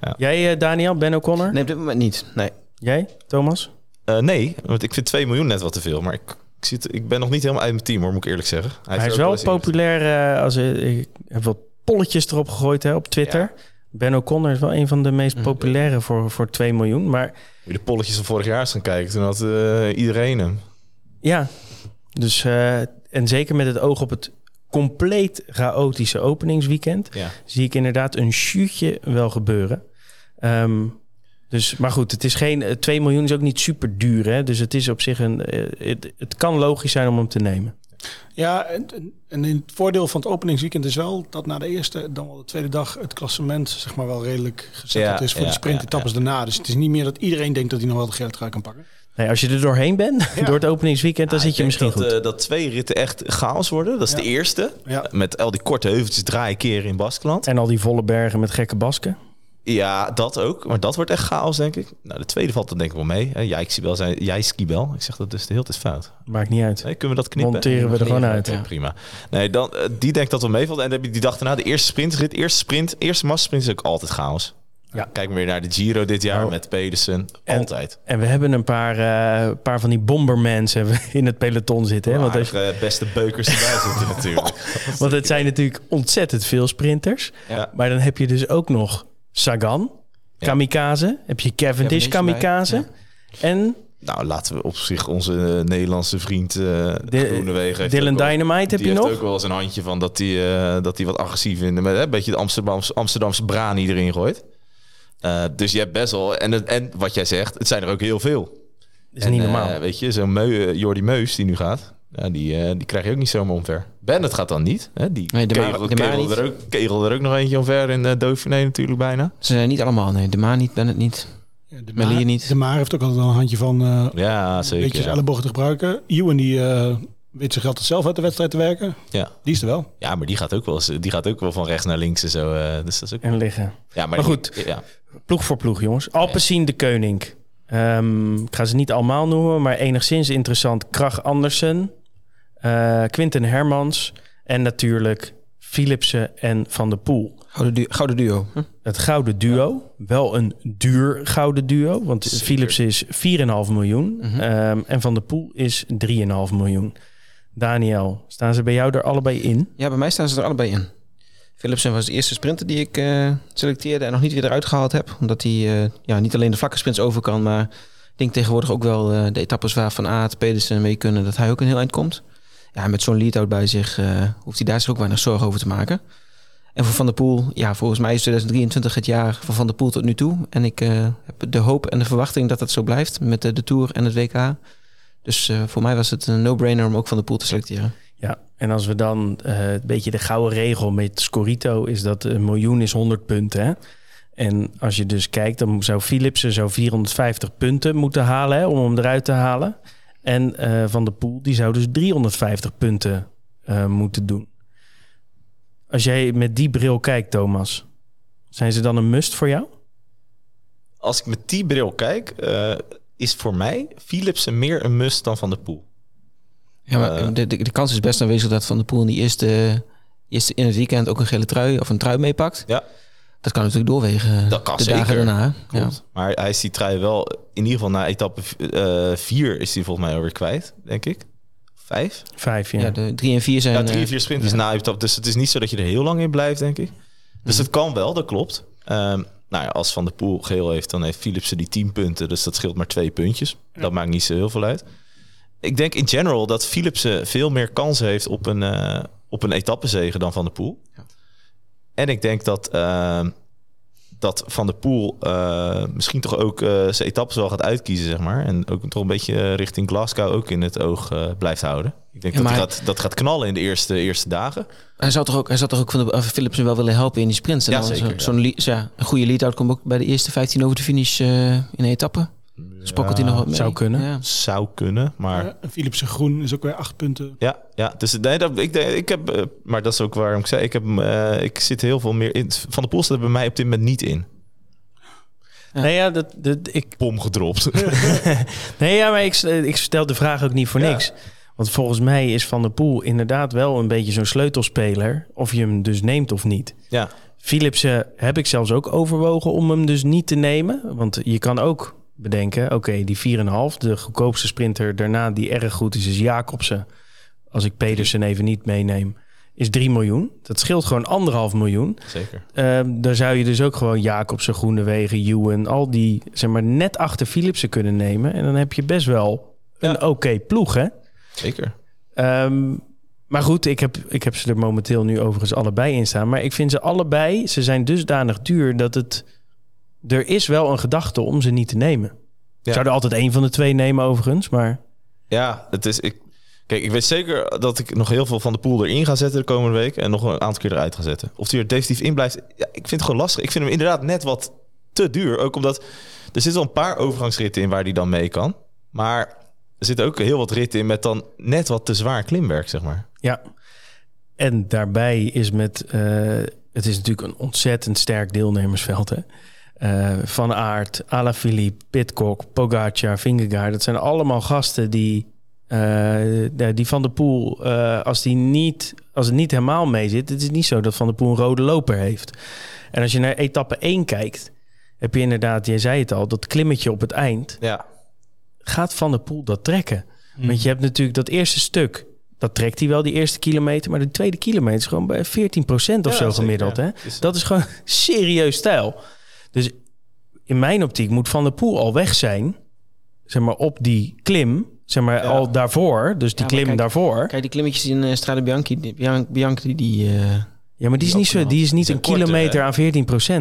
Ja, Jij, eh, Daniel, Ben O'Connor? Nee, op dit moment niet. Nee. Jij, Thomas? Eh, nee, want ik vind 2 miljoen net wat te veel. Maar ik, ik, zit, ik ben nog niet helemaal uit mijn team, hoor, moet ik eerlijk zeggen. Hij, is wel populair. eh, als, ik heb wat polletjes erop gegooid hè, op Twitter. Ben O'Connor is wel een van de meest populaire voor, voor 2 miljoen. Maar Moet je de polletjes van vorig jaar eens gaan kijken. Toen had eh, iedereen hem. ja, dus eh, en zeker met het oog op het compleet chaotische openingsweekend... Ja. zie ik inderdaad een shootje wel gebeuren. Ehm, dus, maar goed, het is geen... eh, 2 miljoen is ook niet super duur, hè? Dus het is op zich een... eh, het, het kan logisch zijn om hem te nemen. Ja, en, en- in het voordeel van het openingsweekend is wel dat na de eerste, dan wel de tweede dag, het klassement zeg maar wel redelijk gezetteld Ja, is voor ja, de sprintetappes daarna. Dus het is niet meer dat iedereen denkt dat hij nog wel de gele trui kan pakken. Nee, als je er doorheen bent, *laughs* Ja. door het openingsweekend, dan Ja, zit je misschien dat, goed. eh, dat twee ritten echt chaos worden. Dat is Ja. de eerste. Ja. Met al die korte heuveltjes draaien keren in Baskeland. en al die volle bergen met gekke basken. Ja, dat ook. Maar dat wordt echt chaos, denk ik. Nou, de tweede valt dan denk ik wel mee. hè. Jij, Skibel, zei, jij Skibel. Ik zeg dat dus de hele tijd fout. Maakt niet uit. Nee, kunnen we dat knippen? Monteren we er gewoon uit. Oké, prima. Nee, dan, eh, die denkt dat wel meevalt. En dan heb je die dag daarna de eerste sprintrit. Eerste sprint, eerste massasprint is ook altijd chaos. Ja. Kijk maar weer naar de Giro dit jaar Oh. met Pedersen. En- Altijd. En we hebben een paar, eh, paar van die bombermans in het peloton zitten. Hè? Want, beste beukers erbij zitten *laughs* natuurlijk. want het zijn natuurlijk ontzettend veel sprinters. Ja. Maar dan heb je dus ook nog Sagan, Ja. Kamikaze. Heb je Cavendish, Kamikaze. En Nou, laten we op zich onze eh, Nederlandse vriend eh Groenewegen... heeft Dylan Dynamite heb die je heeft nog. ook wel eens een handje van dat hij dat hij wat agressief in... Met, een beetje de Amsterdamse, Amsterdamse brani erin gooit. Eh, dus je hebt best wel... En, het- en wat jij zegt, het zijn er ook heel veel. is niet En, normaal. eh, weet je, zo'n Meu, eh, Jordi Meus die nu gaat... Ja, die, eh, die krijg je ook niet zomaar omver. Bennett gaat dan niet. Hè? Die Nee, de Ma- kegel, de kegel niet. er ook, kegel er ook nog eentje omver in uh, Dauphiné natuurlijk bijna. Ze zijn niet allemaal, nee. De Maan niet, Bennett niet. Ja, de Melier Maar- niet. De Maar heeft ook altijd wel een handje van eh Ja, een zeker. beetje Ja. ellebogen te gebruiken. Ewan die eh, weet zich altijd zelf uit de wedstrijd te werken. Ja. Die is er wel. ja, maar die gaat, ook wel, eens- die gaat ook wel van rechts naar links en zo. eh, dus dat is ook... En liggen. Ja, Maar goed. Ja. Ploeg voor ploeg, jongens. Alpecin de Koning. Ehm, ik ga ze niet allemaal noemen, maar enigszins interessant. Krach Andersen, eh Quinten Hermans en natuurlijk Philipsen en Van der Poel. Gouden, du- gouden duo. Hm? Het gouden duo. Wel een duur gouden duo, want Zeker. Philipsen is 4,5 miljoen ehm, en Van der Poel is 3,5 miljoen. Daniel, staan ze bij jou er allebei in? Ja, bij mij staan ze er allebei in. Philipsen was de eerste sprinter die ik eh, selecteerde en nog niet weer eruit gehaald heb. Omdat hij eh, ja, niet alleen de vlakke sprints over kan, maar denk tegenwoordig ook wel eh, de etappes waar Van Aert, Pedersen mee kunnen, dat hij ook een heel eind komt. Ja, met zo'n lead-out bij zich hoeft hij daar zich ook weinig zorgen over te maken. En voor Van der Poel, ja, volgens mij is 2023 het jaar van Van der Poel tot nu toe. En ik heb de hoop en de verwachting dat dat zo blijft met de Tour en het WK. Dus eh, voor mij was het een no-brainer om ook Van der Poel te selecteren. Ja, en als we dan eh, een beetje de gouden regel met Scorito is dat een miljoen is 100 punten. Hè? En als je dus kijkt, dan zou Philipsen zo 450 punten moeten halen hè, om hem eruit te halen. En eh, Van der Poel die zou dus 350 punten eh, moeten doen. Als jij met die bril kijkt, Thomas, zijn ze dan een must voor jou? Als ik met die bril kijk, eh, is voor mij Philipsen meer een must dan Van der Poel. Ja, maar Eh. de, de, de kans is best aanwezig dat Van der Poel in die eerste, eerste in het weekend ook een gele trui of een trui meepakt. Ja. Dat kan natuurlijk doorwegen Dat kan de zeker. dagen daarna. Ja. Klopt. Maar hij is die trui wel, in ieder geval na etappe 4 is hij volgens mij alweer kwijt, denk ik. Vijf? Vijf, ja. Ja, de drie en vier zijn... Ja, drie, eh, vier sprinters na etappe. Dus het is niet zo dat je er heel lang in blijft, denk ik. Dus Mhm. het kan wel, dat klopt. Ehm, nou ja, als Van der Poel geel heeft, dan heeft Philipsen die 10 punten. Dus dat scheelt maar twee puntjes. Dat maakt niet zo heel veel uit. Ik denk in general dat Philipsen veel meer kansen heeft op een, eh op een etappezege dan Van der Poel. Ja. En ik denk dat, ehm, dat Van der Poel eh, misschien toch ook eh, zijn etappes wel gaat uitkiezen, zeg maar. En ook toch een beetje richting Glasgow ook in het oog eh, blijft houden. Ik denk Ja, dat hij maar- gaat, dat gaat knallen in de eerste, eerste dagen. Hij zou toch ook, hij zou toch ook van de Philipsen wel willen helpen in die sprints. En Ja, zo-. Zo'n ja, een goede lead-out komt ook bij de eerste 15 over de finish in een etappe. Spokkelt hij nog wat mee. zou kunnen. Ja. Zou kunnen, maar Eh, en Philipsen Groen is ook weer acht punten. ja, ja. Dus nee, dat, ik, denk- ik heb, eh, maar dat is ook waarom ik zei, ik heb, eh, ik zit heel veel meer in. Van de Poel staat er bij mij op dit moment niet in. Ja. Nee, ja, dat, dat, ik, Bom gedropt. *laughs* Nee, ja, maar ik, ik stel de vraag ook niet voor Ja. niks. Want volgens mij is Van der Poel inderdaad wel een beetje zo'n sleutelspeler. Of je hem dus neemt of niet. ja, Philipsen heb ik zelfs ook overwogen om hem dus niet te nemen. Want je kan ook bedenken, oké, die 4,5, de goedkoopste sprinter daarna die erg goed is, is Jacobsen. Als ik Pedersen even niet meeneem. is 3 miljoen. Dat scheelt gewoon anderhalf miljoen. Zeker. Ehm daar zou je dus ook gewoon Jacobsen, Groenewegen, Ewan... al die, zeg maar, net achter Philipsen kunnen nemen. En dan heb je best wel een Ja. oké ploeg, hè? Zeker. Ehm, maar goed, ik heb, ik heb ze er momenteel nu overigens allebei in staan. Maar ik vind ze allebei, ze zijn dusdanig duur dat het... Er is wel een gedachte om ze niet te nemen. Ja. Zou er altijd één van de twee nemen overigens, maar... Ja, het is. Ik, kijk, ik weet zeker dat ik nog heel veel van de pool erin ga zetten de komende week. En nog een aantal keer eruit ga zetten. Of die er definitief in blijft. Ja, ik vind het gewoon lastig. Ik vind hem inderdaad net wat te duur. Ook omdat er zitten wel een paar overgangsritten in waar hij dan mee kan. Maar er zitten ook heel wat ritten in met dan net wat te zwaar klimwerk, zeg maar. Ja, en daarbij is met... eh, het is natuurlijk een ontzettend sterk deelnemersveld, hè? Eh, Van Aert, Alaphilippe, Pitcock, Pogacar, Vingegaard. Dat zijn allemaal gasten die... eh, die Van der Poel, eh, als, die niet, als het niet helemaal mee zit... Het is niet zo dat Van der Poel een rode loper heeft. En als je naar etappe 1 kijkt... heb je inderdaad, jij zei het al, dat klimmetje op het eind Ja, gaat Van der Poel dat trekken? Want je hebt natuurlijk dat eerste stuk. Dat trekt hij wel, die eerste kilometer. Maar de tweede kilometer is gewoon bij 14% of Ja, zo zeker, gemiddeld. ja. Hè? Dus- Dat is gewoon *laughs* serieus stijl. Dus in mijn optiek moet Van der Poel al weg zijn. Zeg maar op die klim. Zeg maar Ja. al daarvoor. Dus die klim kijk- daarvoor. Kijk, die klimmetjes in eh, Strade Bianchi, die, Bianchi, die... eh, Ja, maar die is niet, zo, die is niet een kilometer aan 14%.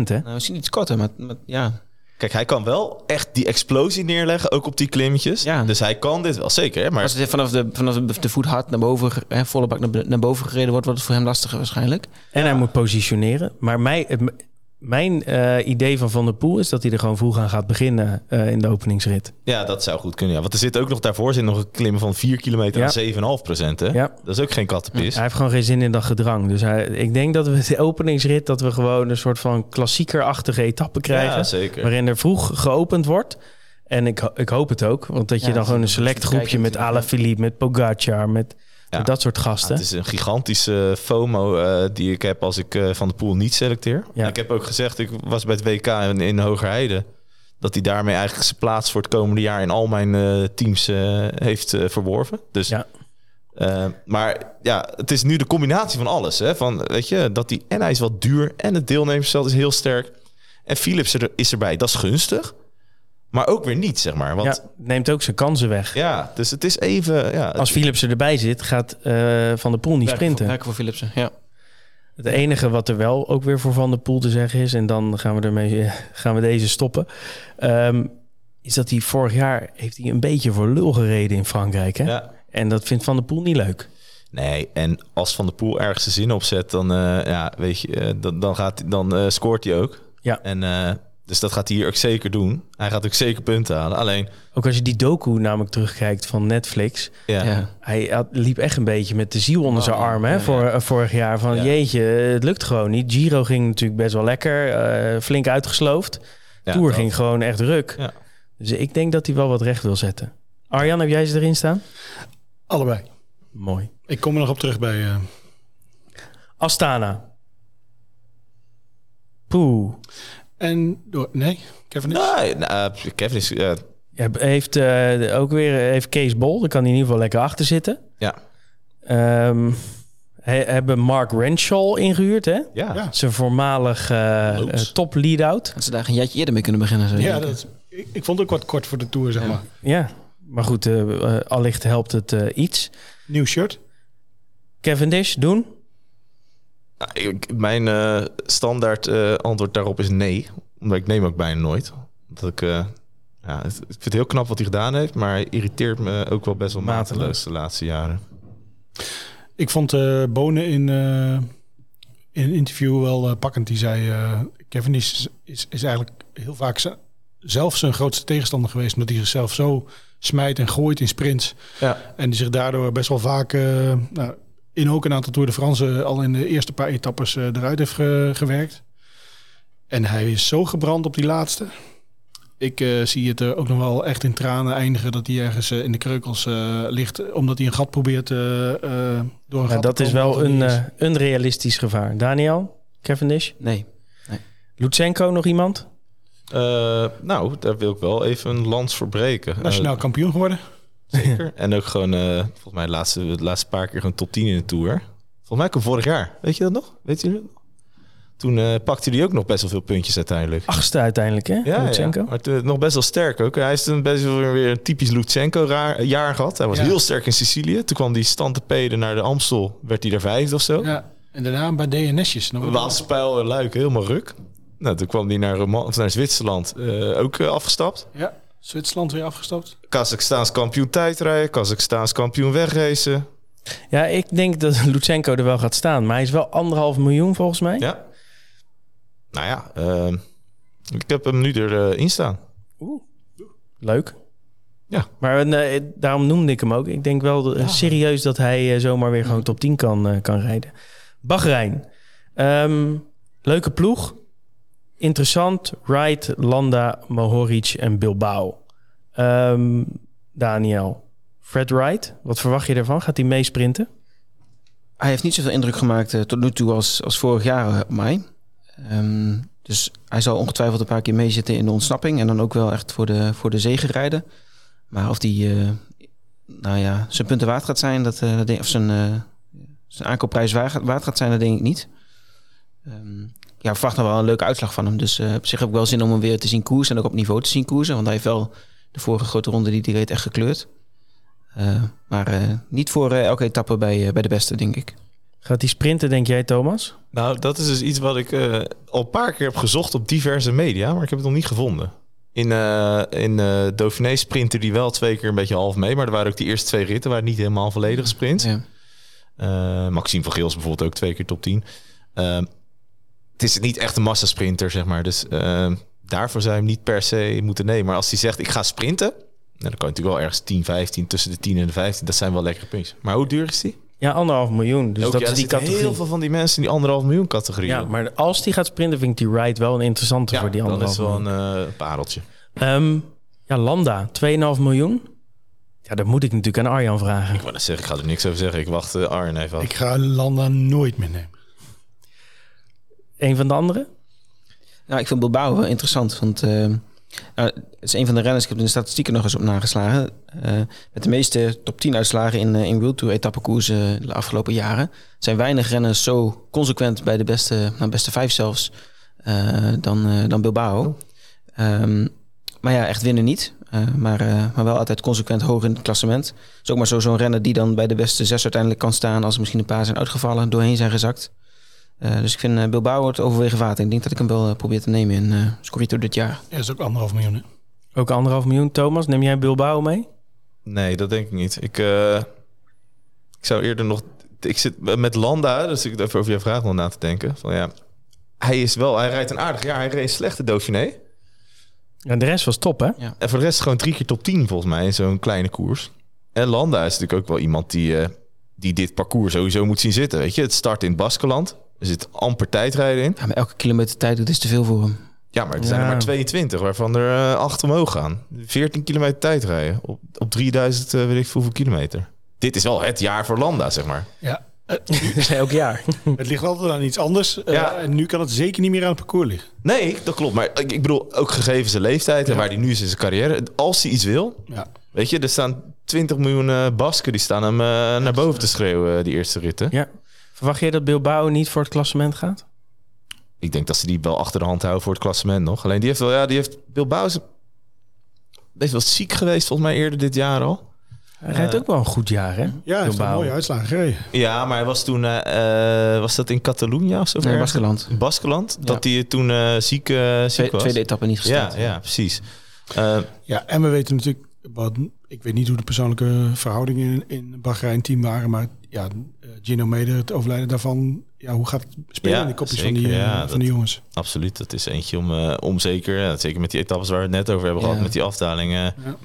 Hè? nou, misschien iets korter, maar, maar ja. Kijk, hij kan wel echt die explosie neerleggen, ook op die klimmetjes. Ja. Dus hij kan dit wel zeker. Hè? Maar Als het vanaf de, vanaf de, voet hard naar boven, hè, volle bak naar, naar boven gereden wordt, wordt het voor hem lastiger waarschijnlijk. En hij moet positioneren. Maar mij, het- mijn eh, idee van Van der Poel is dat hij er gewoon vroeg aan gaat beginnen eh, in de openingsrit. ja, dat zou goed kunnen. Ja. Want er zit ook nog daarvoor zit nog een klimmen van 4 kilometer Ja. aan 7,5 procent. Hè? Ja. Dat is ook geen kattenpis. Hij heeft gewoon geen zin in dat gedrang. Dus hij, ik denk dat we de openingsrit... dat we gewoon een soort van klassiekerachtige etappe krijgen. Ja, zeker. Waarin er vroeg geopend wordt. En ik, ik hoop het ook. Want dat je dan gewoon een select groepje met Alaphilippe, met Pogacar, met, Ja. dat soort Ja, gasten. het is een gigantische FOMO eh, die ik heb als ik eh, Van de Poel niet selecteer. Ja. Ik heb ook gezegd, ik was bij het WK in, in Hogerheide... dat hij daarmee eigenlijk zijn plaats voor het komende jaar... in al mijn eh, teams eh, heeft eh, verworven. Dus, Ja. eh, maar ja, het is nu de combinatie van alles. Hè? Van, weet je, dat die, en hij is wat duur en het deelnemersveld is heel sterk. En Philips er, is erbij, dat is gunstig. Maar ook weer niet, zeg maar. Want ja, neemt ook zijn kansen weg. ja, dus het is even... Ja, Als Philips erbij zit, gaat eh, Van der Poel niet Werken sprinten. Voor, werken voor Philipsen, ja. Het enige wat er wel ook weer voor Van der Poel te zeggen is... en dan gaan we, ermee, eh, gaan we deze stoppen... ehm, is dat hij vorig jaar heeft hij een beetje voor lul gereden in Frankrijk. Hè? ja. En dat vindt Van der Poel niet leuk. Nee, en als Van der Poel ergens de zin opzet, dan, eh, ja, weet je, dan, dan, gaat, dan eh, scoort hij ook. Ja. En, eh, dus dat gaat hij hier ook zeker doen. Hij gaat ook zeker punten halen. Alleen, Ook als je die docu namelijk terugkijkt van Netflix... ja, ja. hij had- liep echt een beetje met de ziel onder zijn Oh, arm hè, ja, voor, eh, vorig jaar. Van Ja. jeetje, het lukt gewoon niet. Giro ging natuurlijk best wel lekker, eh, flink uitgesloofd. ja, Tour dat. ging gewoon echt ruk. Ja. Dus ik denk dat hij wel wat recht wil zetten. Arjan, heb jij ze erin staan? Allebei. Mooi. Ik kom er nog op terug bij. eh, Astana. Poeh. En door. Nee, Kevin is. Nee, nou, eh, Kevin is... eh, Heeft eh, ook weer heeft Kees Bol. Daar kan hij in ieder geval lekker achter zitten. ja, Ehm, he- hebben Mark Renshaw ingehuurd, hè? ja. Ja. Zijn voormalig top lead-out. Dat ze daar een jaartje eerder mee kunnen beginnen. Zo Ja, dat, ik, ik vond het ook wat kort voor de Tour, zeg Ja. maar. Ja, maar goed, allicht helpt het eh, iets. Nieuw shirt. Cavendish, doen? Nou, mijn eh, standaard eh, antwoord daarop is nee. Omdat ik neem ook bijna nooit. Omdat ik... eh, ja, het- ik vind het heel knap wat hij gedaan heeft, maar hij irriteert me ook wel best wel Mateloos. mateloos de laatste jaren. Ik vond Bonen in, in een interview wel pakkend. Die zei, Kevin is, is, is eigenlijk heel vaak zelf zijn grootste tegenstander geweest. Omdat hij zichzelf zo smijt en gooit in sprints. Ja, En die zich daardoor best wel vaak nou, in ook een aantal Tour de France al in de eerste paar etappes eh, eruit heeft ge- gewerkt. En hij is zo gebrand op die laatste. Ik eh, zie het er ook nog wel echt in tranen eindigen dat hij ergens eh, in de kreukels eh, ligt. Omdat hij een gat probeert eh, eh, door een Ja, gat dat te is wel een, is. eh, een realistisch gevaar. Daniel, Cavendish, Nee. Lutsenko, nog iemand? Eh, nou, daar wil ik wel even een lans voor breken. Eh, Nationaal kampioen geworden. Zeker. *laughs* En ook gewoon, eh, volgens mij de laatste, de laatste paar keer gewoon top 10 in de Tour. Volgens mij kwam vorig jaar. Weet je dat nog? Weet je dat nog? Toen eh, pakte hij ook nog best wel veel puntjes uiteindelijk. Achtste uiteindelijk, hè? Ja, Lutsenko. ja. maar toen, nog best wel sterk ook. Hij is toen best wel weer een typisch Lutsenko raar, jaar gehad. Hij was Ja. heel sterk in Sicilië. Toen kwam die Stantepede naar de Amstel. Werd hij er vijfde of zo. Ja. En daarna bij DNS'jes. Nog Waasspijl en Luik, helemaal ruk. Nou, toen kwam hij naar, naar Zwitserland eh, ook eh, afgestapt. Ja, Zwitserland weer afgestapt. Kazachstaans kampioen tijdrijden. Kazachstaans kampioen wegracen. Ja, ik denk dat *laughs* Lutsenko er wel gaat staan. Maar hij is wel anderhalf miljoen volgens mij. Ja. Nou ja, ehm, ik heb hem nu erin staan. Leuk. Ja. Maar eh, daarom noemde ik hem ook. Ik denk wel eh, serieus dat hij eh, zomaar weer gewoon top 10 kan, eh, kan rijden. Bahrein. Ehm, leuke ploeg. Interessant. Wright, Landa, Mohoric en Bilbao. Ehm, Daniel. Fred Wright, wat verwacht je ervan? Gaat hij meesprinten? Hij heeft niet zoveel indruk gemaakt eh, tot nu toe als, als vorig jaar eh, op mij. Ehm, dus hij zal ongetwijfeld een paar keer meezitten in de ontsnapping. En dan ook wel echt voor de, voor de zegen rijden. Maar of die, eh, nou ja, zijn punten waard gaat zijn, dat, denk- of zijn, zijn aankoopprijs waard, gaat zijn, dat denk ik niet. Ehm, ja, verwacht nog wel een leuke uitslag van hem. Dus eh, op zich heb ik wel zin om hem weer te zien koersen. En ook op niveau te zien koersen. Want hij heeft wel de vorige grote ronde die hij reed echt gekleurd. Eh, maar eh, niet voor elke etappe bij, bij de beste, denk ik. Gaat hij sprinten, denk jij, Thomas? Nou, dat is dus iets wat ik eh, al een paar keer heb gezocht op diverse media, maar ik heb het nog niet gevonden. In, eh in eh Dauphiné sprintte die wel twee keer een beetje half mee, maar er waren ook die eerste twee ritten waren niet helemaal volledig sprints. Ja. Eh, Maxime van Geels bijvoorbeeld ook twee keer top 10. Het is niet echt een massasprinter, zeg maar. Dus eh, daarvoor zou je hem niet per se moeten nemen. Maar als hij zegt, ik ga sprinten... Nou, dan kan je natuurlijk wel ergens 10, 15, tussen de 10 en de 15. Dat zijn wel lekkere puntjes. Maar hoe duur is die? Ja, anderhalf miljoen. Dus Ook, dat ja, is die categorie. heel veel van die mensen in die anderhalf miljoen categorie. Ja, maar als die gaat sprinten, vind ik die ride wel een interessante ja, voor die dan is anderhalf het wel miljoen. een eh, pareltje. Ehm, ja, Landa, 2,5 miljoen. Ja, dat moet ik natuurlijk aan Arjan vragen. Ik wou net zeggen, ik ga er niks over zeggen. Ik wacht uh, Arjen even af. Ik ga Landa nooit meer nemen. Een van de anderen? Nou, ik vind Bilbao wel interessant. Want eh, nou, het is een van de renners, ik heb de statistieken nog eens op nageslagen. eh, met de meeste top 10 uitslagen in, eh, in World Tour etappekoersen de afgelopen jaren. Er zijn weinig renners zo consequent bij de beste, nou, beste vijf zelfs, eh, dan, eh, dan Bilbao. Ehm, maar ja, echt winnen niet. Eh, maar, eh, maar wel altijd consequent hoog in het klassement. is ook maar zo zo'n renner die dan bij de beste zes uiteindelijk kan staan... als er misschien een paar zijn uitgevallen, doorheen zijn gezakt. Uh, dus ik vind uh, Bilbao het overwegen waard. Ik denk dat ik hem wel uh, probeer te nemen in uh, Scorito dit jaar. Ja, dat is ook anderhalf miljoen. Hè? Ook anderhalf miljoen. Thomas, neem jij Bilbao mee? Nee, dat denk ik niet. Ik, uh, ik zou eerder nog... Ik zit met Landa, dus ik even over je vraag nog na te denken. Van ja, hij is wel... Hij rijdt een aardig jaar. Hij reed slechte Dauphiné. En de rest was top, hè? Ja. En voor de rest gewoon drie keer top 10 volgens mij in zo'n kleine koers. En Landa is natuurlijk ook wel iemand die, uh, die dit parcours sowieso moet zien zitten. Weet je, het start in het Baskeland. Er zit amper tijdrijden in. Ja, maar elke kilometer tijd, dat is te veel voor hem. Ja, maar er zijn ja. er maar 22, waarvan er uh, 8 omhoog gaan. 14 kilometer tijdrijden op, op 3000, uh, weet ik hoeveel kilometer. Dit is wel het jaar voor Landa, zeg maar. Ja. *laughs* elk jaar. *laughs* het ligt altijd aan iets anders. Ja. Uh, en nu kan het zeker niet meer aan het parcours liggen. Nee, dat klopt. Maar ik, ik bedoel, ook gegeven zijn leeftijd ja. en waar hij nu is in zijn carrière. Als hij iets wil, ja. weet je, er staan 20 miljoen uh, Basken die staan hem uh, naar boven te schreeuwen, die eerste ritten. Ja. Verwacht je dat Bilbao niet voor het klassement gaat? Ik denk dat ze die wel achter de hand houden voor het klassement nog. Alleen die heeft wel, ja, die heeft Bilbao is best wel ziek geweest volgens mij eerder dit jaar al. Hij rijdt uh, ook wel een goed jaar, hè? Ja, hij heeft een mooie uitslagen gereden. Ja, maar hij was toen, uh, was dat in Catalonië of zo? Nee, Baskeland. In Baskeland, ja. dat hij toen uh, ziek, ziek Twee, was. Tweede etappe niet gestart. Ja, ja precies. ja, en we weten natuurlijk, wat, ik weet niet hoe de persoonlijke verhoudingen in, in Bahrein team waren, maar ja, Gino Meder, het overlijden daarvan, ja, hoe gaat het spelen ja, in de kopjes zeker, van die, ja, van dat, die jongens? Absoluut, dat is eentje om, uh, om zeker, ja, zeker met die etappes waar we het net over hebben gehad, met die afdalingen, ja.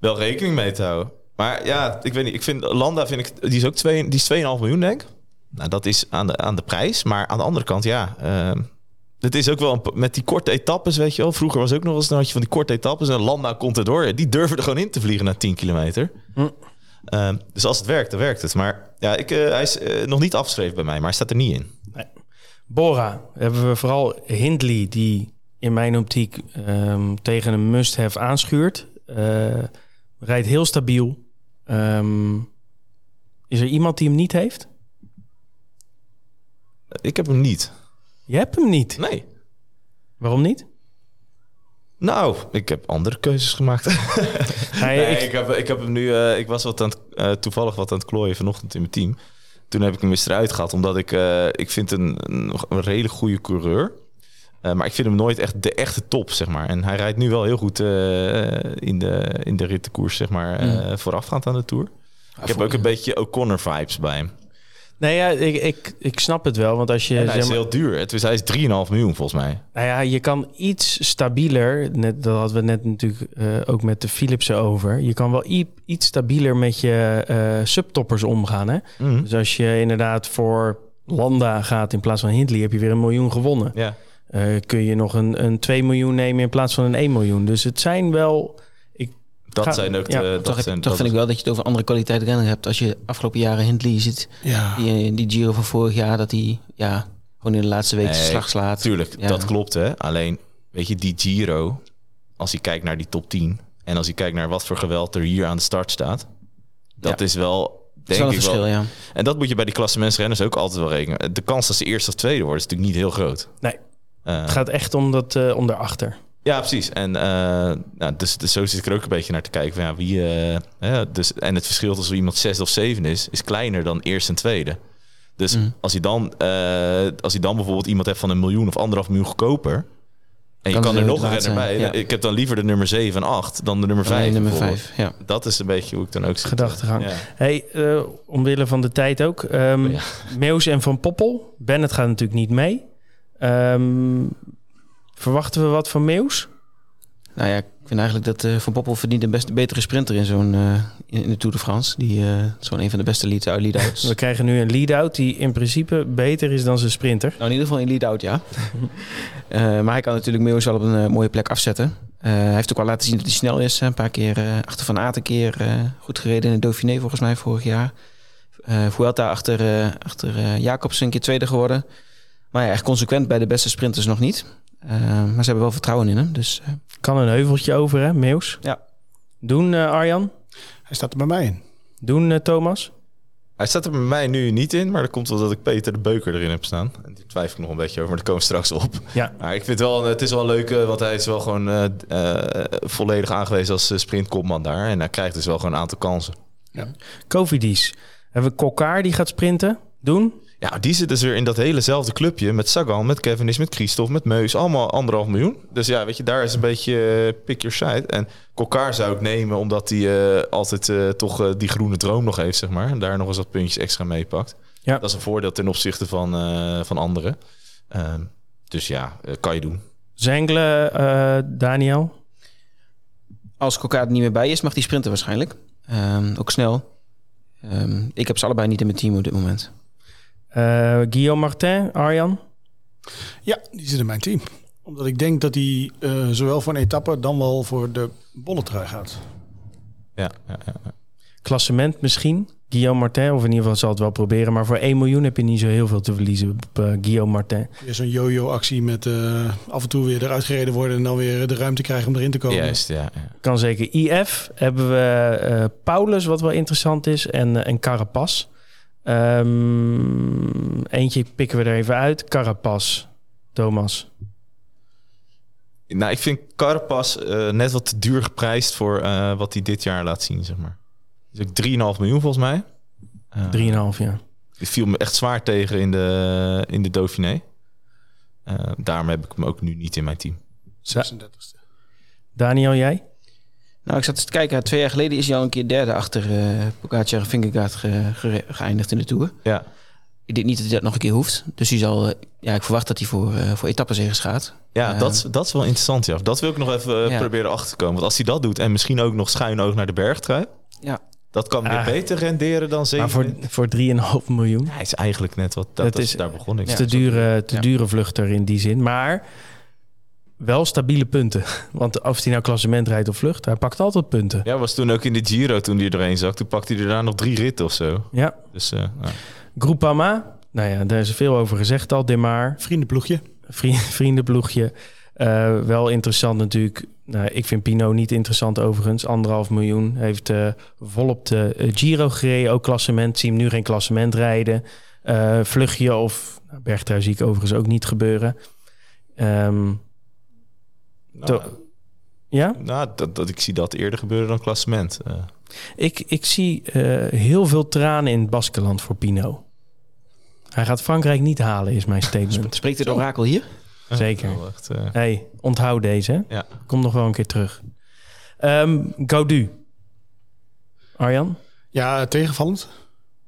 wel rekening mee te houden. Maar ja, ik weet niet, ik vind Landa, vind ik, die is ook twee, die is 2,5 miljoen denk ik. Nou, dat is aan de, aan de prijs, maar aan de andere kant, ja, uh, het is ook wel een, met die korte etappes, weet je wel. Vroeger was ook nog eens een had je van die korte etappes en Landa komt erdoor. Die durven er gewoon in te vliegen na 10 kilometer. Hm. Uh, dus als het werkt, dan werkt het. Maar ja, ik, uh, hij is uh, nog niet afgeschreven bij mij, maar hij staat er niet in. Nee. Bora hebben we vooral Hindley, die in mijn optiek um, tegen een must-have aanschuurt. Uh, rijdt heel stabiel. Um, is er iemand die hem niet heeft? Ik heb hem niet. Je hebt hem niet. Nee. Waarom niet? Nou, ik heb andere keuzes gemaakt. *laughs* Nee, Nee, ik- ik, heb, ik heb hem nu. eh, ik was wat aan het, eh, toevallig wat aan het klooien vanochtend in mijn team. Toen heb ik hem eens eruit gehad, omdat ik. eh, ik vind een, een, een redelijk goede coureur. Eh, maar ik vind hem nooit echt de echte top, zeg maar. En hij rijdt nu wel heel goed eh, in, de, in de rittenkoers, zeg maar, eh, voorafgaand aan de Tour. Ik heb ook een beetje O'Connor vibes bij hem. Nee ja, ik, ik, ik snap het wel. Want als je. En hij zeg is heel duur. Het is, hij is 3,5 miljoen volgens mij. Nou ja, je kan iets stabieler, net, dat hadden we net natuurlijk eh, ook met de Philipsen over. Je kan wel iets stabieler met je eh, subtoppers omgaan. Hè? Mhm. Dus als je inderdaad voor Landa gaat in plaats van Hindley, heb je weer een miljoen gewonnen. Ja. Eh, kun je nog een, een 2 miljoen nemen in plaats van een 1 miljoen. Dus het zijn wel. Dat ga- zijn ook ja, de. Toch, Dat heb- zijn, toch dat vind ik wel dat je het over andere kwaliteit rennen hebt. Als je afgelopen jaren Hindley ziet, Ja. die, die Giro van vorig jaar, dat hij ja, gewoon in de laatste week Nee, slag slaat. Tuurlijk, Ja. dat klopt hè. Alleen, weet je, die Giro, als je kijkt naar die top 10 en als je kijkt naar wat voor geweld er hier aan de start staat, dat Ja. is wel, Dat is denk wel een ik verschil, wel. ja. En dat moet je bij die klassementsrenners ook altijd wel rekenen. De kans dat ze eerst of tweede worden is natuurlijk niet heel groot. Nee. Eh, Het gaat echt om dat eh om daarachter. Ja, precies. En eh, nou, dus, dus zo zit ik er ook een beetje naar te kijken. Van, ja, wie, eh, hè, dus, en het verschil tussen iemand zes of zeven is, is kleiner dan eerst en tweede. Dus Mhm. als, je dan, eh, als je dan bijvoorbeeld iemand hebt van een miljoen of anderhalf miljoen goedkoper. En je Kan er nog een renner bij. ja. Ik heb dan liever de nummer 7 en 8 dan de nummer Alleen 5. nummer bijvoorbeeld. 5, ja. Dat is een beetje hoe ik dan ook zit. Gedachtegang. Ja. Hey, eh, omwille van de tijd ook. ehm Ja. Meeuws en Van Poppel. Bennett gaat natuurlijk niet mee. Ehm, verwachten we wat van Meeuws? Nou ja, ik vind eigenlijk dat eh Van Poppel verdient een best betere sprinter in zo'n eh, in, de Tour de France. Die eh is gewoon een van de beste lead, lead-outs. We krijgen nu een lead-out die in principe beter is dan zijn sprinter. Nou, in ieder geval in lead-out, ja. *laughs* Maar hij kan natuurlijk Meeuwis wel op een mooie plek afzetten. Hij heeft ook al laten zien dat hij snel is. Een paar keer achter Van Aert een keer goed gereden in de Dauphiné volgens mij vorig jaar. Vuelta achter, achter Jacobsen een keer tweede geworden. Maar ja, echt consequent bij de beste sprinters nog niet. Eh, maar ze hebben wel vertrouwen in hem. Dus eh, Kan een heuveltje over, hè, Meeuws? Ja. Doen, eh, Arjan? Hij staat er bij mij in. Doen, eh, Thomas? Hij staat er bij mij nu niet in, maar dat komt wel dat ik Peter de Beuker erin heb staan. En die twijfel ik nog een beetje over, maar daar komen we straks op. Ja. Maar ik vind wel, het is wel leuk, want hij is wel gewoon eh, eh, volledig aangewezen als sprintkopman daar. En hij krijgt dus wel gewoon een aantal kansen. Covidis. Hebben we Kokkaar die gaat sprinten? Doen? Ja, die zit dus weer in dat helezelfde clubje met Sagan, met Kevin is, met Christophe, met Meus. Allemaal anderhalf miljoen. Dus ja, weet je, daar is een beetje eh, pick your side. En Kokkaar zou ik nemen omdat hij eh, altijd eh, toch eh, die groene droom nog heeft, zeg maar. En daar nog eens wat puntjes extra meepakt. Ja. Dat is een voordeel ten opzichte van, eh, van anderen. Ehm, dus ja, kan je doen. Zengelen, eh, Daniel? als Kokka er niet meer bij is, mag hij sprinten waarschijnlijk. Ehm, ook snel. Ehm, ik heb ze allebei niet in mijn team op dit moment. Eh, Guillaume Martin, Arjan? Ja, die zit in mijn team. Omdat ik denk dat hij eh, zowel voor een etappe dan wel voor de bolletrui gaat. Ja, ja, ja. ja. Klassement misschien? Guillaume Martin, of in ieder geval zal het wel proberen. Maar voor 1 miljoen heb je niet zo heel veel te verliezen op eh, Guillaume Martin. Weer zo'n yo-yo-actie met eh, af en toe weer eruit gereden worden... en dan weer de ruimte krijgen om erin te komen. Juist, ja. ja. Kan zeker. IF hebben we eh, Paulus, wat wel interessant is, en, en Carapaz. Ehm, eentje pikken we er even uit. Carapaz, Thomas. Nou, ik vind Carapaz eh, net wat te duur geprijsd voor eh, wat hij dit jaar laat zien, zeg maar. Dus ook 3,5 miljoen volgens mij. Eh, 3,5 jaar. Die viel me echt zwaar tegen in de, in de Dauphiné. Daarom heb ik hem ook nu niet in mijn team. 36e. Daniel, jij? Nou, ik zat eens te kijken. Twee jaar geleden is hij al een keer derde achter eh Pogacar en Vingegaard ge- ge- geëindigd in de Tour. Ja, Ik denk niet dat hij dat nog een keer hoeft. Dus hij zal, eh, ja, ik verwacht dat hij voor, eh voor etappenzegers gaat. ja Eh, dat, is, dat is wel interessant. Ja. Dat wil ik nog even Ja. proberen achter te komen. Want als hij dat doet en misschien ook nog schuin oog naar de bergtrui... Ja. dat kan weer Ah. beter renderen dan 7 Maar voor, voor 3,5 miljoen. Hij is eigenlijk net wat... Dat, is- daar begon ik. is te, dure, te Ja. dure vluchter in die zin. Maar wel stabiele punten. *laughs* Want of hij nou klassement rijdt of vlucht, hij pakt altijd punten. Ja, was toen ook in de Giro toen hij er doorheen zag. Toen pakte hij er daar nog drie ritten of zo. Ja. Dus eh, nou. Groupama, nou ja, daar is veel over gezegd al. Demar, Vriendenploegje. vri- *laughs* vriendenploegje. Eh, wel interessant natuurlijk. Nou, ik vind Pino niet interessant overigens. Anderhalf miljoen. Heeft eh, volop de Giro gereden. Ook klassement. Zie hem nu geen klassement rijden. Eh, vluchtje of nou, bergtrui zie ik overigens ook niet gebeuren. Ehm, Nou, To- ja? nou, dat, dat, ik zie dat eerder gebeuren dan klassement. Eh, Ik, ik zie eh, heel veel tranen in het Baskeland voor Pino. Hij gaat Frankrijk niet halen, is mijn *laughs* statement. Spreekt het orakel hier? Zeker. wel echt, eh, hey, onthoud deze. hè? ja. Kom nog wel een keer terug. Ehm Gaudu. Arjan? Ja, tegenvallend.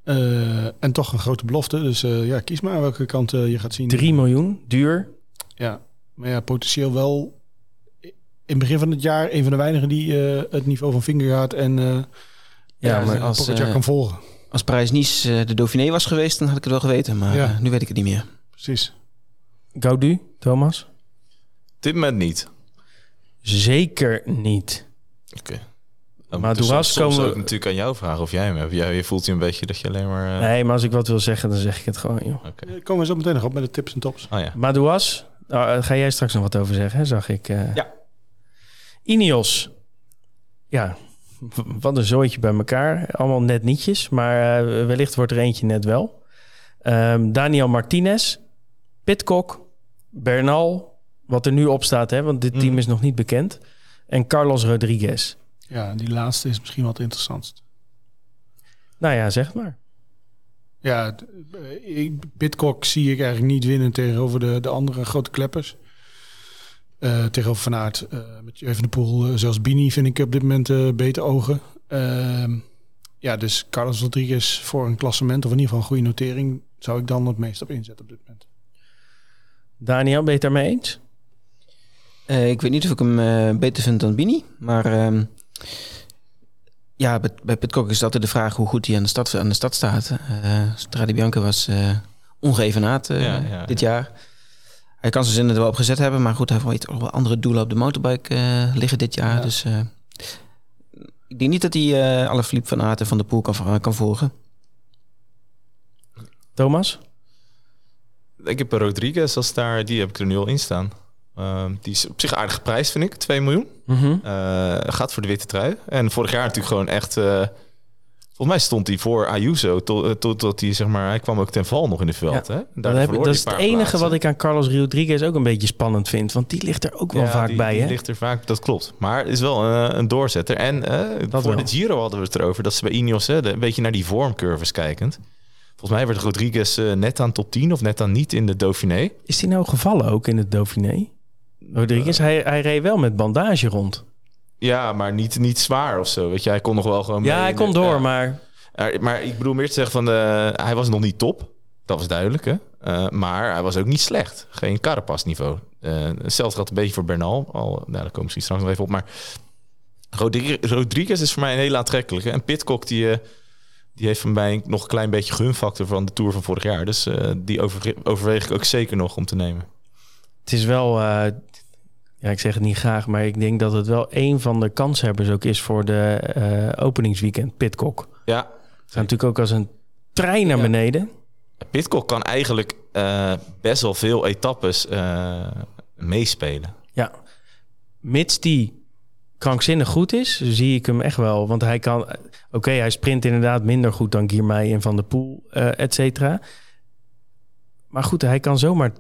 Eh, en toch een grote belofte. Dus eh, ja, kies maar welke kant eh, je gaat zien. 3 miljoen, duur. Ja, maar ja, potentieel wel het begin van het jaar een van de weinigen die eh, het niveau van Vingegaard en eh Ja, ja, maar als, eh, kan volgen. Als Parijs-Nice eh, de Dauphiné was geweest, dan had ik het wel geweten. Maar Ja. nu weet ik het niet meer. Precies. Gaudu, Thomas? Dit moment niet. Zeker niet. Oké. Maar dus Duras soms komen- natuurlijk aan jou vragen of jij hem hebt. Jij, je voelt je een beetje dat je alleen maar... eh, Nee, maar als ik wat wil zeggen, dan zeg ik het gewoon, joh. Oké. Eh, komen we zo meteen nog op met de tips en tops. Oh ja. Madouas, nou, eh, ga jij straks nog wat over zeggen, hè, zag ik. eh. Ja. Ineos. Ja, wat een zooitje bij elkaar. Allemaal net nietjes, maar eh, wellicht wordt er eentje net wel. Ehm, Daniel Martinez, Pitcock, Bernal, wat er nu op staat, hè, want dit team Mm. is nog niet bekend. En Carlos Rodriguez. Ja, die laatste is misschien het interessantst. Nou ja, zeg maar. Ja, eh, Pitcock zie ik eigenlijk niet winnen tegenover de, de andere grote kleppers. Eh, tegenover Van Aert, eh met Even de Poel, eh, zelfs Bini vind ik op dit moment eh, beter ogen. Ehm, ja, dus Carlos Rodriguez voor een klassement of in ieder geval een goede notering zou ik dan het meest op inzetten op dit moment. Daniel, ben je het daarmee eens? Eh, ik weet niet of ik hem eh, beter vind dan Bini. Maar ehm, ja, bij, bij Pitcock is altijd de vraag hoe goed hij aan de stad, aan de stad staat. Eh Strade Bianca was eh ongeëvenaard eh, Ja, ja, dit ja. jaar. Hij kan zijn zinnen er wel op gezet hebben. Maar goed, hij heeft wel wel andere doelen op de motorbike eh, liggen dit jaar. Ja. Dus eh, ik denk niet dat hij eh alle Philippe van Aert en Van de Poel kan, kan volgen. Thomas? Ik heb Rodriguez als daar, die heb ik er nu al in staan. Ehm, die is op zich aardig geprijsd, vind ik. 2 miljoen. Eh, gaat voor de witte trui. En vorig jaar natuurlijk gewoon echt... eh, volgens mij stond hij voor Ayuso tot, tot, tot hij, zeg maar... Hij kwam ook ten val nog in de veld. Hè? Dan heb, dat hij is een het enige plaatsen. wat ik aan Carlos Rodriguez ook een beetje spannend vind. Want die ligt er ook wel Ja, vaak die- bij, die hè? ligt er vaak, dat klopt. Maar het is wel eh, een doorzetter. En eh, voor wel. de Giro hadden we het erover... dat ze bij Ineos hè, de- een beetje naar die vormcurves kijkend... Volgens mij werd Rodriguez eh, net aan top 10 of net aan niet in de Dauphiné. Is die nou gevallen ook in het Dauphiné? Rodriguez, hij, hij reed wel met bandage rond. Ja, maar niet, niet zwaar of zo. Weet je, hij kon nog wel gewoon. Ja, mee hij kon door, ja. maar Maar, ik bedoel meer te zeggen van de, hij was nog niet top. Dat was duidelijk, hè? Eh, maar hij was ook niet slecht. Geen Carapaz niveau. Eh hetzelfde geldt een beetje voor Bernal. Al, nou, daar komen we misschien straks nog even op. Maar Rodri- Rodriguez is voor mij een hele aantrekkelijke. En Pitcock, die, eh, die heeft van mij nog een klein beetje gunfactor van de Tour van vorig jaar. Dus eh, die overwe- overweeg ik ook zeker nog om te nemen. het is wel... ja, ik zeg het niet graag, maar ik denk dat het wel een van de kanshebbers ook is voor de eh, openingsweekend, Pitcock. Ja, Gaat natuurlijk ook als een trein naar Ja. beneden. Pitcock kan eigenlijk eh, best wel veel etappes eh, meespelen. Ja, mits die krankzinnig goed is, zie ik hem echt wel. Want hij kan... Oké, hij sprint inderdaad minder goed dan Girmay en Van der Poel, et cetera. Maar goed, hij kan zomaar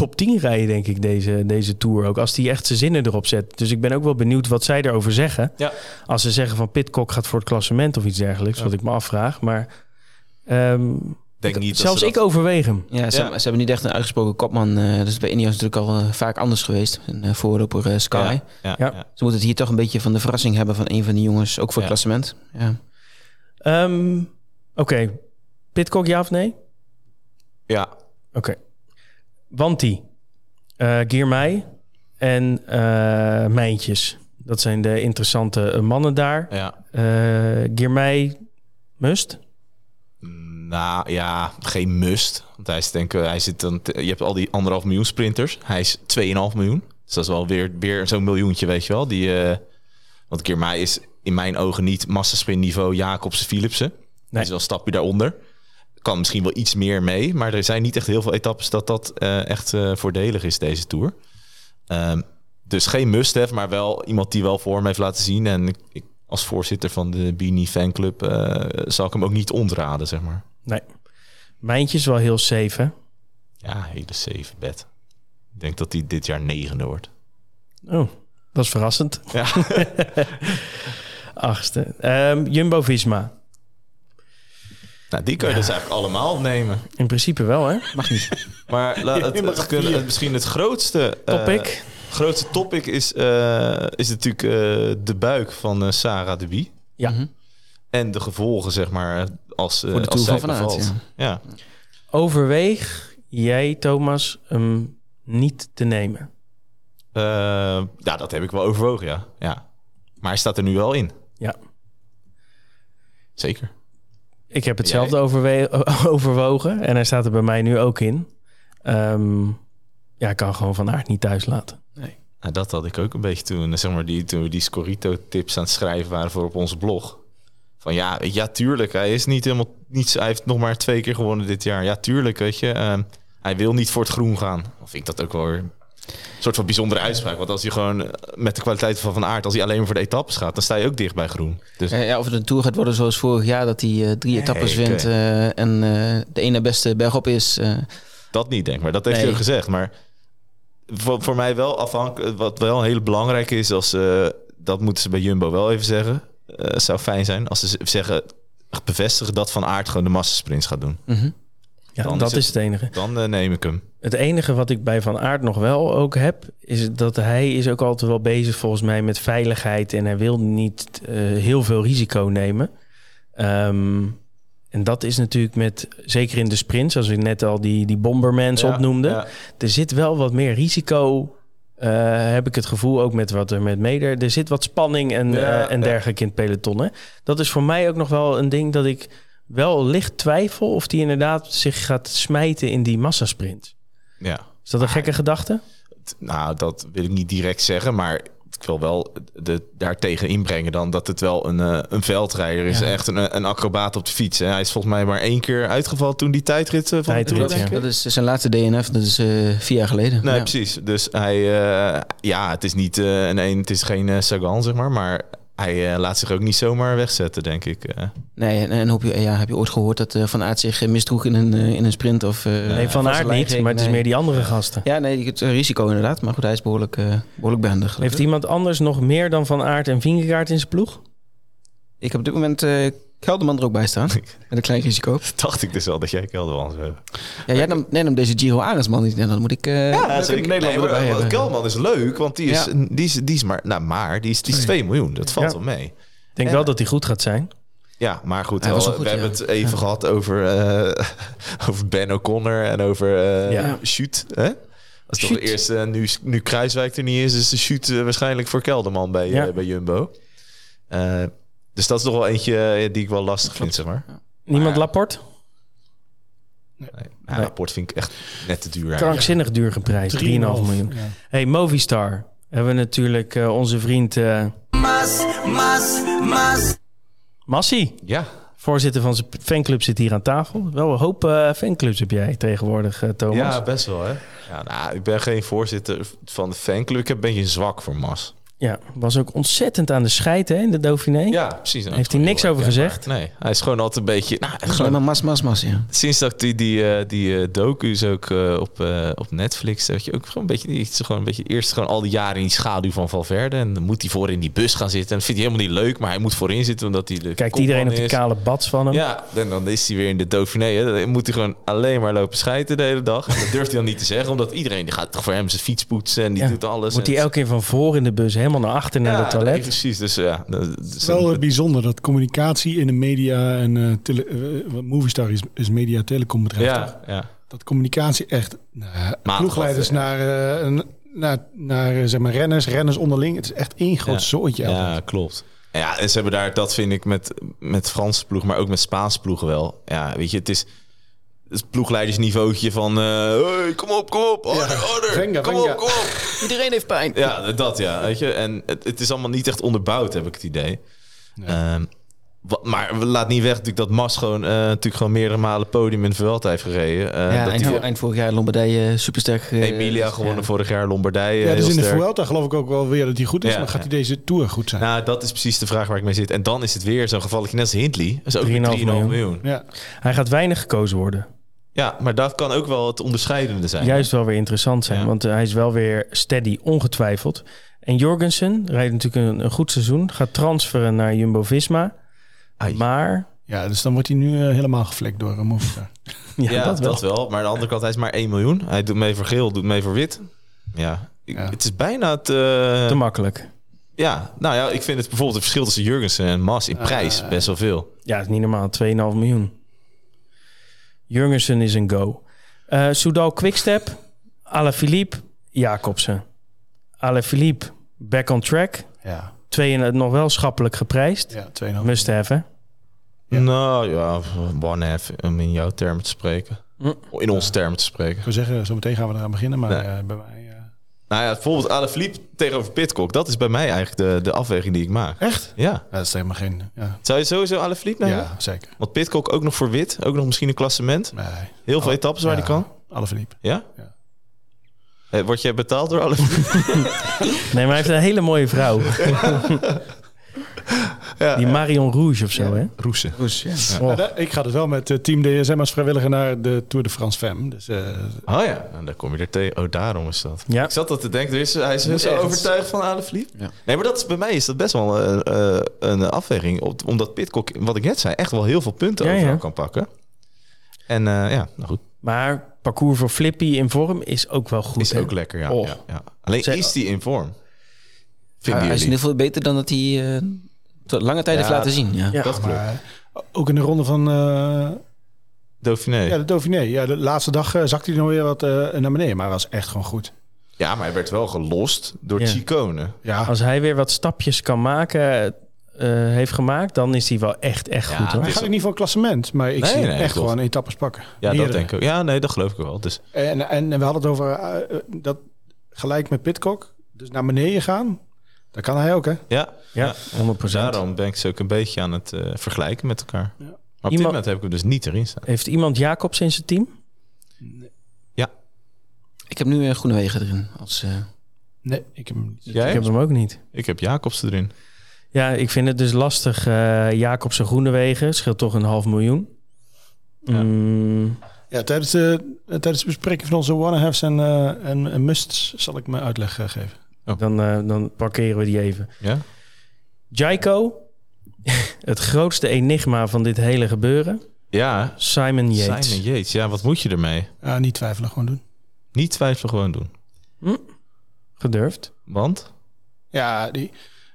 top 10 rijden, denk ik, deze, deze Tour ook. Als hij echt zijn zinnen erop zet. Dus ik ben ook wel benieuwd wat zij erover zeggen. Ja. Als ze zeggen van Pitcock gaat voor het klassement of iets dergelijks, Ja. wat ik me afvraag. Maar ehm, Denk niet dat zelfs ze ik dat- overweeg hem. Ja, ze, Ja. Hebben, ze hebben niet echt een uitgesproken kopman. eh dat is bij Ineos natuurlijk al eh, vaak anders geweest. Een uh, voorloper eh, Sky. Ja, ja, Ja. ja. Ze moeten het hier toch een beetje van de verrassing hebben van een van die jongens. Ook voor Ja. het klassement. Ja. Ehm, Oké, Pitcock ja of nee? Ja, Oké. Wanti, uh, Giermij en eh Mijntjes. Dat zijn de interessante eh, mannen daar. ja. Uh, must? Nou ja, geen must. Want hij is denk hij zit dan, je hebt al die anderhalf miljoen sprinters. Hij is 2,5 miljoen. Dus dat is wel weer, weer zo'n miljoentje, weet je wel. Die, want mij is in mijn ogen niet massasprint niveau Jacobsen Philipsen. Dat is wel een stapje daaronder. Kan misschien wel iets meer mee. Maar er zijn niet echt heel veel etappes dat dat eh, echt eh, voordelig is, deze Tour. Ehm, dus geen must-have, maar wel iemand die wel voor hem heeft laten zien. En ik, ik- als voorzitter van de Beanie fanclub eh zal ik hem ook niet ontraden, zeg maar. Nee. Mijntje is wel heel safe, hè? Ja, hele safe bet. Ik denk dat hij dit jaar negende wordt. Oh, dat is verrassend. Ja. *laughs* Achtste. Ehm, Jumbo-Visma. Nou, die kun je dus eigenlijk allemaal nemen. In principe wel, hè? Mag niet. Maar *laughs* het, het, misschien het grootste eh, Topic. grootste topic is, eh, is natuurlijk eh, de buik van eh, Sarah de Bie. Ja. Mhm. En de gevolgen, zeg maar, als, eh Voor de als zij van Van Aert, bevalt. Ja. Overweeg jij, Thomas, hem niet te nemen? Eh, ja, dat heb ik wel overwogen, ja. ja. Maar hij staat er nu wel in. Ja. Zeker. Ik heb hetzelfde *laughs* overwogen en hij staat er bij mij nu ook in. Ehm, ja, ik kan gewoon Van Aert niet thuis laten. Nou, dat had ik ook een beetje toen, zeg maar, die, toen we die Scorito-tips aan het schrijven waren voor op onze blog. Van ja, ja, tuurlijk. Hij is niet helemaal niets. Hij heeft nog maar twee keer gewonnen dit jaar. Ja, tuurlijk, weet je. ehm, hij wil niet voor het groen gaan. Of vind ik dat ook wel weer een soort van bijzondere uitspraak. Want als hij gewoon eh, met de kwaliteit van Van Aert, als hij alleen maar voor de etappes gaat, dan sta je ook dicht bij groen. Dus Ja, of het een tour gaat worden zoals vorig jaar, dat hij eh, drie etappes wint eh, en de ene beste bergop is. Dat niet, denk ik. Maar dat heeft Nee. hij ook gezegd. Maar voor, voor mij wel afhankelijk... Wat wel een hele belangrijke is... Als, dat moeten ze bij Jumbo wel even zeggen. Het zou fijn zijn als ze zeggen... bevestigen dat Van Aert gewoon de massasprints gaat doen. mhm. Ja, Dan dat is is het- enige. Dan eh, neem ik hem. Het enige wat ik bij Van Aert nog wel ook heb, is dat hij is ook altijd wel bezig volgens mij met veiligheid en hij wil niet eh, heel veel risico nemen. Ehm, en dat is natuurlijk met, zeker in de sprints, als ik net al die, die bombermans Ja, opnoemde, ja. er zit wel wat meer risico. eh, heb ik het gevoel ook met wat er met Meder. Er zit wat spanning en, Ja, en dergelijke in het peloton. Hè? Dat is voor mij ook nog wel een ding dat ik wel licht twijfel of die inderdaad zich gaat smijten in die massasprint. Ja. Is dat een gekke gedachte? Nou, dat wil ik niet direct zeggen, maar ik wil wel de, daartegen inbrengen dan dat het wel een, eh, een veldrijder is. Ja. Echt een, een acrobaat op de fiets. hè. Hij is volgens mij maar één keer uitgevallen toen die tijdrit eh, van de Tijdrit, ja. Dat is zijn laatste DNF, dat is eh, vier jaar geleden. Nee, Ja. precies. Dus hij, eh, ja, het is niet eh, een een, het is geen Sagan, zeg maar, maar hij eh, laat zich ook niet zomaar wegzetten, denk ik. eh. Nee, en, en heb, je, ja, heb je ooit gehoord dat eh, Van Aert zich misdroeg in een, in een sprint? Of, eh, Nee, Van Aert niet, maar het is Nee. meer die andere gasten. Ja, nee, het risico inderdaad. Maar goed, hij is behoorlijk, eh behoorlijk behendig. Heeft iemand anders nog meer dan Van Aert en Vingegaard in zijn ploeg? Ik heb op dit moment eh Gelderman er ook bij staan. *laughs* Met een klein risico. *laughs* Dacht ik dus al dat jij Kelderman zou hebben. Ja, jij nam, nee, nam deze Giro Arendsman niet. En dan moet ik eh Ja, moet ik. Nederland Nee, erbij want hebben. Kelderman is leuk, want die is, Ja. die is, die is maar, nou, maar die is, die is 2 miljoen. Dat valt Ja. wel mee. Ik denk Ja. wel dat hij goed gaat zijn. Ja, maar goed, wel, we ja. hebben het even gehad over, eh, *laughs* over Ben O'Connor en over eh Ja. shoot. Hè? Als toch Shoot. eerst eh, nu, nu Kruiswijk er niet is, is de shoot eh, waarschijnlijk voor Kelderman bij, Ja. eh, bij Jumbo. Dus dat is toch wel eentje eh, die ik wel lastig vind, zeg maar. Niemand Maar- Laporte? Nee. Nee. Vind ik echt net te duur. eigenlijk. Krankzinnig duur geprijsd, 3,5 miljoen. Ja. Hey, Movistar. Hebben we natuurlijk eh, onze vriend eh Massi. Ja, Voorzitter van zijn fanclub zit hier aan tafel. Wel een hoop eh, fanclubs heb jij tegenwoordig, Thomas. ja, best wel hè. Ja, nou, ik ben geen voorzitter van de fanclub. Ik heb een beetje een zwak voor Mas. Ja, was ook ontzettend aan de scheid hè, in de Dauphiné. Ja, precies. Nou, Heeft hij niks over gezegd? Nee, hij is gewoon altijd een beetje... Nou, Gewoon maar mas, mas, mas, ja. sinds dat die, die, eh, die eh, docu's ook eh, op, eh, op Netflix... Weet je, ook gewoon een beetje... Die, is gewoon een beetje eerst gewoon al die jaren in die schaduw van Valverde. En dan moet hij voor in die bus gaan zitten. En dat vindt hij helemaal niet leuk. Maar hij moet voorin zitten omdat hij de Kijkt iedereen op de kale bats van hem. Ja, en dan is hij weer in de Dauphiné. Hè. Dan moet hij gewoon alleen maar lopen schijten de hele dag. En dat durft hij dan niet te zeggen. Omdat iedereen die gaat toch voor hem zijn fiets poetsen. En die Ja. doet alles. Moet hij elke keer van voor in de bus helemaal naar achter naar Ja, het toilet? precies. Dus ja, dat Het is wel een- eh, bijzonder dat communicatie in de media en eh tele, wat Movistar is, is media telecombedrijf. toch? ja, ja. Dat communicatie echt nou, Maar ploegleiders naar, eh, een- naar, naar eh, zeg maar renners, renners onderling. Het is echt één groot Ja. zooitje. Ja, klopt. Ja, en ze hebben daar, dat vind ik met, met Franse ploeg, maar ook met Spaanse ploegen wel. Ja, weet je, het is het ploegleidersniveautje van... eh hey, kom op, kom op, harder, venga, kom venga. op, kom op. *laughs* Iedereen heeft pijn. Ja, dat ja, weet je. En het, het is allemaal niet echt onderbouwd, heb ik het idee. Ehm, Wat, maar we laat niet weg natuurlijk dat Mas gewoon, eh, natuurlijk gewoon meerdere malen podium in de Vuelta heeft gereden. Eh, ja, dat eind, die- eind vorig jaar Lombardije supersterk. eh, Emilia gewonnen ja. vorig jaar, Lombardije Ja, dus heel in de. Vuelta geloof ik ook wel weer dat hij goed is. Ja, maar gaat ja. hij deze Tour goed zijn? Nou, dat is precies de vraag waar ik mee zit. En dan is het weer zo'n gevalletje net als Hindley. Dat is ook weer 3,5 3,5 miljoen. miljoen. Ja. Hij gaat weinig gekozen worden. Ja, maar dat kan ook wel het onderscheidende zijn. Juist wel weer interessant zijn, Ja. want eh, hij is wel weer steady, ongetwijfeld. En Jorgensen rijdt natuurlijk een, een goed seizoen. Gaat transferen naar Jumbo-Visma. Ai. Maar, ja, dus dan wordt hij nu eh, helemaal geflikt door uh, Movistar. *laughs* ja, Ja, dat wel. Maar aan de andere kant, hij is maar 1 miljoen. Hij doet mee voor geel, doet mee voor wit. Ja, ik- Ja. het is bijna het... eh, Te makkelijk. ja, nou ja, ik vind het bijvoorbeeld het verschil tussen Jurgensen en Mas in prijs best wel veel. Ja, het is niet normaal. 2,5 miljoen. Jurgensen is een go. Eh Soudal Quickstep, Alaphilippe, Jacobsen. Alaphilippe, back on track. Ja, Twee in het nog wel schappelijk geprijsd. ja 2,5. Must have? Ja. Nou ja, one half, om in jouw termen te spreken. Hm. In onze termen te spreken. Ik wil zeggen, zo meteen gaan we eraan beginnen. Maar Nee. eh, bij mij... Nou ja, bijvoorbeeld Alaphilippe tegenover Pitcock. Dat is bij mij eigenlijk de, de afweging die ik maak. Echt? Ja. Ja, dat is helemaal geen... Ja, Zou je sowieso Alaphilippe nemen? ja zeker. Want Pitcock ook nog voor wit. Ook nog misschien een klassement. Nee. Heel veel etappes waar ja, die kan. Alle verliep. Ja? Ja. Eh, Word jij betaald door Alaphilippe? *laughs* Nee, maar hij heeft een hele mooie vrouw. *laughs* ja. Die Marion Rouge of zo, hè? Roesen. Oes, ja. Oh. Maar da- ik ga dus wel met eh, Team DSM als vrijwilliger naar de Tour de France Femme. Dus eh, Oh ja, en daar kom je er tegen. Oh, daarom is dat. Ja. Ik zat dat te denken. Er is, hij is zo ergens. overtuigd van. Ja. Nee, maar dat is, bij mij is dat best wel een, eh, een afweging. Op- Omdat Pitcock, wat ik net zei, echt wel heel veel punten ja. kan pakken. En eh, ja, nou goed. Maar parcours voor Flippy in vorm is ook wel goed. Is hè? ook lekker, ja. Oh. ja, ja. Alleen Zij- is die in vorm? Hij is in ieder geval beter dan dat hij eh, lange tijd heeft Ja, laten zien. Ja. Ja. Dat klopt. maar ook in de ronde van eh, Dauphiné. ja, Ja, de Dauphiné. Ja, de laatste dag eh, zakte hij nog weer wat eh, naar beneden. Maar hij was echt gewoon goed. maar hij werd wel gelost door Ja. Chicone. Ja, Als hij weer wat stapjes kan maken, eh, heeft gemaakt, dan is hij wel echt, echt Ja, goed. Hoor. hij gaat ook- niet voor een klassement. Maar ik Nee, zie nee, hem echt klopt. gewoon etappes pakken. Ja, dat denk ik ook. Ja, nee, dat geloof ik wel. Dus En, en, en we hadden het over eh, eh, dat gelijk met Pitcock. Dus naar beneden gaan. Dat kan hij ook, hè? ja, Ja, 100%. daarom ben ik ze ook een beetje aan het eh, vergelijken met elkaar. Ja. Maar op dit Iemand- moment heb ik hem dus niet erin staan. Heeft iemand Jacobs in zijn team? Ik heb nu uh, Groenewegen erin. Als, eh, Nee, ik heb hem niet. Jij? Ik heb hem ook niet. Ik heb Jacobs erin. Ja, ik vind het dus lastig. eh Jacobs en Groenewegen scheelt toch een half miljoen. Ja. Mm, Ja, tijdens de, tijdens de bespreking van onze wanna-haves en, eh, en, en musts zal ik mijn uitleg eh, geven. Dan, eh, dan parkeren we die even. Ja? Jaiko, *laughs* het grootste enigma van dit hele gebeuren. Ja, Simon Yates. Simon Yates. Ja, wat moet je ermee? Ja, niet twijfelen, gewoon doen. Niet twijfelen, gewoon doen. Gedurfd. Want? Ja, die,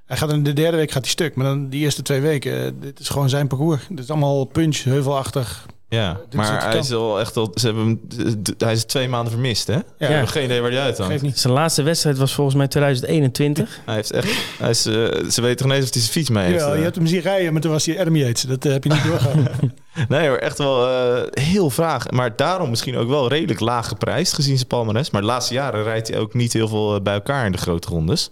hij gaat in de derde week gaat hij stuk. Maar dan die eerste twee weken, eh, dit is gewoon zijn parcours. Dit is allemaal punch, heuvelachtig. Ja, maar hij is al echt al... Ze hebben hem, hij is twee maanden vermist, hè? Ja, We hebben geen idee waar hij uit hangt. niet. Zijn laatste wedstrijd was volgens mij 2021. *laughs* Hij heeft echt... Hij is, eh, ze weten toch niet eens of hij zijn fiets mee heeft. Ja, je eh. hebt hem zien rijden, maar toen was hij Adam Yates. Dat eh, heb je niet doorgaan. *laughs* *laughs* Nee hoor, echt wel eh, heel vraag. Maar daarom misschien ook wel redelijk laag geprijsd gezien zijn palmares. Maar de laatste jaren rijdt hij ook niet heel veel bij elkaar in de grote rondes.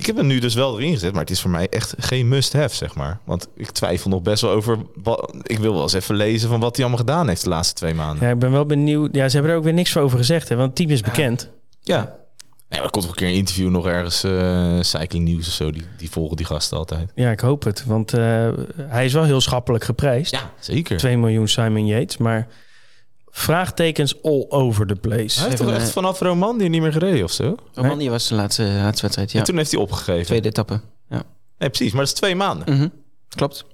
Ik heb hem nu dus wel erin gezet, maar het is voor mij echt geen must-have, zeg maar. Want ik twijfel nog best wel over... Wat, ik wil wel eens even lezen van wat hij allemaal gedaan heeft de laatste twee maanden. Ja, ik ben wel benieuwd. Ja, ze hebben er ook weer niks voor over gezegd, hè, want het team is bekend. Ja. Nee, maar er komt wel een keer een interview nog ergens, eh, Cycling News of zo. Die, die volgen die gasten altijd. Ja, ik hoop het, want eh, hij is wel heel schappelijk geprijsd. Ja, zeker. 2 miljoen Simon Yates, maar vraagtekens all over the place. Hij heeft toch echt eh, vanaf Romandie niet meer gereden of zo? Romandie was de laatste, laatste wedstrijd. Ja, En toen heeft hij opgegeven. tweede etappe. Ja. Nee, precies. Maar dat is twee maanden. Mhm. Klopt. Dan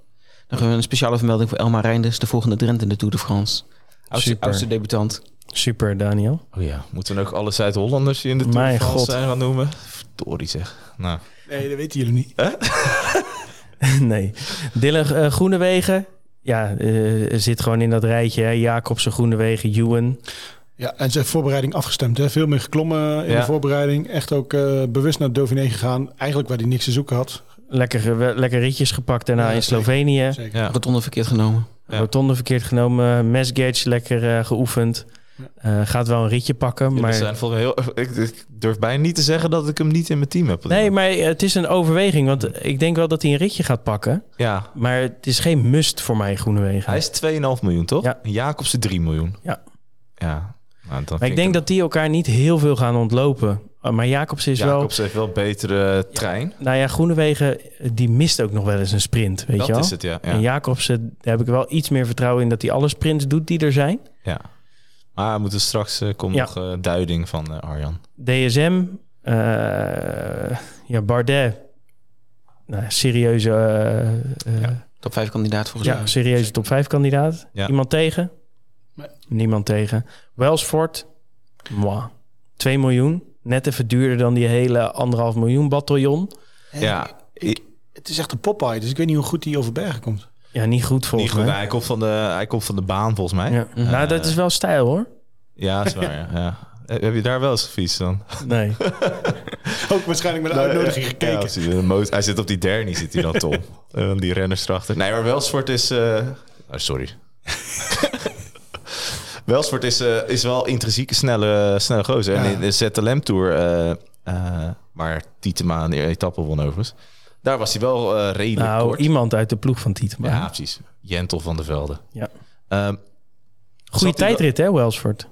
hebben we een speciale vermelding voor Elmar Reinders, de volgende Drent in de Tour de France. Oudste, Super. oudste debutant. Super, Daniel. Oh ja, moeten we ook alle Zuid-Hollanders die in de Tour Mijn de France god. zijn gaan noemen? Verdorie zeg. Nou, Nee, dat weten jullie niet. *laughs* nee. Dylan eh, Groenewegen. Ja, eh, zit gewoon in dat rijtje. Hè. Jacobsen, Groenewegen, Ewan. Ja, en zijn voorbereiding afgestemd. Hè? Veel meer geklommen in Ja. de voorbereiding. Echt ook eh, bewust naar Dauphiné gegaan. Eigenlijk waar hij niks te zoeken had. Lekker, eh, lekker ritjes gepakt daarna Ja, in. Slovenië. Zeker. ja. Rotonde verkeerd genomen. Ja. Rotonde verkeerd genomen. Mesgage lekker eh, geoefend. Eh, gaat wel een ritje pakken, Maar maar... zijn heel, ik, ik durf bijna niet te zeggen dat ik hem niet in mijn team heb. Nee, maar het is een overweging. Want ik denk wel dat hij een ritje gaat pakken. Ja, Maar het is geen must voor mij, Groenewegen. hij is 2,5 miljoen, toch? Ja. En Jacobsen 3 miljoen. Ja. Ja. Nou, dan Maar ik denk dat die elkaar niet heel veel gaan ontlopen. Uh, Maar Jacobs is wel... Jacobs heeft wel betere trein. Nou ja, Groenewegen, die mist ook nog wel eens een sprint, weet dat je wel? is het, ja. ja. En Jacobsen, daar heb ik wel iets meer vertrouwen in dat hij alle sprints doet die er zijn. ja. Maar we moeten straks eh, komt Ja. nog eh, duiding van eh, Arjan. DSM, eh, ja, Bardet. Nou, serieuze, eh, eh, Top 5 kandidaat volgens ja, mij. serieuze top 5 kandidaat. Ja. Iemand tegen? Nee. Niemand tegen. Welsford, moi. 2 miljoen. Net even duurder dan die hele anderhalf miljoen bataljon. Ja, Ik, het is echt een Popeye, dus ik weet niet hoe goed die over bergen komt. Ja, niet goed volgens niet goed. mij. Hij komt, van de, hij komt van de baan, volgens mij. Ja. Mhm. nou, dat is wel stijl hoor. Ja, is waar. ja. ja. Eh, Heb je daar wel eens gefietst dan? Nee. *laughs* Ook waarschijnlijk met de uitnodiging Ja, gekeken. als hij, hij zit op die dernie, zit hij dan Tom. *laughs* Eh, die renners erachter. Nee, maar Welsford is... eh, oh, sorry. *laughs* Welsford is, eh, is wel intrinsiek een snelle, snelle gozer. En Ja. in de ZLM Tour, eh, eh, waar Tietema een etappe won overigens... daar was hij wel eh, redelijk Nou, kort. iemand uit de ploeg van Tietema. Ja, precies. Jentel van der Velde. Ja. Ehm, wel- tijdrit hè, Welsford.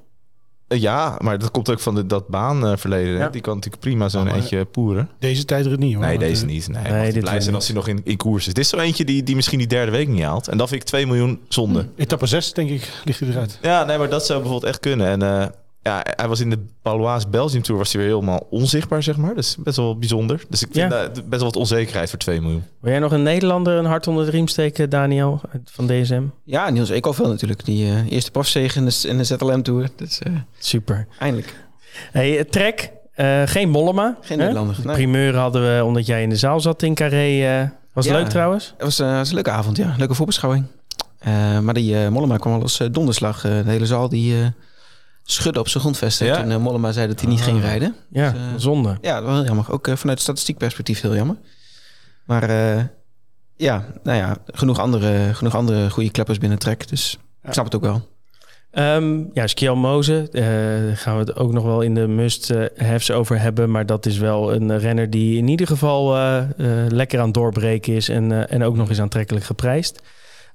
Eh, ja, maar dat komt ook van de, dat baanverleden. hè. Ja. Die kan natuurlijk prima zo'n Oh, eentje poeren. Deze tijdrit niet hoor. Nee, deze eh, niet. Nee, dit blij zijn niet. als hij nog in, in koers is. Dit is zo eentje die, die misschien die derde week niet haalt. En dat vind ik 2 miljoen zonde. Etappe 6 denk ik, ligt hij eruit. Ja, nee, maar dat zou bijvoorbeeld echt kunnen. En eh, ja, hij was in de Paloise Belgium Tour was hij weer helemaal onzichtbaar, zeg maar. Dat is best wel bijzonder. Dus ik vind Ja. best wel wat onzekerheid voor 2 miljoen. Wil jij nog een Nederlander een hart onder de riem steken, Daniel, van DSM? Ja, Niels Eekhoff natuurlijk. Die eh, eerste profzege in de, in de ZLM-tour. Dus eh, Super. eindelijk. Hey, eh, Trek, eh, geen Mollema. Geen hè? Nederlander. De Nee. primeur hadden we omdat jij in de zaal zat in Carré. eh, was Ja. leuk trouwens? Het was, was een leuke avond, ja. Leuke voorbeschouwing. Eh, maar die Mollema kwam al als eh, donderslag. Eh, de hele zaal die eh, schudde op zijn grondvesten. Ja? Toen eh, Mollema zei dat hij niet Ah. ging rijden. Ja, Dus, eh, zonde. Ja, dat was heel jammer. Ook eh, vanuit statistiek perspectief heel jammer. Maar ja, nou ja, genoeg andere, genoeg andere goede kleppers binnen trek. Dus ik snap het ook wel. Ehm, ja, Skjel Moze, daar gaan we het ook nog wel in de must-haves over hebben. Maar dat is wel een renner die in ieder geval lekker aan het doorbreken is. En, en ook nog eens aantrekkelijk geprijsd.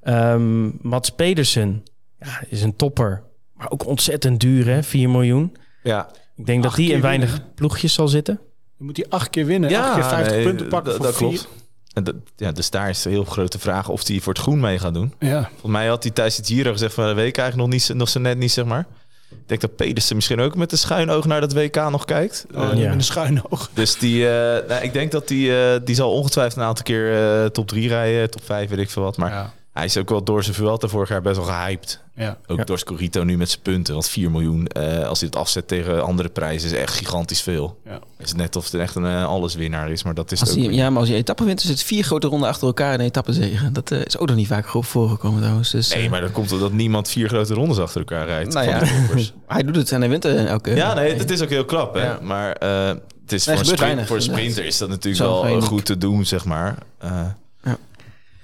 Ehm, Mats Pedersen ja, is een topper. Maar ook ontzettend duur, hè? 4 miljoen. Ja, Ik denk dat die in weinig winnen. ploegjes zal zitten. Dan moet hij acht keer winnen. acht keer 50 nee, punten pakken dat- voor dat vier. klopt. En dat, ja, dus daar is de heel grote vraag of hij voor het groen mee gaat doen. Ja. Volgens mij had hij tijdens het Giro gezegd van de WK eigenlijk nog, niet, nog zo net niet, zeg maar. Ik denk dat Pedersen misschien ook met een schuin oog naar dat WK nog kijkt. Oh, die ja. met een schuine oog. Dus die, eh, nou, ik denk dat die, eh, die zal ongetwijfeld een aantal keer eh, top 3 rijden, top 5, weet ik veel wat. Maar Ja. Hij is ook wel door zijn Vuelta vorig jaar best wel gehyped. Ja. Ook Ja. door Scorito nu met zijn punten. Want 4 miljoen, eh, als hij het afzet tegen andere prijzen, is echt gigantisch veel. Ja. Het is net of het echt een eh, alleswinnaar is, maar dat is Als het ook die, ja, maar als je etappe wint, dan zit vier grote ronden achter elkaar in een etappezege. Dat eh, is ook nog niet vaak goed voorgekomen trouwens. Dus, Nee, maar dan komt het dat niemand vier grote rondes achter elkaar rijdt. Nou van ja. *laughs* hij doet het en hij wint er elke... Ja, nee, het is ook heel knap, hè. Ja. Maar eh, het is Nee, voor, een gebeurt sprint- weinig, voor een inderdaad. sprinter is dat natuurlijk Zo wel goed te doen, zeg maar.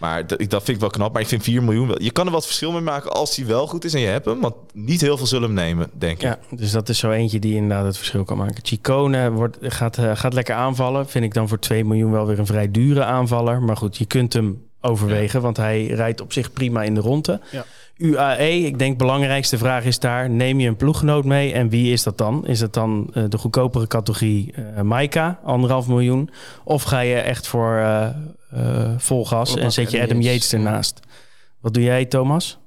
Maar dat, ik- dat vind ik wel knap. Maar ik vind 4 miljoen wel... Je kan er wat verschil mee maken als hij wel goed is en je hebt hem. Want niet heel veel zullen hem nemen, denk ik. Ja, dus dat is zo eentje die inderdaad het verschil kan maken. Chicone wordt, gaat, eh, gaat lekker aanvallen. Vind ik dan voor 2 miljoen wel weer een vrij dure aanvaller. Maar goed, je kunt hem overwegen, want hij rijdt op zich prima in de ronde. Ja. UAE, ik denk belangrijkste vraag is daar, neem je een ploeggenoot mee? En wie is dat dan? Is dat dan eh, de goedkopere categorie eh Maika, anderhalf miljoen? Of ga je echt voor eh, eh, vol gas en zet je Adam Yates, Yates ernaast? Wat doe jij, Thomas?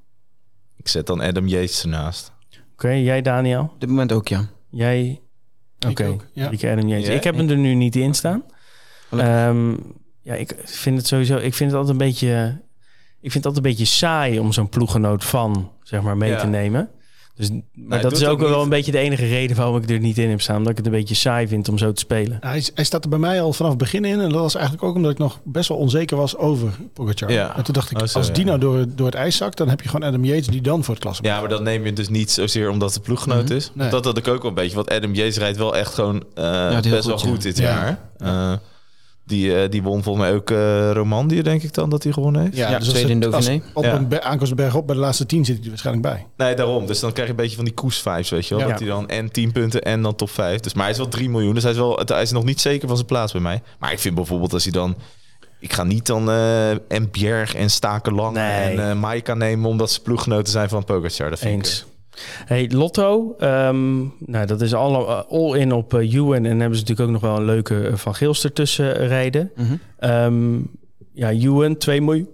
Ik zet dan Adam Yates ernaast. Oké, jij Daniel? Op dit moment ook, ja. Jij? Oké, ja. ik Adam Yates. Ja? Ik heb hem er nu niet in staan. Ehm, ja, ik vind het sowieso. Ik vind het altijd een beetje. Ik vind het altijd een beetje saai om zo'n ploeggenoot van zeg maar mee Ja. te nemen. Dus, maar dat is ook ook wel niet. een beetje de enige reden waarom ik er niet in heb staan. Omdat ik het een beetje saai vind om zo te spelen. Hij, hij staat er bij mij al vanaf het begin in. En dat was eigenlijk ook omdat ik nog best wel onzeker was over Pogacar. Ja. En toen dacht ik, Oh, zo, als ja. die nou door, door het ijs zakt... dan heb je gewoon Adam Yates die dan voor het klasse Ja, maar dat neem je dus niet zozeer omdat het ploeggenoot Mhm. is. Nee. Dat had ik ook wel een beetje. Want Adam Yates rijdt wel echt gewoon eh, best wel goed, dit Ja. jaar. Eh, Die, eh, die won volgens mij ook eh Romandie, denk ik dan, dat hij gewonnen heeft. Ja, dus tweede in Dauphiné. op Ja. een be- aankomst bergop bij de laatste tien zit hij er waarschijnlijk bij. Nee, daarom. Dus dan krijg je een beetje van die koers-vibes, weet je wel. Ja. Dat hij dan en 10 punten en dan top 5. Dus, maar hij is wel 3 miljoen, dus hij is, wel, hij is nog niet zeker van zijn plaats bij mij. Maar ik vind bijvoorbeeld als hij dan... Ik ga niet dan eh en Bjerg en Stakenlang Nee. en eh Maika nemen... omdat ze ploeggenoten zijn van Pogacar. Dat vind Eens. ik... Hey, Lotto, ehm, nou, dat is alle, all in op uh. En dan hebben ze natuurlijk ook nog wel een leuke eh, Van Gils ertussen rijden. Mhm. Ehm, ja, Ewan, 2 miljoen.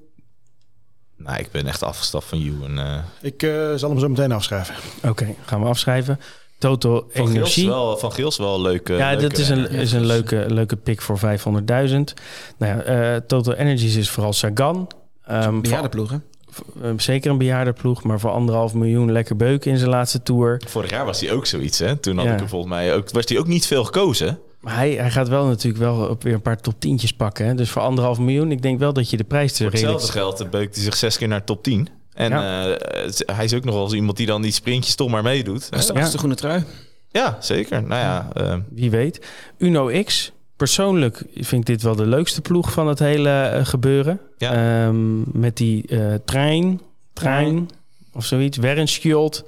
Nou, ik ben echt afgestapt van Ewan. eh Ik eh, zal hem zo meteen afschrijven. Oké, gaan we afschrijven. Total van Gils Energie. wel, van Gils wel een leuke ja, leuke dat is een, is een leuke, leuke pick voor 500.000. Nou ja, eh, Total Energies is vooral Sagan. Ehm, Bejaardenploeg, hè? voor- eh, zeker een bejaardenploeg, maar voor anderhalf miljoen lekker beuken in zijn laatste tour. Vorig jaar was hij ook zoiets, hè? Toen had Ja. ik hem volgens mij ook... Was hij ook niet veel gekozen? Maar hij, hij gaat wel natuurlijk wel op weer een paar top tientjes pakken. Hè? Dus voor anderhalf miljoen, ik denk wel dat je de prijs te Voor redelijk... hetzelfde geld eh, beukt hij zich zes keer naar top 10. En Ja. eh, hij is ook nog wel eens iemand die dan die sprintjes toch maar meedoet. Dat is de groene trui. Ja, zeker. Nou ja, eh, Wie weet. Uno X. Persoonlijk vind ik dit wel de leukste ploeg van het hele eh, gebeuren. Ja. Ehm, met die eh, trein, trein of zoiets. Wernskjold.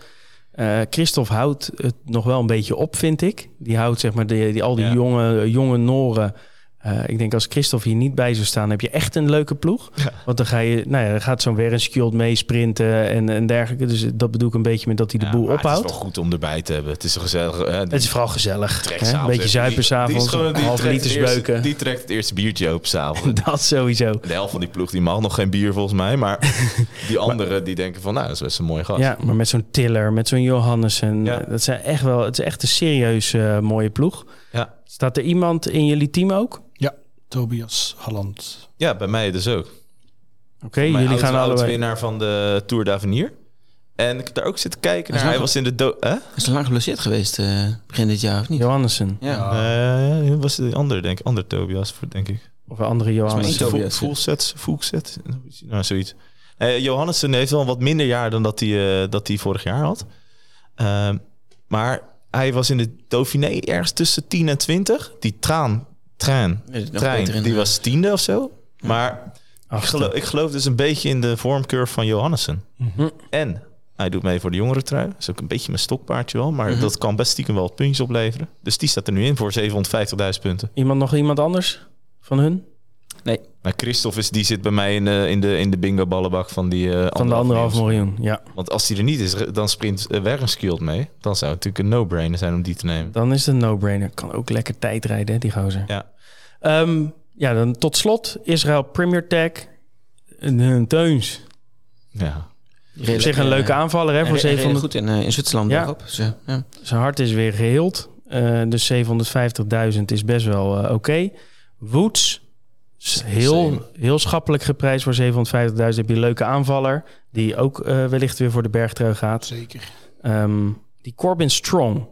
Eh Christophe houdt het nog wel een beetje op, vind ik. Die houdt zeg maar die, die, al die Ja. jonge, jonge Noren. Eh, ik denk als Christophe hier niet bij zou staan, heb je echt een leuke ploeg. Ja. Want dan, ga je, nou ja, dan gaat zo'n Wernskjold meesprinten en, en dergelijke. Dus dat bedoel ik een beetje met dat hij de ja, boel ophoudt. Het is wel goed om erbij te hebben. Het is gezellig. eh, Het is vooral gezellig. Hè? Een beetje die half liters beuken. Die trekt het eerste biertje open s'avonds. *laughs* Dat sowieso. De helft van die ploeg die mag nog geen bier volgens mij. Maar *laughs* die anderen die denken van nou, dat is best een mooie gast. Ja, maar met zo'n Tiller, met zo'n Johannessen. Ja. Dat zijn echt wel, het is echt een serieus eh, mooie ploeg. Ja. Staat er iemand in jullie team ook? Tobias Halland. Ja, bij mij dus ook. Oké, jullie oud- gaan allebei. winnaar van de Tour d'Avenir. En ik heb daar ook zitten kijken naar. Hij was in de... Do hè? Hij is lang geblesseerd geweest eh, begin dit jaar, of niet? Johannessen. Ja. Eh, was de andere, denk ik. Andere Tobias, denk ik. Of een andere Johannessen. Full, set, full set, nou zoiets. Eh Johannessen heeft wel wat minder jaar dan dat hij, eh, dat hij vorig jaar had. Ehm, maar hij was in de Dauphiné ergens tussen 10 en 20. Die traan, trein, beter in, die was tiende of zo. Maar ik geloof, ik geloof dus een beetje in de vormcurve van Johannessen. Mhm. En hij doet mee voor de jongere trui. Dat is ook een beetje mijn stokpaardje wel. Maar Mhm. dat kan best stiekem wel wat puntjes opleveren. Dus die staat er nu in voor 750.000 punten. Iemand nog iemand anders van hun? Maar Christophe is, die zit bij mij in de, in de, in de bingo ballenbak van die eh, Van de anderhalf miljoen, ja. Want als die er niet is, dan sprint uh, mee. Dan zou het natuurlijk een no-brainer zijn om die te nemen. Dan is het een no-brainer. Kan ook lekker tijd rijden, hè, die gozer. Ja. Ehm, ja, dan tot slot Israël Premier Tech. Een Teuns. Ja. Op zich een leuke aanvaller, hè, voor Hij reed 700. goed in, eh, in Zwitserland Ja. bergop. Dus, eh, ja. Zijn hart is weer geheeld. Eh, dus 750.000 is best wel eh, oké. Woods, is heel, heel schappelijk geprijsd voor 750.000. Heb je een leuke aanvaller. Die ook eh, wellicht weer voor de bergtrui gaat. Zeker. Ehm, die Corbin Strong.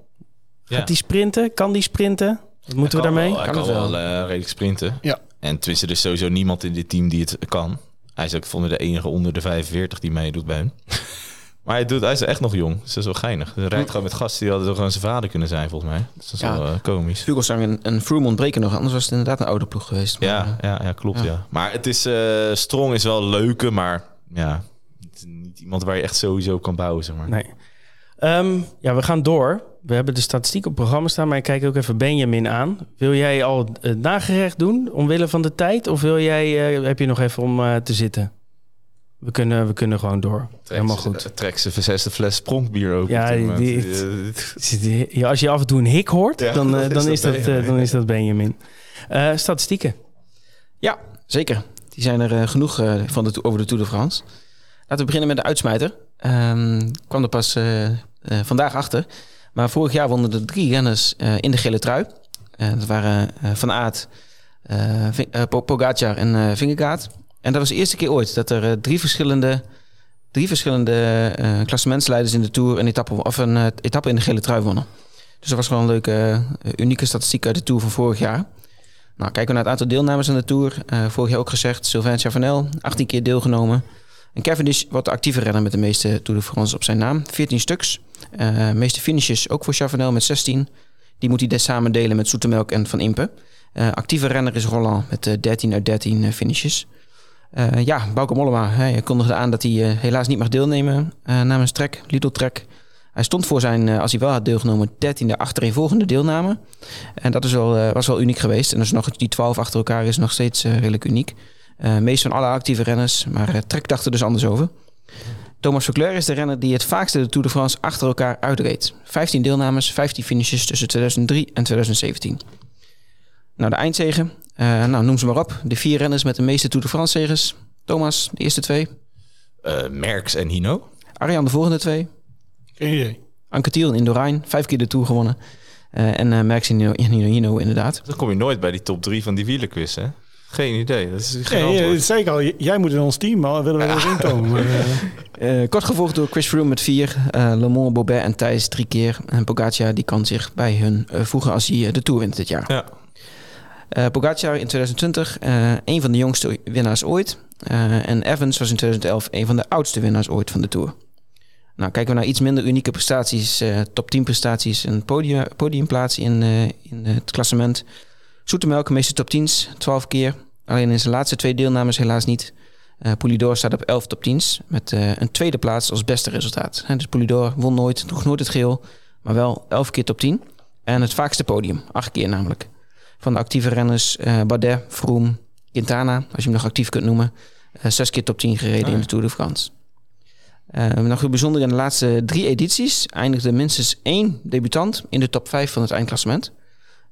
Gaat die sprinten? Kan die sprinten? Wat moeten we daarmee? Wel, hij Kan kan, het wel, wel. eh, redelijk sprinten. Ja. En tenminste, er is sowieso niemand in dit team die het kan. Hij is ook volgens mij de enige onder de 45 die meedoet bij hem. *laughs* maar hij, doet, hij is echt nog jong. Dus dat is wel geinig. Hij rijdt gewoon met gasten die hadden toch gewoon zijn vader kunnen zijn, volgens mij. Dus dat is Ja. wel eh, komisch. Vugelsang en, en Froome ontbreken nog. Anders was het inderdaad een oude ploeg geweest. Maar, Ja, eh, ja, ja klopt. Ja. Ja. Maar het is, eh, Strong is wel leuke, maar ja, het is niet iemand waar je echt sowieso kan bouwen, zeg maar. Nee. Ehm, ja, we gaan door. We hebben de statistiek op het programma staan, maar ik kijk ook even Benjamin aan. Wil jij al het nagerecht doen omwille van de tijd? Of wil jij, eh, heb je nog even om eh, te zitten? We kunnen, we kunnen gewoon door. Helemaal goed. Trek ze verzesde fles spronkbier ook. Ja, die- Eh, Ja, als je af en toe een hik hoort, Ja, dan, *laughs* eh, dan is dat is dat, eh, Benjamin. dan is dat Benjamin. Eh, statistieken. Ja, zeker. Die zijn er eh, genoeg eh, van de, over de Tour de France. Laten we beginnen met de uitsmijter. Ehm kwam er pas eh, eh, vandaag achter. Maar vorig jaar wonnen er drie renners eh, in de gele trui. Eh, dat waren eh, Van Aert, eh eh, Pogacar en eh Vingegaard. En dat was de eerste keer ooit dat er eh, drie verschillende, drie verschillende eh klassementsleiders in de Tour een etappe, of een eh, etappe in de gele trui wonnen. Dus dat was gewoon een leuke, unieke statistiek uit de Tour van vorig jaar. Nou, kijken we naar het aantal deelnemers aan de Tour. Vorig jaar ook gezegd, Sylvain Chavanel, 18 keer deelgenomen. En Cavendish wordt de actieve renner met de meeste Tour de France op zijn naam. 14 stuks. Eh meeste finishes ook voor Chavanel met 16. Die moet hij des samen delen met Zoetemelk en Van Impe. Actieve renner is Roland met eh, 13 uit 13 eh, finishes. Eh, ja, Bauke Mollema hij kondigde aan dat hij eh, helaas niet mag deelnemen eh, namens Trek, Lidl Trek. Hij stond voor zijn, als hij wel had deelgenomen, 13e achtereenvolgende deelname. En dat is wel, was wel uniek geweest. En dus nog die 12 achter elkaar is nog steeds redelijk uniek. Meest van alle actieve renners, maar Trek dacht er dus anders over. Thomas Verclair is de renner die het vaakste de Tour de France achter elkaar uitreed. 15 deelnames, 15 finishes tussen 2003 en 2017. Nou, de eindzegen. Eh, nou, noem ze maar op. De vier renners met de meeste Tour de France zegens. Thomas, de eerste twee. Eh, Merckx en Hino. Arjan, de volgende twee. Geen idee. Anke Thiel in Indurain, vijf keer de Tour gewonnen. Eh, en uh, Merckx in Hino, Hino, inderdaad. Dan kom je nooit bij die top drie van die wielerquiz, hè? Geen idee. Dat is geen Nee, antwoord. dat zei ik al. Jij moet in ons team, maar willen we erin komen. Maar, *laughs* Eh, kort gevolgd door Chris Froome met vier. eh Le Mans, Bobet en Thijs drie keer. En Pogacar die kan zich bij hun voegen als hij de Tour wint dit jaar. Ja. Eh Pogacar in 2020 eh, een van de jongste winnaars ooit. Eh, en Evans was in 2011 een van de oudste winnaars ooit van de Tour. Nou, kijken we naar iets minder unieke prestaties. top 10 prestaties en podium, podiumplaats in, in het klassement. Zoetemelk, meeste top 10's, 12 keer. Alleen in zijn laatste twee deelnames helaas niet. Eh Poulidor staat op 11 top 10's met een tweede plaats als beste resultaat. Dus Poulidor won nooit, droeg nooit het geel, maar wel 11 keer top 10. En het vaakste podium, 8 keer namelijk. Van de actieve renners eh Bardet, Froome, Quintana, als je hem nog actief kunt noemen. eh, zes keer top 10 gereden in de Tour de France. Eh, nog heel bijzonder, in de laatste drie edities eindigde minstens één debutant in de top 5 van het eindklassement.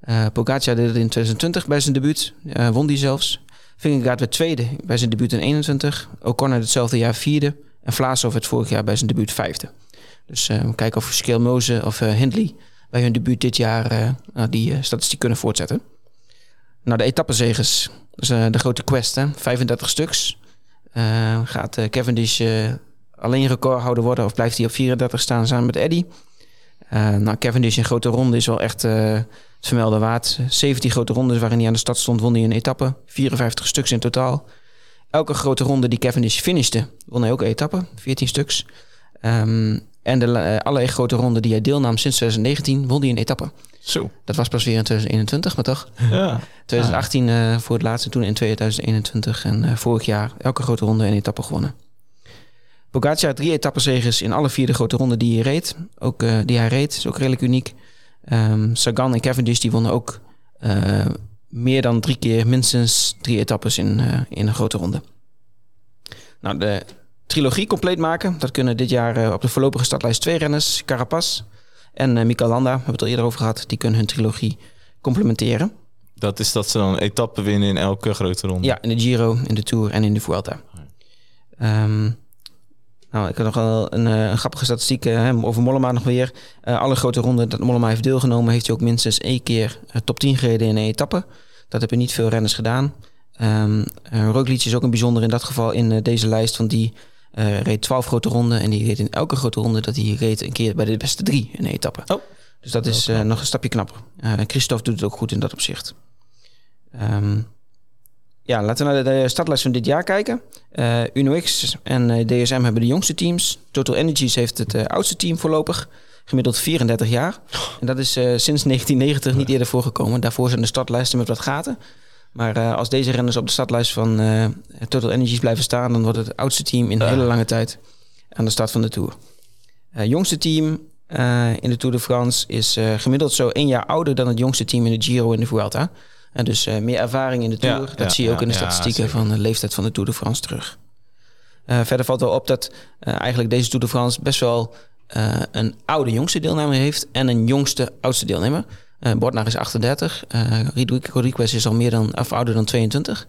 Eh Pogacar deed het in 2020 bij zijn debuut, won die zelfs. Vingegaard werd tweede bij zijn debuut in 21. O'Connor hetzelfde jaar vierde. En Vlaasov werd vorig jaar bij zijn debuut vijfde. Dus we kijken of Skelmoze of Hindley bij hun debuut dit jaar nou, die statistiek kunnen voortzetten. Nou, de etappenzegers. Dus eh, de grote quest, hè? 35 stuks. Eh, gaat eh, Cavendish alleen recordhouder worden of blijft hij op 34 staan samen met Eddy? Nou, Cavendish in grote ronde is wel echt het vermelden waard. 17 grote rondes waarin hij aan de stad stond, won hij een etappe. 54 stuks in totaal. Elke grote ronde die Cavendish finishte, won hij ook een etappe. 14 stuks. Ehm, en de, alle grote ronden die hij deelnam sinds 2019, won hij een etappe. Zo. Dat was pas weer in 2021, maar toch? Ja. 2018 eh, voor het laatste, toen in 2021. En eh, vorig jaar elke grote ronde een etappe gewonnen. Pogacar had drie etappenzegers in alle vier de grote ronden die hij reed. Ook eh, die hij reed, is ook redelijk uniek. Ehm, Sagan en Cavendish die wonnen ook eh, meer dan drie keer minstens drie etappes in, eh, in een grote ronde. Nou, de trilogie compleet maken. Dat kunnen dit jaar eh, op de voorlopige startlijst twee renners. Carapaz en eh Mika Landa, hebben we het al eerder over gehad. Die kunnen hun trilogie complementeren. Dat is dat ze dan een etappe winnen in elke grote ronde. Ja, in de Giro, in de Tour en in de Vuelta. Ehm, nou, ik heb nog wel een, eh, een grappige statistiek eh, hè, over Mollema nog weer. Alle grote ronden dat Mollema heeft deelgenomen... heeft hij ook minstens één keer top 10 gereden in een etappe. Dat hebben niet veel renners gedaan. Eh, Roglic is ook een bijzonder in dat geval in deze lijst... want die eh, reed 12 grote ronden... en die reed in elke grote ronde dat hij reed... een keer bij de beste drie in een etappe. Oh. Dus dat is eh, nog een stapje knapper. Eh Christophe doet het ook goed in dat opzicht. Ehm, ja, laten we naar de, de startlijst van dit jaar kijken. Eh UNOX en DSM hebben de jongste teams. Total Energies heeft het oudste team voorlopig. Gemiddeld 34 jaar. En dat is sinds 1990 niet eerder voorgekomen. Daarvoor zijn de startlijsten met wat gaten. Maar eh, als deze renners op de startlijst van eh, Total Energies blijven staan... dan wordt het het oudste team in een hele lange tijd aan de start van de Tour. Het jongste team eh, in de Tour de France is eh, gemiddeld zo één jaar ouder... dan het jongste team in de Giro en de Vuelta. En dus eh, meer ervaring in de Tour. Ja, dat ja, zie je ook ja, in de statistieken van de leeftijd van de Tour de France terug. Eh, verder valt wel op dat eh, eigenlijk deze Tour de France best wel eh, een oude jongste deelnemer heeft en een jongste oudste deelnemer. Eh Bortnaar is 38, eh Rodriguez is al meer dan, of ouder dan 22.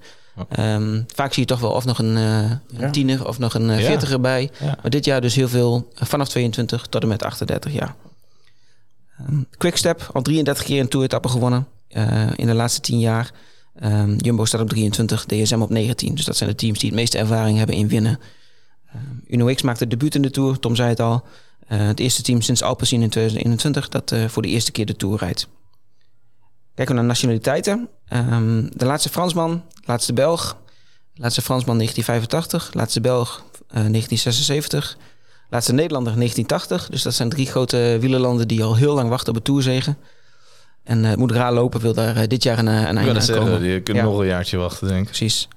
Ehm, vaak zie je toch wel of nog een, eh een tiener of nog een Ja. veertiger bij. Ja. Maar dit jaar dus heel veel vanaf 22 tot en met 38 jaar. Ehm, Quickstep, al 33 keer een toeretappe gewonnen eh, in de laatste 10 jaar. Ehm, Jumbo staat op 23, DSM op 19. Dus dat zijn de teams die het meeste ervaring hebben in winnen. Ehm UNOX maakte debuut in de Tour, Tom zei het al. Eh, het eerste team sinds Alpecin in 2021 dat eh, voor de eerste keer de Tour rijdt. Kijken we naar nationaliteiten. Ehm, de laatste Fransman, laatste Belg. Laatste Fransman 1985, laatste Belg eh, 1976. Laatste Nederlander 1980. Dus dat zijn drie grote wielerlanden die al heel lang wachten op een Tourzegen. En uh, moet raar lopen, wil daar uh, dit jaar een, een einde aan komen. Je kunt ja. nog een jaartje wachten, denk ik. Precies.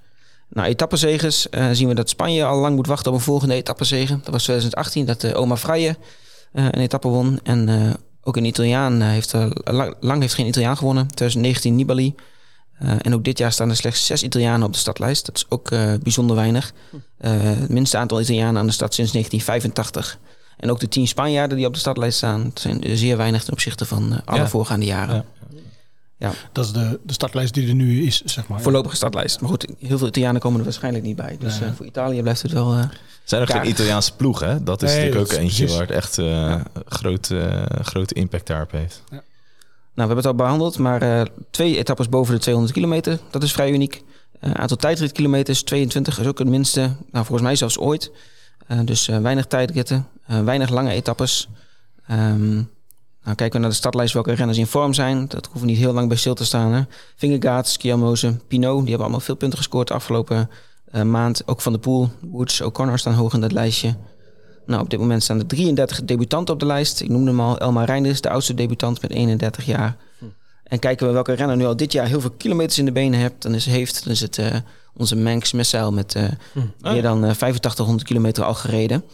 Nou, etappezegers uh, zien we dat Spanje al lang moet wachten op een volgende etappezege. Dat was 2018, dat uh, Oma Freie een etappe won. En ook een Italiaan heeft lang, lang, heeft geen Italiaan gewonnen. 2019 Nibali. en ook dit jaar staan er slechts zes Italianen op de stadlijst. Dat is ook bijzonder weinig. het minste aantal Italianen aan de stad sinds 1985. En ook de tien Spanjaarden die op de stadlijst staan, zijn zeer weinig ten opzichte van alle ja. voorgaande jaren. Ja. Ja. Dat is de, de startlijst die er nu is, zeg maar. Voorlopige startlijst. Maar goed, heel veel Italianen komen er waarschijnlijk niet bij. Dus uh, voor Italië blijft het wel... Uh, zijn er geen Italiaanse ploeg, hè? Dat is nee, natuurlijk ook eentje precies. waar het echt uh, ja. grote, grote impact daarop heeft. Ja. Nou, we hebben het al behandeld, maar twee etappes boven de 200 kilometer, dat is vrij uniek. aantal tijdritkilometers, 22, is ook het minste, nou, volgens mij zelfs ooit. dus weinig tijdritten, weinig lange etappes. Um, nou, kijken we naar de startlijst welke renners in vorm zijn. Dat hoeven niet heel lang bij stil te staan. Hè. Vingegaard, Skiamoze, Pinot, die hebben allemaal veel punten gescoord de afgelopen uh, maand. Ook Van de Poel, Woods, O'Connor staan hoog in dat lijstje. Nou, op dit moment staan er 33 debutanten op de lijst. Ik noemde hem al, Elmar Reinders, de oudste debutant met 31 jaar. Hm. En kijken we welke renner nu al dit jaar heel veel kilometers in de benen hebt, dan is, heeft, dan is het uh, onze Manx Messel met uh, hm. meer dan uh, 8500 kilometer al gereden.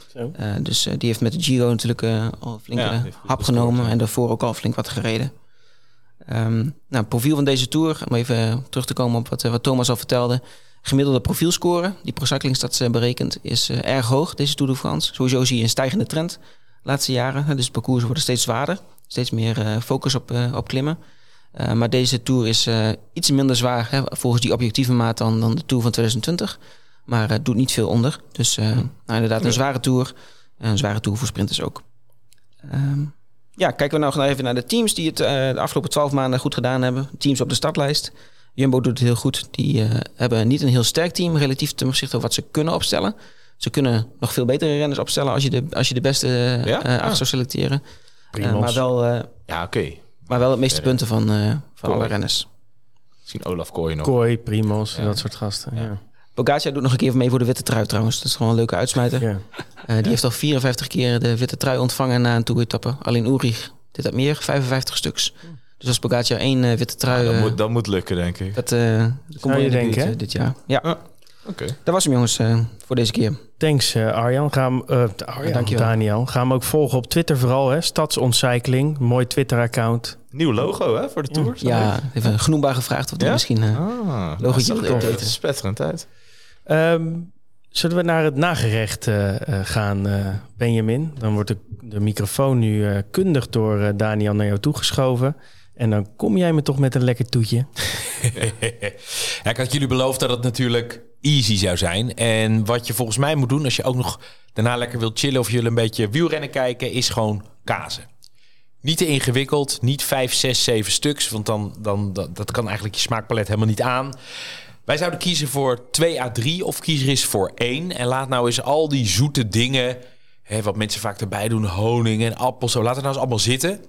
dus die heeft met de Giro natuurlijk al flink ja, hap genomen en daarvoor ook al flink wat gereden. Um, nou, profiel van deze Tour, om even terug te komen op wat, wat Thomas al vertelde. Gemiddelde profielscore, die ProCycling berekent, is erg hoog, deze Tour de France. Sowieso zie je een stijgende trend de laatste jaren. Dus parcours worden steeds zwaarder, steeds meer focus op, op klimmen. Uh, maar deze Tour is uh, iets minder zwaar hè, volgens die objectieve maat dan, dan de Tour van 2020. Maar uh, doet niet veel onder. Dus nou, inderdaad een zware Tour. Een zware Tour voor sprinters ook. Um, ja, kijken we nou even naar de teams die het de afgelopen twaalf maanden goed gedaan hebben. Teams op de startlijst. Jumbo doet het heel goed. Die hebben niet een heel sterk team relatief ten opzichte van wat ze kunnen opstellen. Ze kunnen nog veel betere renners opstellen als je de, als je de beste ja? af zou selecteren. maar wel... ja, oké. Maar wel het meeste punten van, uh, van alle renners. Misschien Olaf Kooi nog. Kooi, Primos, ja. dat soort gasten. Ja. Pogacar doet nog een keer mee voor de witte trui trouwens. Dat is gewoon een leuke uitsmijter. Ja. Uh, die heeft al 54 keer de witte trui ontvangen na een toeretappe. Alleen Ulrich dit had meer, 55 stuks. Dus als Pogacar één uh, witte trui... dat, moet, dat moet lukken, denk ik. Dat, dat komt je denken, buurt, dit jaar. Ja. Oké. Okay. Dat was hem, jongens, voor deze keer. Thanks, Arjan. Ga hem, Arjan, Dankjewel. Daniel. Ga hem ook volgen op Twitter vooral, hè. Stadsontcycling. Mooi Twitter-account. Nieuw logo hè, voor de Tour? Ja, even genoembaar gevraagd of dat misschien uh, ah, logootje wil updaten. Spetterend uit. Um, zullen we naar het nagerecht uh, gaan, uh, Benjamin? Dan wordt de, de microfoon nu kundig door Daniel naar jou toegeschoven. En dan kom jij me toch met een lekker toetje. *laughs* ik had jullie beloofd dat het natuurlijk easy zou zijn. En wat je volgens mij moet doen als je ook nog daarna lekker wilt chillen of jullie een beetje wielrennen kijken, is gewoon kazen. Niet te ingewikkeld, niet 5, 6, 7 stuks, want dan, dan dat, kan eigenlijk je smaakpalet helemaal niet aan. Wij zouden kiezen voor 2 à 3 of kiezen eens voor 1. En laat nou eens al die zoete dingen, hè, wat mensen vaak erbij doen, honing en appels, zo, laat het nou eens allemaal zitten.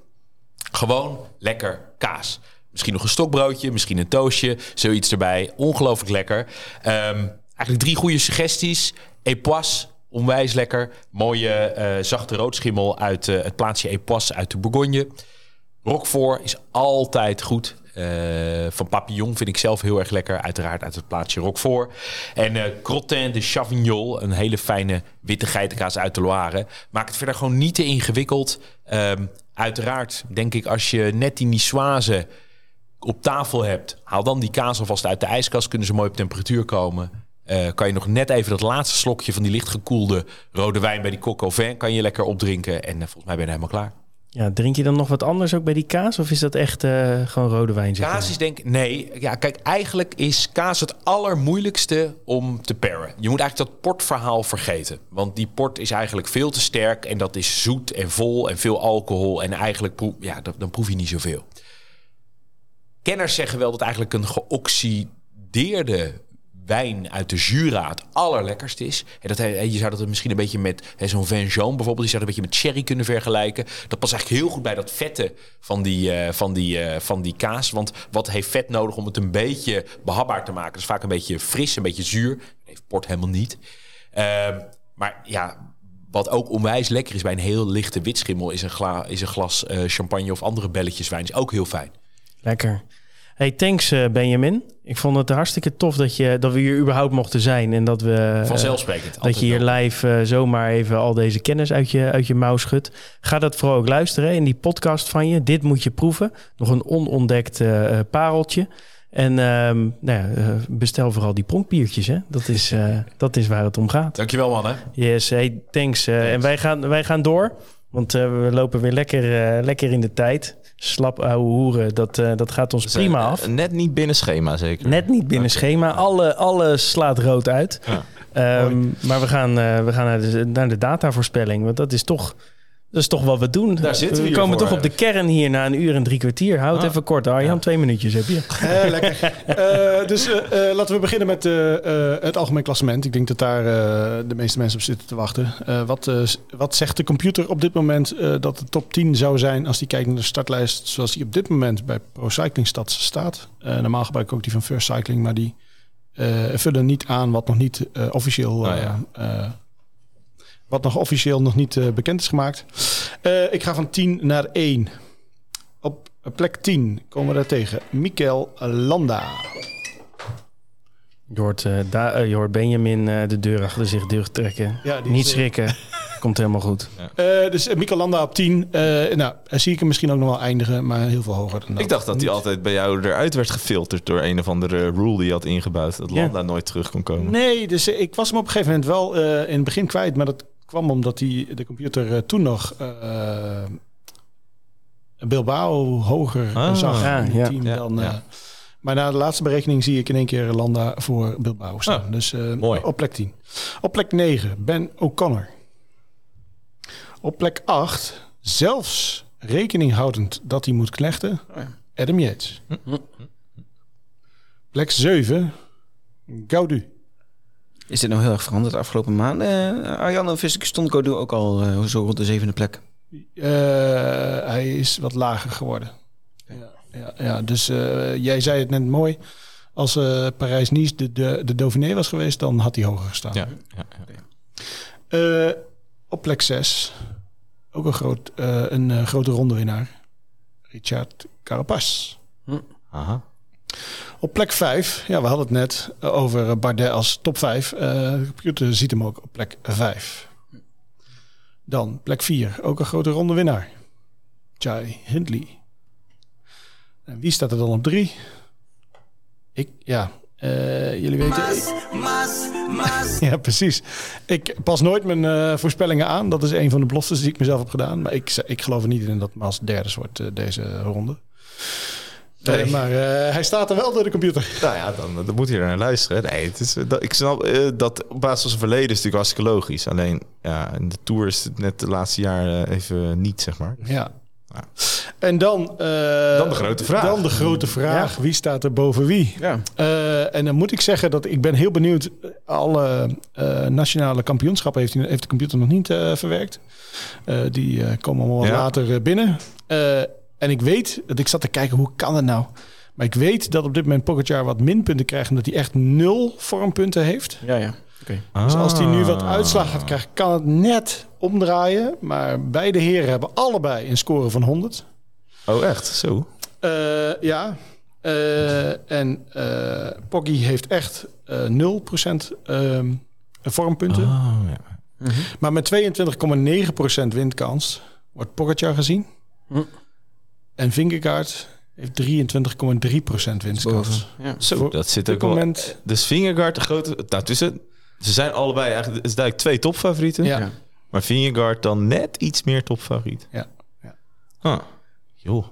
Gewoon lekker kaas. Misschien nog een stokbroodje, misschien een toastje, zoiets erbij. Ongelooflijk lekker. Um, eigenlijk drie goede suggesties. Epoisse, Onwijs lekker. Mooie uh, zachte roodschimmel uit uh, het plaatsje Epoisse uit de Bourgogne. Roquefort is altijd goed. Uh, van Papillon vind ik zelf heel erg lekker. Uiteraard uit het plaatsje Roquefort. En uh, Crottin de Chavignol. Een hele fijne witte geitenkaas uit de Loire. Maak het verder gewoon niet te ingewikkeld. Um, uiteraard denk ik als je net die niçoise op tafel hebt... haal dan die kaas alvast uit de ijskast. Kunnen ze mooi op temperatuur komen. Uh, kan je nog net even dat laatste slokje van die lichtgekoelde rode wijn bij die Coco Vin kan je lekker opdrinken. En volgens mij ben je helemaal klaar. Ja, drink je dan nog wat anders ook bij die kaas? Of is dat echt uh, gewoon rode wijn? Zeg kaas is denk ik... Nee, ja, kijk, eigenlijk is kaas het allermoeilijkste om te paren. Je moet eigenlijk dat portverhaal vergeten. Want die port is eigenlijk veel te sterk. En dat is zoet en vol en veel alcohol. En eigenlijk proef, ja, dan, dan proef je niet zoveel. Kenners zeggen wel dat eigenlijk een geoxideerde wijn uit de Jura het allerlekkerst is. En dat, je zou dat misschien een beetje met zo'n Vin Jaune bijvoorbeeld, je zou dat een beetje met sherry kunnen vergelijken. Dat past eigenlijk heel goed bij dat vette van die, uh, van die, uh, van die kaas. Want wat heeft vet nodig om het een beetje behapbaar te maken? Dat is vaak een beetje fris, een beetje zuur. Dat heeft port helemaal niet. Uh, maar ja, wat ook onwijs lekker is bij een heel lichte witschimmel... is een, gla is een glas uh, champagne of andere belletjes wijn. Is ook heel fijn. Lekker. Hey, thanks eh, Benjamin. Ik vond het hartstikke tof dat, je, dat we hier überhaupt mochten zijn. En dat we... eh, Vanzelfsprekend. dat je hier live eh, zomaar even al deze kennis uit je, uit je mouw schudt. Ga dat vooral ook luisteren in die podcast van je. Dit moet je proeven. Nog een onontdekt pareltje. En ehm, nou ja, bestel vooral die pronkbiertjes. Hè? Dat, is, *laughs* dat is waar het om gaat. Dankjewel mannen. Yes, hey, thanks. En wij gaan, wij gaan door. Want we lopen weer lekker, lekker in de tijd. Slap ouwe hoeren, dat, eh, dat gaat ons prima eh, af. Net niet binnen schema, zeker. Net niet binnen schema. Alle, alles slaat rood uit. Ja. Ehm, maar we gaan, eh, we gaan naar, de, naar de datavoorspelling. Want dat is toch, dat is toch wat we doen. Daar zitten we komen voor, toch op de kern hier na een uur en drie kwartier. Houd Ah. even kort, Arjan. Twee minuutjes heb je. *laughs* Eh, lekker. Eh, dus eh, laten we beginnen met het algemeen klassement. Ik denk dat daar eh, de meeste mensen op zitten te wachten. Eh, wat, eh, wat zegt de computer op dit moment eh, dat de top 10 zou zijn als die kijkt naar de startlijst zoals die op dit moment bij Pro Cycling Stats staat? Eh, normaal gebruik ik ook die van First Cycling, maar die eh, vullen niet aan wat nog niet eh, officieel, ja. Wat nog officieel nog niet eh, bekend is gemaakt. Eh, ik ga van 10 naar 1. Op plek 10 komen we daar tegen. Mikel Landa. Je hoort, eh, da- eh, je hoort Benjamin eh, de deur achter zich. Ja, die Niet is, schrikken. *laughs* Komt helemaal goed. Eh, dus Mikel Landa op 10. Eh, nou, daar zie ik hem misschien ook nog wel eindigen, maar heel veel hoger dan dat. Ik dacht dat hij altijd bij jou eruit werd gefilterd door een of andere rule die je had ingebouwd. Dat Ja. Landa nooit terug kon komen. Nee, dus ik was hem op een gegeven moment wel eh, in het begin kwijt, maar dat kwam omdat hij de computer eh, toen nog eh, Bilbao hoger Ah. zag Ja, in het team Ja, dan. eh, ja. maar na de laatste berekening zie ik in één keer Landa voor Bilbao staan. Ah, dus eh, mooi. op plek 10. Op plek 9, Ben O'Connor. Op plek 8, zelfs rekening houdend dat hij moet knechten, Oh. Adam Yates. Hm. Plek 7, Gaudu. Is dit nou heel erg veranderd de afgelopen maanden? Eh Arjan Godu ook al eh, zo rond de zevende plek. Eh, hij is wat lager geworden. Ja, ja, ja dus eh, jij zei het net mooi. Als eh, Parijs-Nice de, de, de Dauphiné was geweest, dan had hij hoger gestaan. Ja, ja, ja. Eh, op plek 6, ook een, groot, eh, een grote rondewinnaar. Richard Carapaz. Aha. Op plek 5, ja, we hadden het net over Bardet als top 5. Eh, de computer ziet hem ook op plek 5. Dan plek 4, ook een grote ronde winnaar. Jai Hindley. En wie staat er dan op 3? Ik, ja, eh, jullie weten... *laughs* ja, precies. Ik pas nooit mijn eh, voorspellingen aan. Dat is een van de beloftes die ik mezelf heb gedaan. Maar ik, ik geloof er niet in dat Mas derde wordt eh, deze ronde. Eh, Nee. maar eh, hij staat er wel door de computer. *laughs* Nou ja, dan, dan moet je er naar luisteren. Nee, het is, eh, dat, ik snap eh, dat op basis van zijn verleden is natuurlijk hartstikke logisch. Alleen, ja, in de Tour is het net de laatste jaren even niet, zeg maar. Ja. Ja. En dan, eh, Dan de grote vraag. Dan de grote vraag. Wie staat er boven wie? Ja. Eh, en dan moet ik zeggen dat ik ben heel benieuwd. Alle eh, nationale kampioenschappen heeft, hij- heeft de computer nog niet eh, verwerkt. Eh, die eh, komen allemaal Ja. later eh, binnen. En ik weet dat ik zat te kijken hoe kan het nou. Maar ik weet dat op dit moment Pogacar wat minpunten krijgt omdat hij echt nul vormpunten heeft. Ja, ja. Oké. Dus als hij nu wat Ah. uitslag gaat krijgen, kan het net omdraaien. Maar beide heren hebben allebei een score van 100. Oh, echt? Zo? Eh, ja. Eh, en eh Poggy heeft echt eh 0% ehm, vormpunten. Oh, ja. Maar met 22,9% windkans wordt Pogacar gezien. Hm. En Vingegaard heeft 23,3% windkans. Boven. Ja. Zo, dat zit ook wel... moment... Dus Vingegaard, de grote... Nou, tussen... Ze zijn allebei eigenlijk... Het is duidelijk twee topfavorieten. Ja. Ja. Maar Vingegaard dan net iets meer topfavoriet. Ja. Ja. Huh. Joh.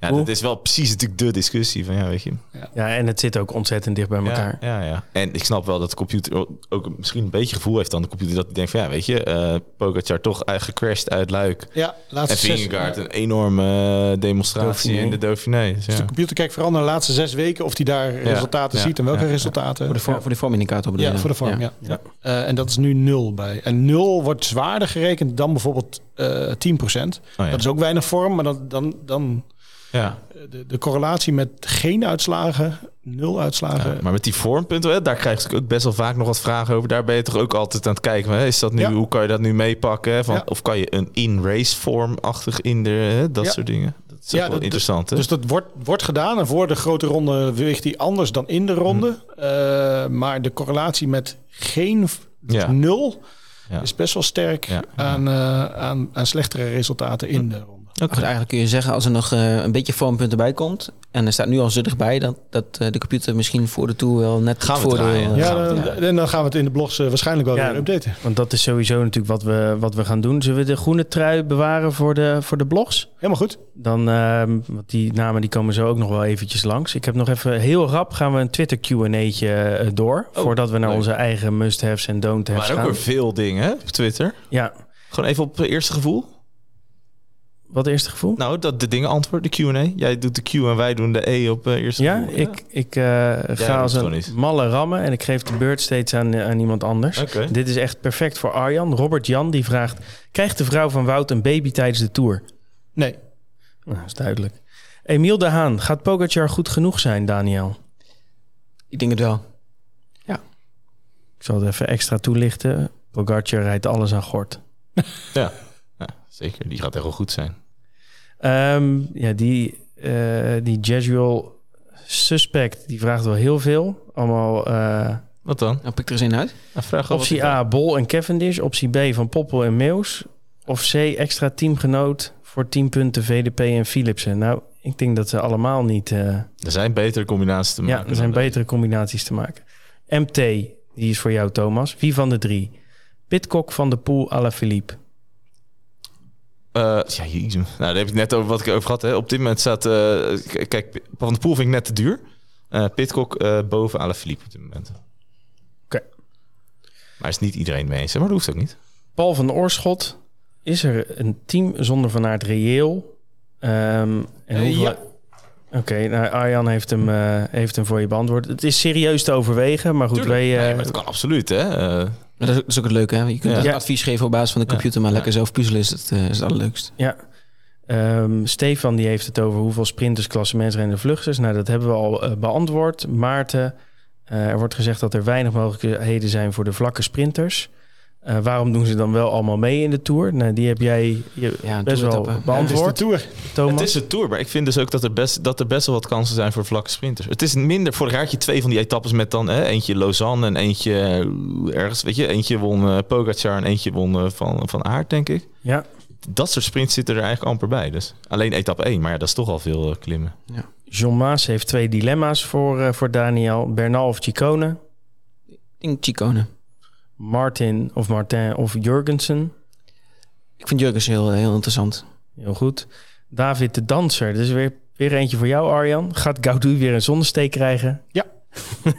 Ja, dat is wel precies natuurlijk de discussie van, ja, weet je. Ja, en het zit ook ontzettend dicht bij elkaar. Ja, ja, ja. En ik snap wel dat de computer ook misschien een beetje gevoel heeft aan de computer. Dat hij denkt van, ja, weet je, eh Pogacar toch eigenlijk gecrashed uit Luik. Ja, laatste En zes- Vingegaard een enorme eh, demonstratie Dauphiné. in de Dauphiné. Dus Dus ja. de computer kijkt vooral naar de laatste zes weken of hij daar resultaten ja, ziet en welke ja, ja. resultaten. Voor de, vorm, voor de vormindicator bedoel Ja, je? voor de vorm, ja. Ja. Eh, en dat is nu nul bij. En nul wordt zwaarder gerekend dan bijvoorbeeld eh 10%. Oh, ja. Dat is ook weinig vorm, maar dan, dan, dan ja. de, de correlatie met geen uitslagen, nul uitslagen. Ja, maar met die vormpunten, hè, daar krijg natuurlijk ook best wel vaak nog wat vragen over. Daar ben je toch ook altijd aan het kijken. Hè? Is dat nu, Ja. Hoe kan je dat nu meepakken? Hè? Van, Ja. Of kan je een in-race vormachtig in de, hè? dat soort dingen. Dat is wel interessant, hè? Dus dat wordt, wordt gedaan. En voor de grote ronde weegt hij anders dan in de ronde. Mhm. Eh, maar de correlatie met geen dus nul is best wel sterk aan, eh, aan, aan slechtere resultaten in de ronde. Dus eigenlijk kun je zeggen, als er nog eh, een beetje vormpunten bij komt... en er staat nu al zo dichtbij... dat, dat eh, de computer misschien voor de Tour wel net Gaan voordeel... draaien. eh, Ja, gaan dan, en dan gaan we het in de blogs waarschijnlijk wel Ja. weer updaten. Want dat is sowieso natuurlijk wat we, wat we gaan doen. Zullen we de groene trui bewaren voor de, voor de blogs? Helemaal goed. Dan, ehm, want die namen die komen zo ook nog wel eventjes langs. Ik heb nog even heel rap gaan we een Twitter Q&A'tje door. Oh, voordat we naar leuk. onze eigen must-haves en don't-haves waren ook gaan. weer veel dingen op Twitter. Ja, Gewoon even op het eerste gevoel. Wat eerste gevoel? Nou, dat de dingen antwoorden, de Q&A. Jij doet de Q en wij doen de E op eh, eerste ja, gevoel. ik, ik eh, ga als een malle rammen en ik geef de beurt steeds aan, aan iemand anders. Oké. Dit is echt perfect voor Arjan. Robert Jan die vraagt: Krijgt de vrouw van Wout een baby tijdens de tour? Nee. Nou, dat is duidelijk. Emiel de Haan, gaat Pogacar goed genoeg zijn, Daniel? Ik denk het wel. Ik zal het even extra toelichten. Pogacar rijdt alles aan gort. Ja. *laughs* zeker. Die gaat echt wel goed zijn. Ehm, ja, die, eh die Jesual suspect, die vraagt wel heel veel. Allemaal eh, Wat dan? Nou, pik er eens een uit. Vraag optie ik- A, Bol en Cavendish. Optie B, Van Poppel en Meus. Of C, extra teamgenoot voor 10 punten VDP en Philipsen. Nou, ik denk dat ze allemaal niet... eh, Er zijn betere combinaties te maken. ja, er zijn betere combinaties te maken. MT, die is voor jou, Thomas. Wie van de drie? Pitcock, Van de Poel, Alaphilippe. Eh, ja, jezus. Nou, daar heb ik net over wat ik over had. Hè. Op dit moment staat... eh, k- kijk, Van de Poel vind ik net te duur. Eh Pitcock eh, boven Alaphilippe op dit moment. Oké. Maar is niet iedereen mee eens. Maar dat hoeft ook niet. Paul van Oorschot. Is er een team zonder Van Aert reëel? Ehm, en hoeveel- ja. Oké, nou, Arjan heeft hem, eh, heeft hem voor je beantwoord. Het is serieus te overwegen, maar goed, Tuurlijk. wij... eh, Nee, maar het kan absoluut, hè. Dat is, ook het leuke, hè? Je kunt Ja. advies geven op basis van de computer... maar lekker zelf puzzelen is het, eh, is het allerleukst. Ja. Ehm, Stefan die heeft het over hoeveel sprinters, klassementsrenners en vluchters. Nou, dat hebben we al eh, beantwoord. Maarten, eh, er wordt gezegd dat er weinig mogelijkheden zijn voor de vlakke sprinters. Eh, waarom doen ze dan wel allemaal mee in de Tour? Nou, die heb jij je Ja, best wel toeretappe. Het is de beantwoord, Tour. Thomas. Het is een Tour, maar ik vind dus ook dat er, best, dat er best wel wat kansen zijn voor vlakke sprinters. Het is minder, vorig jaar had je twee van die etappes met dan hè, eentje Lausanne en eentje eh, ergens, weet je, eentje won eh, Pogacar en eentje won van, van Aert, denk ik. Ja, Dat soort sprints zitten er eigenlijk amper bij. Dus alleen etappe 1, maar ja, dat is toch al veel klimmen. John Maas heeft twee dilemma's voor, eh, voor Daniel. Bernal of Chicone? Ik denk Chicone. Martin of Martin of Jurgensen? Ik vind Jurgens heel, heel interessant. Heel goed. David de Danser. Dus weer, weer eentje voor jou, Arjan. Gaat Gaudu weer een zonnesteek krijgen? Ja. *laughs*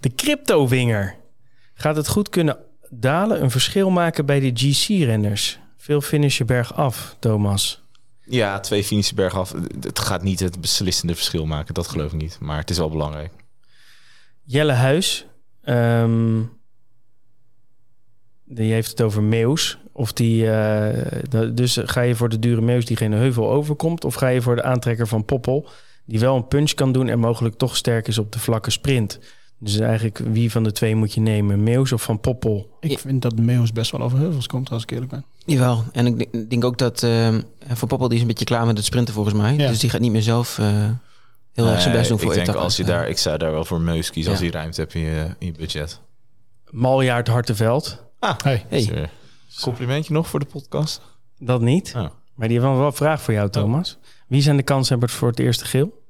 de crypto-winger. Gaat het goed kunnen dalen, een verschil maken bij de GC-renners? Veel finishen bergaf, Thomas. Ja, twee finishen bergaf. Het gaat niet het beslissende verschil maken, dat geloof ik niet. Maar het is wel belangrijk. Jelle Huis. Ehm, die heeft het over Meus. Of die, eh, dus ga je voor de dure Meus die geen heuvel overkomt? Of ga je voor de aantrekker van Poppel, die wel een punch kan doen en mogelijk toch sterk is op de vlakke sprint? Dus eigenlijk, wie van de twee moet je nemen? Meus of Van Poppel? Ik vind dat de Meeuws best wel over heuvels komt, als ik eerlijk ben. Jawel. En ik denk- ook dat eh Van Poppel die is een beetje klaar met het sprinten volgens mij. Ja. Dus die gaat niet meer zelf eh, heel erg zijn best doen voor ik denk als je daar, ik zou daar wel voor Meus kiezen als je ruimte hebt in je, in je budget. Maljaard Hartenveld? Hey. Hey. Eh, complimentje nog voor de podcast. Dat niet. Oh. Maar die hebben wel een vraag voor jou, Thomas. Wie zijn de kanshebbers voor het eerste geel?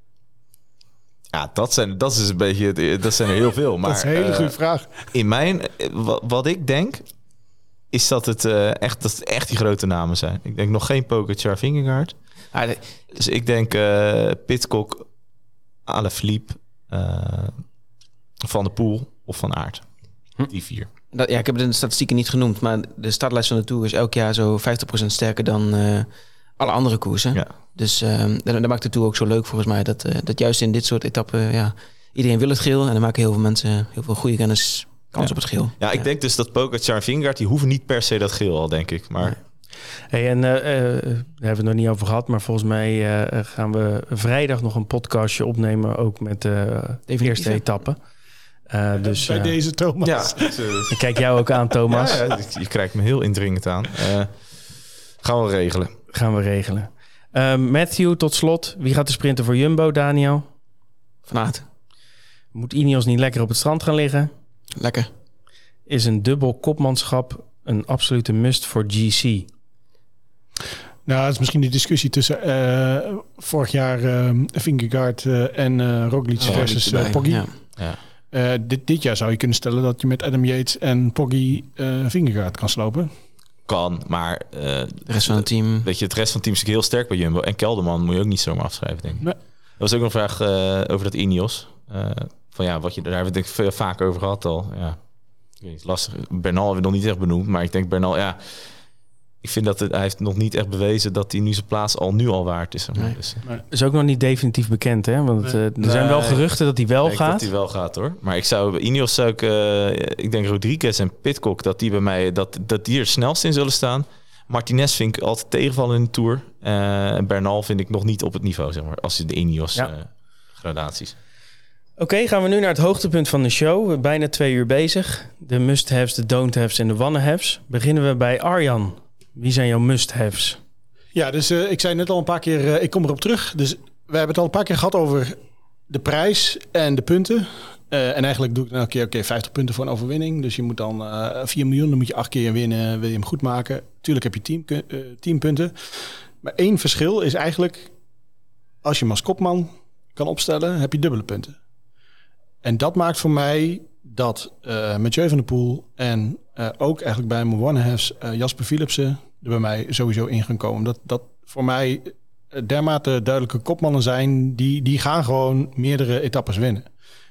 Ja, dat zijn, dat is een beetje, het- dat zijn er heel veel. Maar *laughs* dat is een hele eh, goede vraag. in mijn, eh, wat, wat ik denk, is dat het eh, echt, dat het echt die grote namen zijn. Ik denk nog geen Pogacar, Vingegaard. Ah, de- Dus ik denk eh Pitcock, Alaphilippe, eh Van de Poel of Van Aert. Hm. Die vier. dat, ja, ik heb de statistieken niet genoemd, maar de startlijst van de Tour is elk jaar zo 50% sterker dan eh, alle andere koersen. Ja. Dus eh dat, dat maakt de Tour ook zo leuk volgens mij. Dat, eh, dat juist in dit soort etappen, ja, iedereen wil het geel. En dan maken heel veel mensen, heel veel goede renners kans Ja. op het geel. Ja, ik denk dus dat Pogacar en Vingegaard, die hoeven niet per se dat geel al, denk ik. Maar Hey, en eh, eh, daar hebben we het nog niet over gehad, maar volgens mij eh, gaan we vrijdag nog een podcastje opnemen, ook met de eerste ja. etappe. Eh, dus Bij deze Thomas. ja, *laughs* ik kijk jou ook aan, Thomas. Ja, ja, je kijkt me heel indringend aan. Eh, gaan we regelen. Gaan we regelen. Matthew, tot slot. Wie gaat de sprinten voor Jumbo, Daniel? Van Aert. Moet Ineos niet lekker op het strand gaan liggen? Lekker. Is een dubbel kopmanschap een absolute must voor GC? Nou, het is misschien die discussie tussen eh, vorig jaar uh, Vingegaard uh, en uh, Roglic Oh, versus uh, Poggi. ja. Ja. Eh, dit, dit jaar zou je kunnen stellen dat je met Adam Yates en Poggi uh, Vingegaard kan slopen. Kan, maar eh, De rest van het team. weet je, het rest van het team is natuurlijk heel sterk bij Jumbo. En Kelderman moet je ook niet zomaar afschrijven, denk ik. Nee. Er was ook nog een vraag eh, over dat Ineos. Eh, van ja, wat je, daar hebben we het denk ik veel vaak over gehad al. Ja, ik weet niet, lastig. Bernal hebben we nog niet echt benoemd. Maar ik denk Bernal, ja... Ik vind dat het, hij heeft nog niet echt bewezen dat hij nu zijn plaats al nu al waard is. zeg maar. Nee. Dus, Is ook nog niet definitief bekend, hè? Want eh, er zijn wel geruchten dat hij wel gaat. dat hij wel gaat hoor. Maar ik zou bij Ineos zou ik, eh, ik denk Rodriguez en Pitcock dat die bij mij dat dat die er snelst in zullen staan. Martinez vind ik altijd tegenvallen in de tour. Eh, en Bernal vind ik nog niet op het niveau zeg maar als je de Ineos Ja. eh, gradaties. Oké, gaan we nu naar het hoogtepunt van de show. We zijn bijna twee uur bezig. De must-haves, de don't-haves en de wanna-haves. Beginnen we bij Arjan. Wie zijn jouw must-haves? Ja, dus eh, ik zei net al een paar keer, eh, ik kom erop terug. Dus we hebben het al een paar keer gehad over de prijs en de punten. Eh, en eigenlijk doe ik dan elke keer, oké, 50 punten voor een overwinning. Dus je moet dan eh 4 miljoen, dan moet je acht keer winnen, wil je hem goed maken. Tuurlijk heb je 10 team, 10 punten. Maar één verschil is eigenlijk, als je hem als kopman kan opstellen, heb je dubbele punten. En dat maakt voor mij dat Mathieu van der Poel en eh, ook eigenlijk bij mijn one-halves eh, Jasper Philipsen er bij mij sowieso in gaan komen. Dat, dat voor mij eh, dermate duidelijke kopmannen zijn, die, die gaan gewoon meerdere etappes winnen.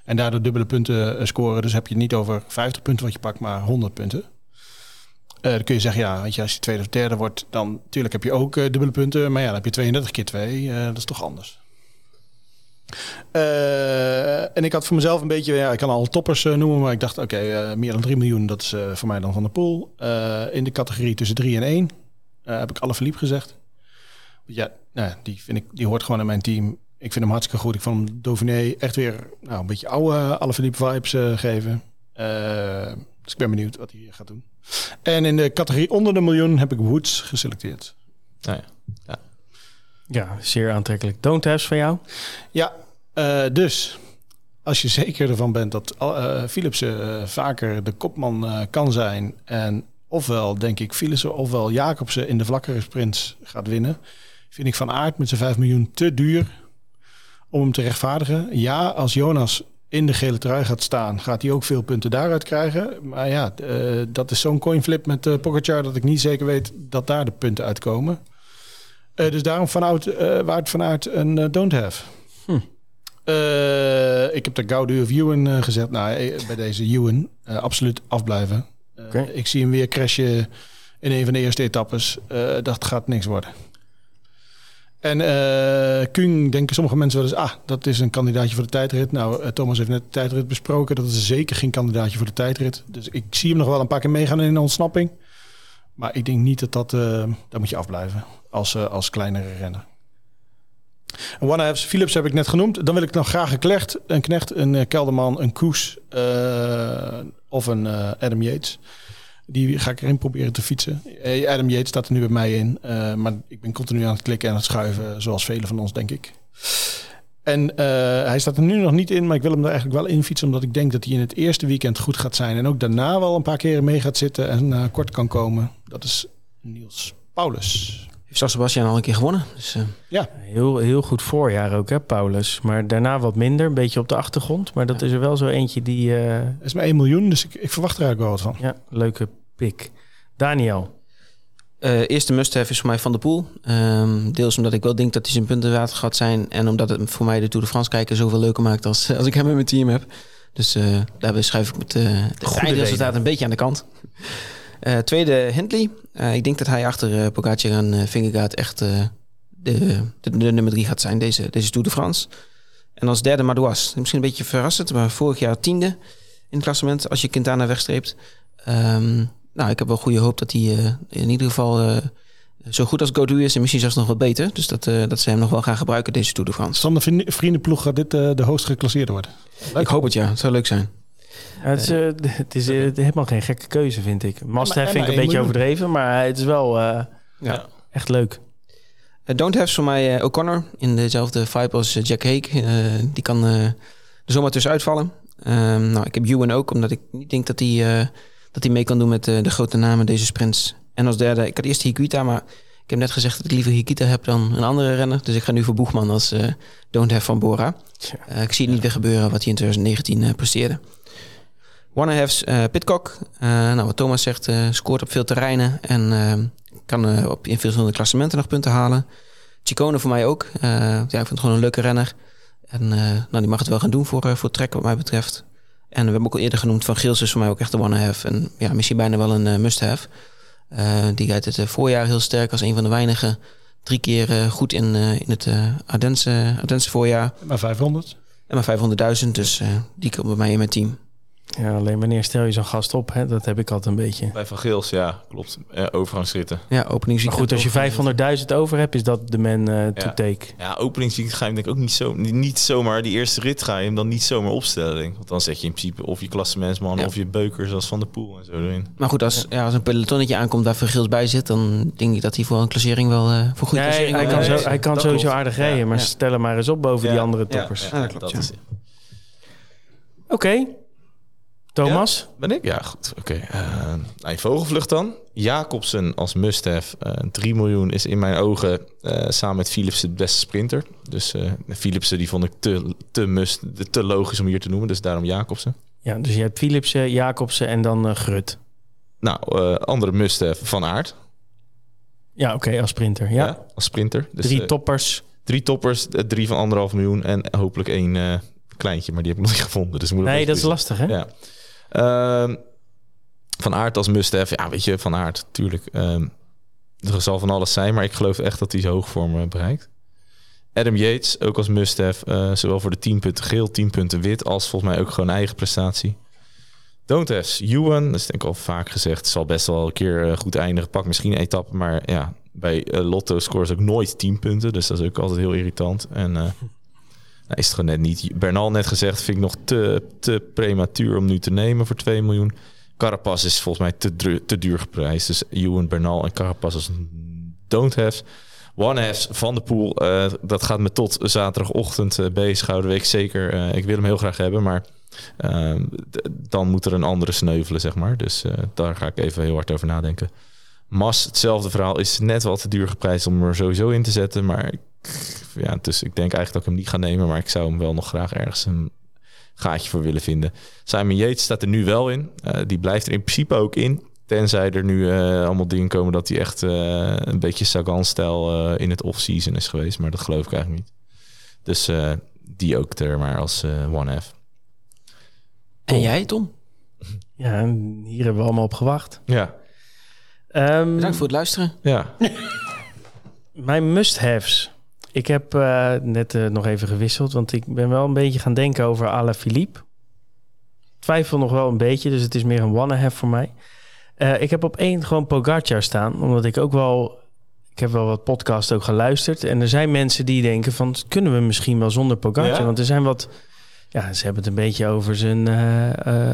En daardoor dubbele punten scoren. Dus heb je het niet over 50 punten wat je pakt, maar 100 punten. Dan kun je zeggen, ja, weet als je tweede of derde wordt, dan natuurlijk heb je ook dubbele punten. Maar ja, dan heb je 32 keer 2. dat is toch anders. Eh, en ik had voor mezelf een beetje, ja, ik kan al toppers eh, noemen, maar ik dacht, oké, eh, meer dan 3 miljoen, dat is eh, voor mij dan van de pool. Eh, in de categorie tussen 3 en 1 eh, heb ik alle verliep gezegd. Ja, nou, ja, die, vind ik, die hoort gewoon in mijn team. Ik vind hem hartstikke goed. Ik vond hem Dauphiné echt weer nou, een beetje oude alle verliep vibes geven. Eh, dus ik ben benieuwd wat hij hier gaat doen. En in de categorie onder de miljoen heb ik Woods geselecteerd. Nou ja. Ja, zeer aantrekkelijk. Don't-haves van jou? Ja, eh, dus als je zeker ervan bent dat eh Philipsen eh, vaker de kopman kan zijn en ofwel denk ik Philipsen ofwel Jacobsen in de vlakkere sprints gaat winnen, vind ik Van Aert met zijn 5 miljoen te duur om hem te rechtvaardigen. Ja, als Jonas in de gele trui gaat staan, gaat hij ook veel punten daaruit krijgen. Maar ja, dat is zo'n coinflip met uh, dat ik niet zeker weet dat daar de punten uitkomen. Dus daarom vanuit uh, waard vanuit een uh, don't have. Hm. Uh, ik heb de Gaudu of Ewan uh, gezet. Nou, eh, bij deze Ewan uh, absoluut afblijven. Okay. Ik zie hem weer crashen in een van de eerste etappes. dat gaat niks worden. En Kung denken sommige mensen wel eens... ah, dat is een kandidaatje voor de tijdrit. Nou, Thomas heeft net de tijdrit besproken. Dat is zeker geen kandidaatje voor de tijdrit. Dus ik zie hem nog wel een paar keer meegaan in een ontsnapping. Maar ik denk niet dat dat... daar moet je afblijven als, als kleinere renner. Een one-halves, Philips heb ik net genoemd. Dan wil ik nog graag een Klecht, een Knecht, een uh, Kelderman, een Koes uh, of een uh, Adam Yates. Die ga ik erin proberen te fietsen. Eh, Adam Yates staat er nu bij mij in. eh, maar ik ben continu aan het klikken en het schuiven, zoals velen van ons, denk ik. En eh, hij staat er nu nog niet in, maar ik wil hem er eigenlijk wel in fietsen, omdat ik denk dat hij in het eerste weekend goed gaat zijn. En ook daarna wel een paar keren mee gaat zitten en kort kan komen. Dat is Niels Paulus. Heeft Sebastian al een keer gewonnen. Dus, uh... Ja. Heel, heel goed voorjaar ook, hè, Paulus. Maar daarna wat minder, een beetje op de achtergrond. Maar dat ja. is er wel zo eentje die... Uh... Het is maar 1 miljoen, dus ik, ik verwacht er eigenlijk wel wat van. Ja, leuke pik. Daniel. Uh, eerste must-have is voor mij Van der Poel. Um, deels omdat ik wel denk dat hij zijn punten waard gaat zijn. En omdat het voor mij de Tour de France kijken zoveel leuker maakt als, als ik hem in mijn team heb. Dus uh, daarbij schuif ik met de eindresultaat een beetje aan de kant. Uh, tweede, Hindley. Uh, ik denk dat hij achter uh, Pogacar en Vingegaard echt de, de, de, nummer drie gaat zijn, deze, deze Tour de France. En als derde Madouas. Misschien een beetje verrassend, maar vorig jaar tiende in het klassement als je Quintana wegstreept. Um, nou, ik heb wel goede hoop dat hij in ieder geval zo goed als Godu is en misschien zelfs nog wat beter. Dus dat, dat ze hem nog wel gaan gebruiken, deze Tour de France. Sander Vriendenploeg gaat dit de hoogst geclasseerd worden. Leuk. Ik hoop het, ja. Het zou leuk zijn. Ja, het is, uh, *laughs* het is uh, helemaal geen gekke keuze, vind ik. Must have vind ik een beetje miljoen. overdreven, maar het is wel uh, ja. echt leuk. Uh, don't have voor mij uh, O'Connor in dezelfde vibe als Jack Hake. die kan er zomaar tussenuit vallen. Um, nou, ik heb Ewan ook, omdat ik niet denk dat hij dat hij mee kan doen met de grote namen deze sprints. En als derde, ik had eerst Higuita, maar ik heb net gezegd dat ik liever Higuita heb dan een andere renner. Dus ik ga nu voor Boegman als Don't Have van Bora. ik zie het niet weer gebeuren wat hij in 2019 presteerde. One Half's uh, Pitcock. Uh, nou, wat Thomas zegt, uh, scoort op veel terreinen en kan op, in verschillende klassementen nog punten halen. Chicone voor mij ook. ja, ik vind het gewoon een leuke renner. En nou, die mag het wel gaan doen voor, voor Trek wat mij betreft. En we hebben ook al eerder genoemd van Gils is voor mij ook echt de one half. En ja, misschien bijna wel een must-have. die uit het voorjaar heel sterk als een van de weinigen. Drie keer goed in, in het Ardense, Ardense voorjaar. Maar 500. En maar 500.000, dus die komt bij mij in mijn team. Ja, alleen wanneer stel je zo'n gast op? Hè? Dat heb ik altijd een beetje. Bij Van Geels, ja, klopt. Uh, overgangsritten. Ja, openingsweekend. Maar goed, als je 500.000 over hebt, is dat de man uh, to ja. take. Ja, openingsweekend ga je hem denk ik ook niet, zo, niet zomaar... Die eerste rit ga je hem dan niet zomaar opstellen. Denk. Want dan zet je in principe of je klassementsman ja. of je beukers als Van de Poel en zo erin. Maar goed, als, ja. als een pelotonnetje aankomt waar Van Geels bij zit... dan denk ik dat hij voor een klassering wel... Uh, voor goede nee, klassering hij, wel kan, zo, zo, hij kan sowieso aardig rijden. Maar stel hem maar eens op boven die andere toppers. Ja, dat klopt. Oké. Okay. Thomas? Ja, ben ik? Ja, goed. Oké. Okay. Uh, nou, vogelvlucht dan. Jacobsen als must-have. Uh, 3 miljoen is in mijn ogen uh, samen met Philipsen de beste sprinter. Dus Philipsen die vond ik te, te, must, te logisch om hier te noemen. Dus daarom Jacobsen. Ja, dus je hebt Philipsen, Jacobsen en dan Grut. Nou, andere must-have van aard. Ja, oké, okay, als sprinter. Ja. ja. als sprinter. Dus, drie toppers. Drie toppers, drie van anderhalf miljoen en hopelijk één kleintje. Maar die heb ik nog niet *laughs* gevonden. Dus moet nee, dat is lastig hè? Ja. Uh, van aard als must-have. Ja, weet je, van aard, tuurlijk. Uh, er zal van alles zijn, maar ik geloof echt dat hij zijn hoogvorm bereikt. Adam Yates, ook als must-have. Uh, zowel voor de 10 punten geel, 10 punten wit... als volgens mij ook gewoon eigen prestatie. Don't have Ewan, dat is denk ik al vaak gezegd... zal best wel een keer uh, goed eindigen. Pak misschien een etappe, maar ja... bij Lotto scores ook nooit 10 punten. Dus dat is ook altijd heel irritant. En nou, is het net niet. Bernal net gezegd, vind ik nog te, te prematuur om nu te nemen voor 2 miljoen. Carapaz is volgens mij te, te duur geprijsd. Dus Ewan, Bernal en Carapaz als don't have. One has Van de Poel, uh, dat gaat me tot zaterdagochtend uh, bezighouden, weet ik zeker. Uh, ik wil hem heel graag hebben, maar dan moet er een andere sneuvelen, zeg maar. Dus daar ga ik even heel hard over nadenken. Mas, hetzelfde verhaal, is net wat te duur geprijsd om er sowieso in te zetten. Maar ja, dus ik denk eigenlijk dat ik hem niet ga nemen. Maar ik zou hem wel nog graag ergens een gaatje voor willen vinden. Simon Yates staat er nu wel in. Uh, die blijft er in principe ook in. Tenzij er nu uh, allemaal dingen komen dat hij echt uh, een beetje Sagan-stijl in het off-season is geweest. Maar dat geloof ik eigenlijk niet. Dus die ook er maar als one-F. En jij, Tom? Ja, hier hebben we allemaal op gewacht. Ja. Um, Bedankt voor het luisteren. Ja. *laughs* Mijn must-haves. Ik heb uh, net uh, nog even gewisseld, want ik ben wel een beetje gaan denken over Ala Philippe. Twijfel nog wel een beetje, dus het is meer een one-have voor mij. Uh, ik heb op één gewoon Pogacar staan, omdat ik ook wel... Ik heb wel wat podcasts ook geluisterd. En er zijn mensen die denken van... kunnen we misschien wel zonder Pogacar? Ja? Want er zijn wat... Ja, ze hebben het een beetje over zijn,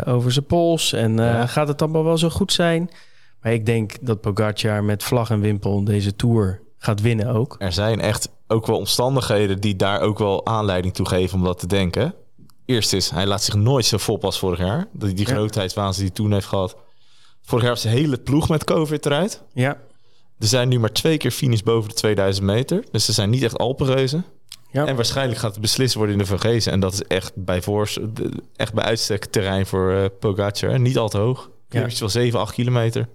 over zijn pols. En ja. gaat het allemaal wel zo goed zijn? Maar ik denk dat Pogacar met vlag en wimpel deze Tour gaat winnen ook. Er zijn echt ook wel omstandigheden die daar ook wel aanleiding toe geven om dat te denken. Eerst is, hij laat zich nooit zo vol vorig jaar. Dat die grootheidswaanzin die hij toen heeft gehad. Vorig jaar was de hele ploeg met COVID eruit. Ja. Er zijn nu maar twee keer finish boven de 2000 meter. Dus ze zijn niet echt Alpenreuzen. Ja. En waarschijnlijk gaat het beslist worden in de Vergezen. En dat is echt bij, voor, echt bij uitstek terrein voor uh, Pogacar. Niet al te hoog. Ja. wel 7, 8 kilometer.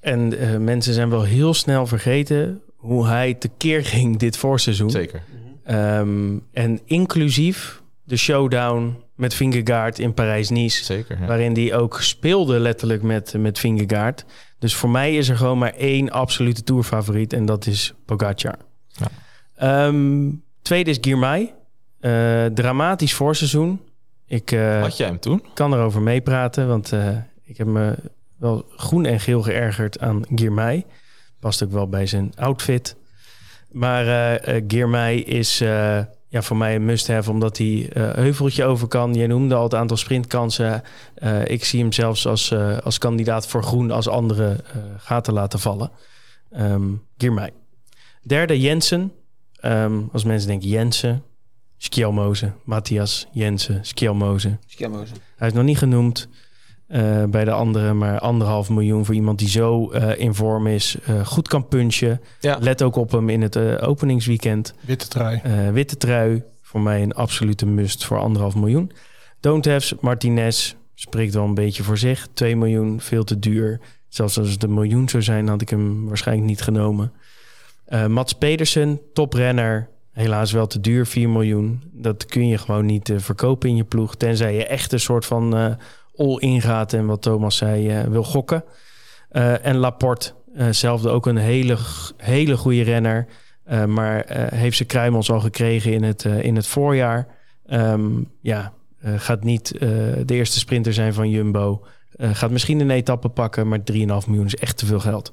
En uh, mensen zijn wel heel snel vergeten hoe hij tekeer ging dit voorseizoen. Zeker. Um, en inclusief de showdown met Vingegaard in Parijs-Nice. Zeker. Ja. Waarin hij ook speelde letterlijk met, met Vingegaard. Dus voor mij is er gewoon maar één absolute tourfavoriet. En dat is Pogacar. Ja. Um, tweede is Girmay. Uh, dramatisch voorseizoen. Ik uh, Had jij hem toen? kan erover meepraten. Want uh, ik heb me wel groen en geel geërgerd aan Girmay. Past ook wel bij zijn outfit. Maar uh, uh, is uh, ja, voor mij een must-have, omdat hij heuveltje over kan. Je noemde al het aantal sprintkansen. ik zie hem zelfs als, als kandidaat voor groen als andere gaten laten vallen. Um. Derde Jensen. Ehm, als mensen denken Jensen, Skjelmozen, Matthias Jensen, Skjelmozen. Hij is nog niet genoemd eh, bij de andere, maar anderhalf miljoen voor iemand die zo eh, in vorm is, eh, goed kan punchen. Ja. Let ook op hem in het eh, openingsweekend. Witte trui. Eh, witte trui, voor mij een absolute must voor anderhalf miljoen. Don't have's, Martinez, spreekt wel een beetje voor zich. 2 miljoen, veel te duur. Zelfs als het een miljoen zou zijn, had ik hem waarschijnlijk niet genomen. Eh, Mats Pedersen, toprenner. Helaas wel te duur, 4 miljoen. Dat kun je gewoon niet eh, verkopen in je ploeg. Tenzij je echt een soort van eh, all-in gaat en wat Thomas zei, eh, wil gokken. Eh, en Laporte, eh, zelfde ook een hele, hele goede renner. Maar heeft zijn kruimels al gekregen in het, in het voorjaar. Ehm, ja, gaat niet de eerste sprinter zijn van Jumbo. Gaat misschien een etappe pakken, maar 3,5 miljoen is echt te veel geld.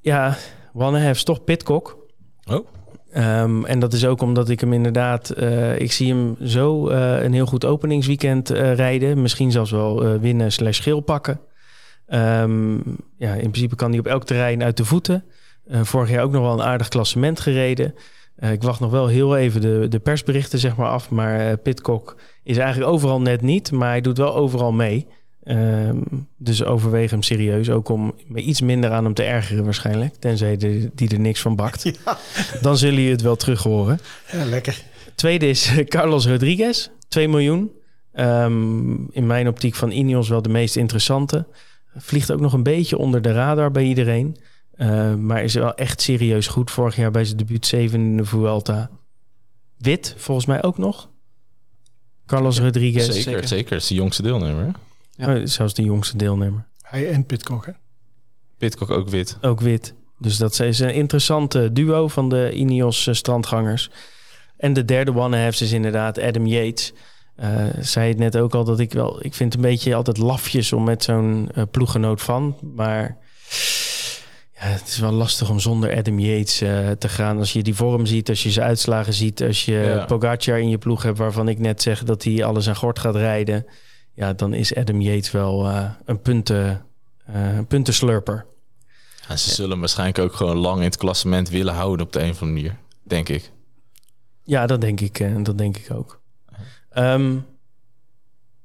Ja, Wanne heeft toch Pitcock. Oh. Ehm, en dat is ook omdat ik hem inderdaad... eh, ik zie hem zo eh, een heel goed openingsweekend eh, rijden. Misschien zelfs wel winnen slash geel pakken. Ehm, ja, in principe kan hij op elk terrein uit de voeten. Vorig jaar ook nog wel een aardig klassement gereden. Ik wacht nog wel heel even de, de persberichten zeg maar af. Maar Pitcock is eigenlijk overal net niet. Maar hij doet wel overal mee. Ehm, dus overweeg hem serieus. Ook om me iets minder aan hem te ergeren waarschijnlijk. Tenzij de, die er niks van bakt. *laughs* Dan zullen jullie het wel terug horen. Ja, lekker. Tweede is *laughs* Carlos Rodriguez. 2 miljoen. Ehm, in mijn optiek van Ineos wel de meest interessante. Vliegt ook nog een beetje onder de radar bij iedereen. Eh, maar is wel echt serieus goed. Vorig jaar bij zijn debuut 7 in de Vuelta. Wit, volgens mij ook nog. Carlos Rodriguez. Zeker, zeker. zeker. Is de jongste deelnemer. Ja. Oh, zelfs de jongste deelnemer. Hij en Pitcock, hè? Pitcock ook wit. Ook wit. Dus dat is een interessante duo van de Ineos eh, strandgangers. En de derde one-half is inderdaad Adam Yates. Eh, zei het net ook al dat ik wel... Ik vind het een beetje altijd lafjes om met zo'n eh, ploeggenoot van. Maar ja, het is wel lastig om zonder Adam Yates eh, te gaan. Als je die vorm ziet, als je zijn uitslagen ziet... als je Ja. Pogacar in je ploeg hebt waarvan ik net zeg... dat hij alles aan gort gaat rijden... ja, dan is Adam Yates wel eh, een punten, eh, een puntenslurper. Ja, ze zullen hem waarschijnlijk ook gewoon lang in het klassement willen houden op de een of andere manier. Denk ik. Ja, dat denk ik, eh, dat denk ik ook. Ehm,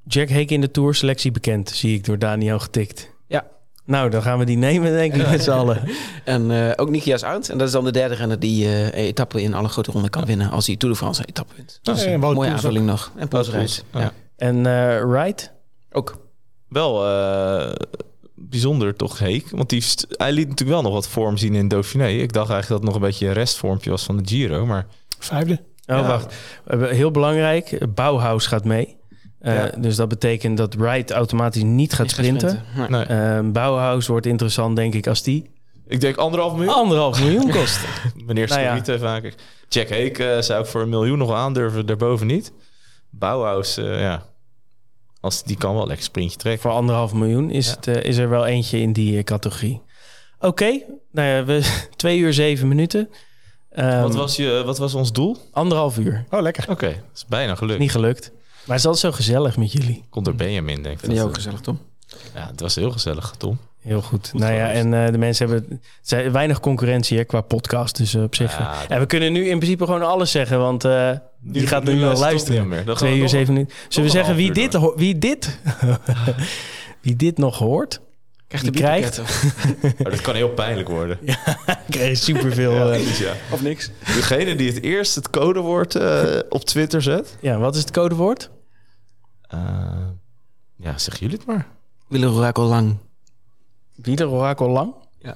Jack Hake in de Tour, selectie bekend, zie ik door Daniel getikt. Ja. Nou, dan gaan we die nemen, denk ik, met z'n allen. *laughs* En eh, ook Nikias Arndt. En dat is dan de derde renner die eh etappen in alle grote ronden kan winnen. Als hij Tour de France een etappe wint. Dat is En Wout Mooie aanvulling nog. En rijdt. Ja. En eh Wright, Ook. wel eh, bijzonder toch, Heek. Want die, st- hij liet natuurlijk wel nog wat vorm zien in Dauphiné. Ik dacht eigenlijk dat het nog een beetje een restvormpje was van de Giro. Maar Vijfde. oh Ja. wacht, heel belangrijk, Bauhaus gaat mee. Eh, Ja. Dus dat betekent dat Wright automatisch niet gaat sprinten. Nee. nee. Ehm, Bauhaus wordt interessant, denk ik, als die ik denk anderhalf miljoen. anderhalf miljoen kost. *laughs* Meneer Nou ja. Vaker. Jack Heek eh, zou ik voor een miljoen nog aandurven, daarboven niet. Bauhaus, eh, ja. Als, die kan wel lekker sprintje trekken. Voor anderhalf miljoen is, Ja. het, eh, is er wel eentje in die eh, categorie. Oké, nou ja, we, *laughs* twee uur zeven minuten. Ehm, wat, was je, wat was ons doel? Anderhalf uur. Oh, lekker. Oké, dat is bijna gelukt. Niet gelukt. Maar het is altijd zo gezellig met jullie. Komt door Benjamin, denk ik. Vind je ook gezellig, Tom? Ja, het was heel gezellig, Tom. Heel goed. Goed nou ja, en eh, de mensen hebben zijn weinig concurrentie hè, qua podcast. Dus eh, op zich. Ja, en we kunnen nu in principe gewoon alles zeggen, want eh die gaat nu wel luisteren. meer. Dan Twee we uur zeven minuten. Zullen we zeggen wie dit, wie dit, *laughs* wie dit nog hoort? Krijgt Die krijgt- *laughs* Oh, dat kan heel pijnlijk worden. *laughs* Krijg je superveel. Ja, Ja, ja. Of niks. Degene die het eerst het codewoord eh, op Twitter zet. ja, wat is het codewoord? Eh, ja, zeg jullie het maar. Wielerorakel lang. Wielerorakel lang? Ja.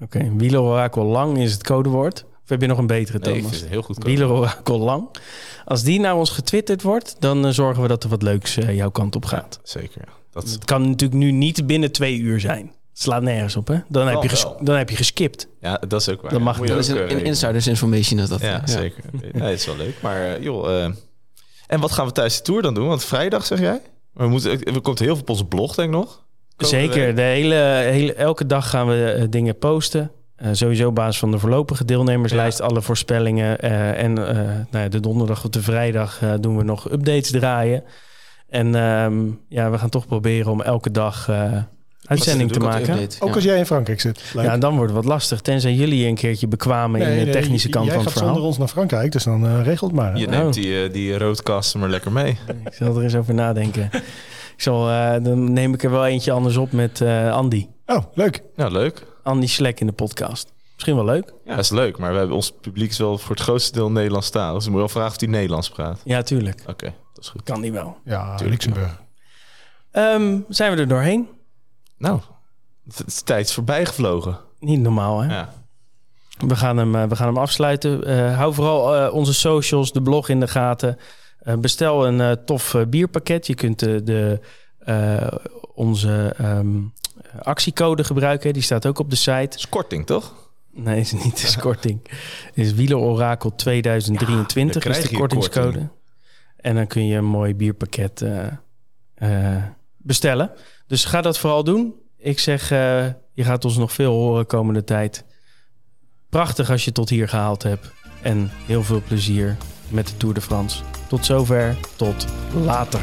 Oké, wielerorakel lang is het codewoord. Of heb je nog een betere, Nee, ik Thomas? vind het heel goed. Wielerorakel lang. Als die naar ons getwitterd wordt, dan eh, zorgen we dat er wat leuks eh, jouw kant op gaat. Zeker, ja. Dat is, Het kan natuurlijk nu niet binnen twee uur zijn. Het slaat nergens op, hè? Dan, heb, je ges- dan heb je geskipt. ja, dat is ook waar. Dat mag Dat is een, eh, een insiders information. Dat dat, Ja, zeker. Nee, het is wel leuk. Maar joh, eh, en wat gaan we tijdens de tour dan doen? Want vrijdag zeg jij? We moeten, er komt heel veel op onze blog, denk ik nog. Zeker. De hele, hele, elke dag gaan we eh, dingen posten. Eh, sowieso op basis van de voorlopige deelnemerslijst, alle voorspellingen. eh, en eh, nou ja, de donderdag of de vrijdag eh, doen we nog updates draaien. En ehm, ja, we gaan toch proberen om elke dag eh, uitzending te maken. update, Ook ja. als jij in Frankrijk zit. Leuk. Ja, dan wordt het wat lastig. Tenzij jullie een keertje bekwamen in de nee, technische kant jij van het gaat verhaal. zonder ons naar Frankrijk, dus dan regelt het maar. Je Oh. neemt die, eh, die roadcaster maar lekker mee. *laughs* Ik zal er eens over nadenken. Ik zal, eh, dan neem ik er wel eentje anders op met eh, Andy. Oh, leuk. Ja, leuk. Andy Slek in de podcast. Misschien wel leuk. Ja, dat is leuk. Maar we hebben, ons publiek is wel voor het grootste deel Nederlands taal. Dus we moeten wel vragen of hij Nederlands praat. Ja, tuurlijk. Oké, dat is goed. Kan die wel. Ja, Tuurlijk, Luxemburg. Ehm, zijn we er doorheen? Nou, het is tijd voorbij gevlogen. Niet normaal, hè? Ja. We, gaan hem, eh, we gaan hem afsluiten. Eh, hou vooral eh, onze socials, de blog in de gaten. Eh, bestel een eh, tof eh, bierpakket. Je kunt de, onze ehm, actiecode gebruiken. Die staat ook op de site. Het is korting, toch? Nee, is niet de korting. is Wielerorakel 2023 dan is de kortingscode. korting. En dan kun je een mooi bierpakket bestellen. Dus ga dat vooral doen. Ik zeg, je gaat ons nog veel horen komende tijd. Prachtig als je tot hier gehaald hebt. En heel veel plezier met de Tour de France. Tot zover, tot later.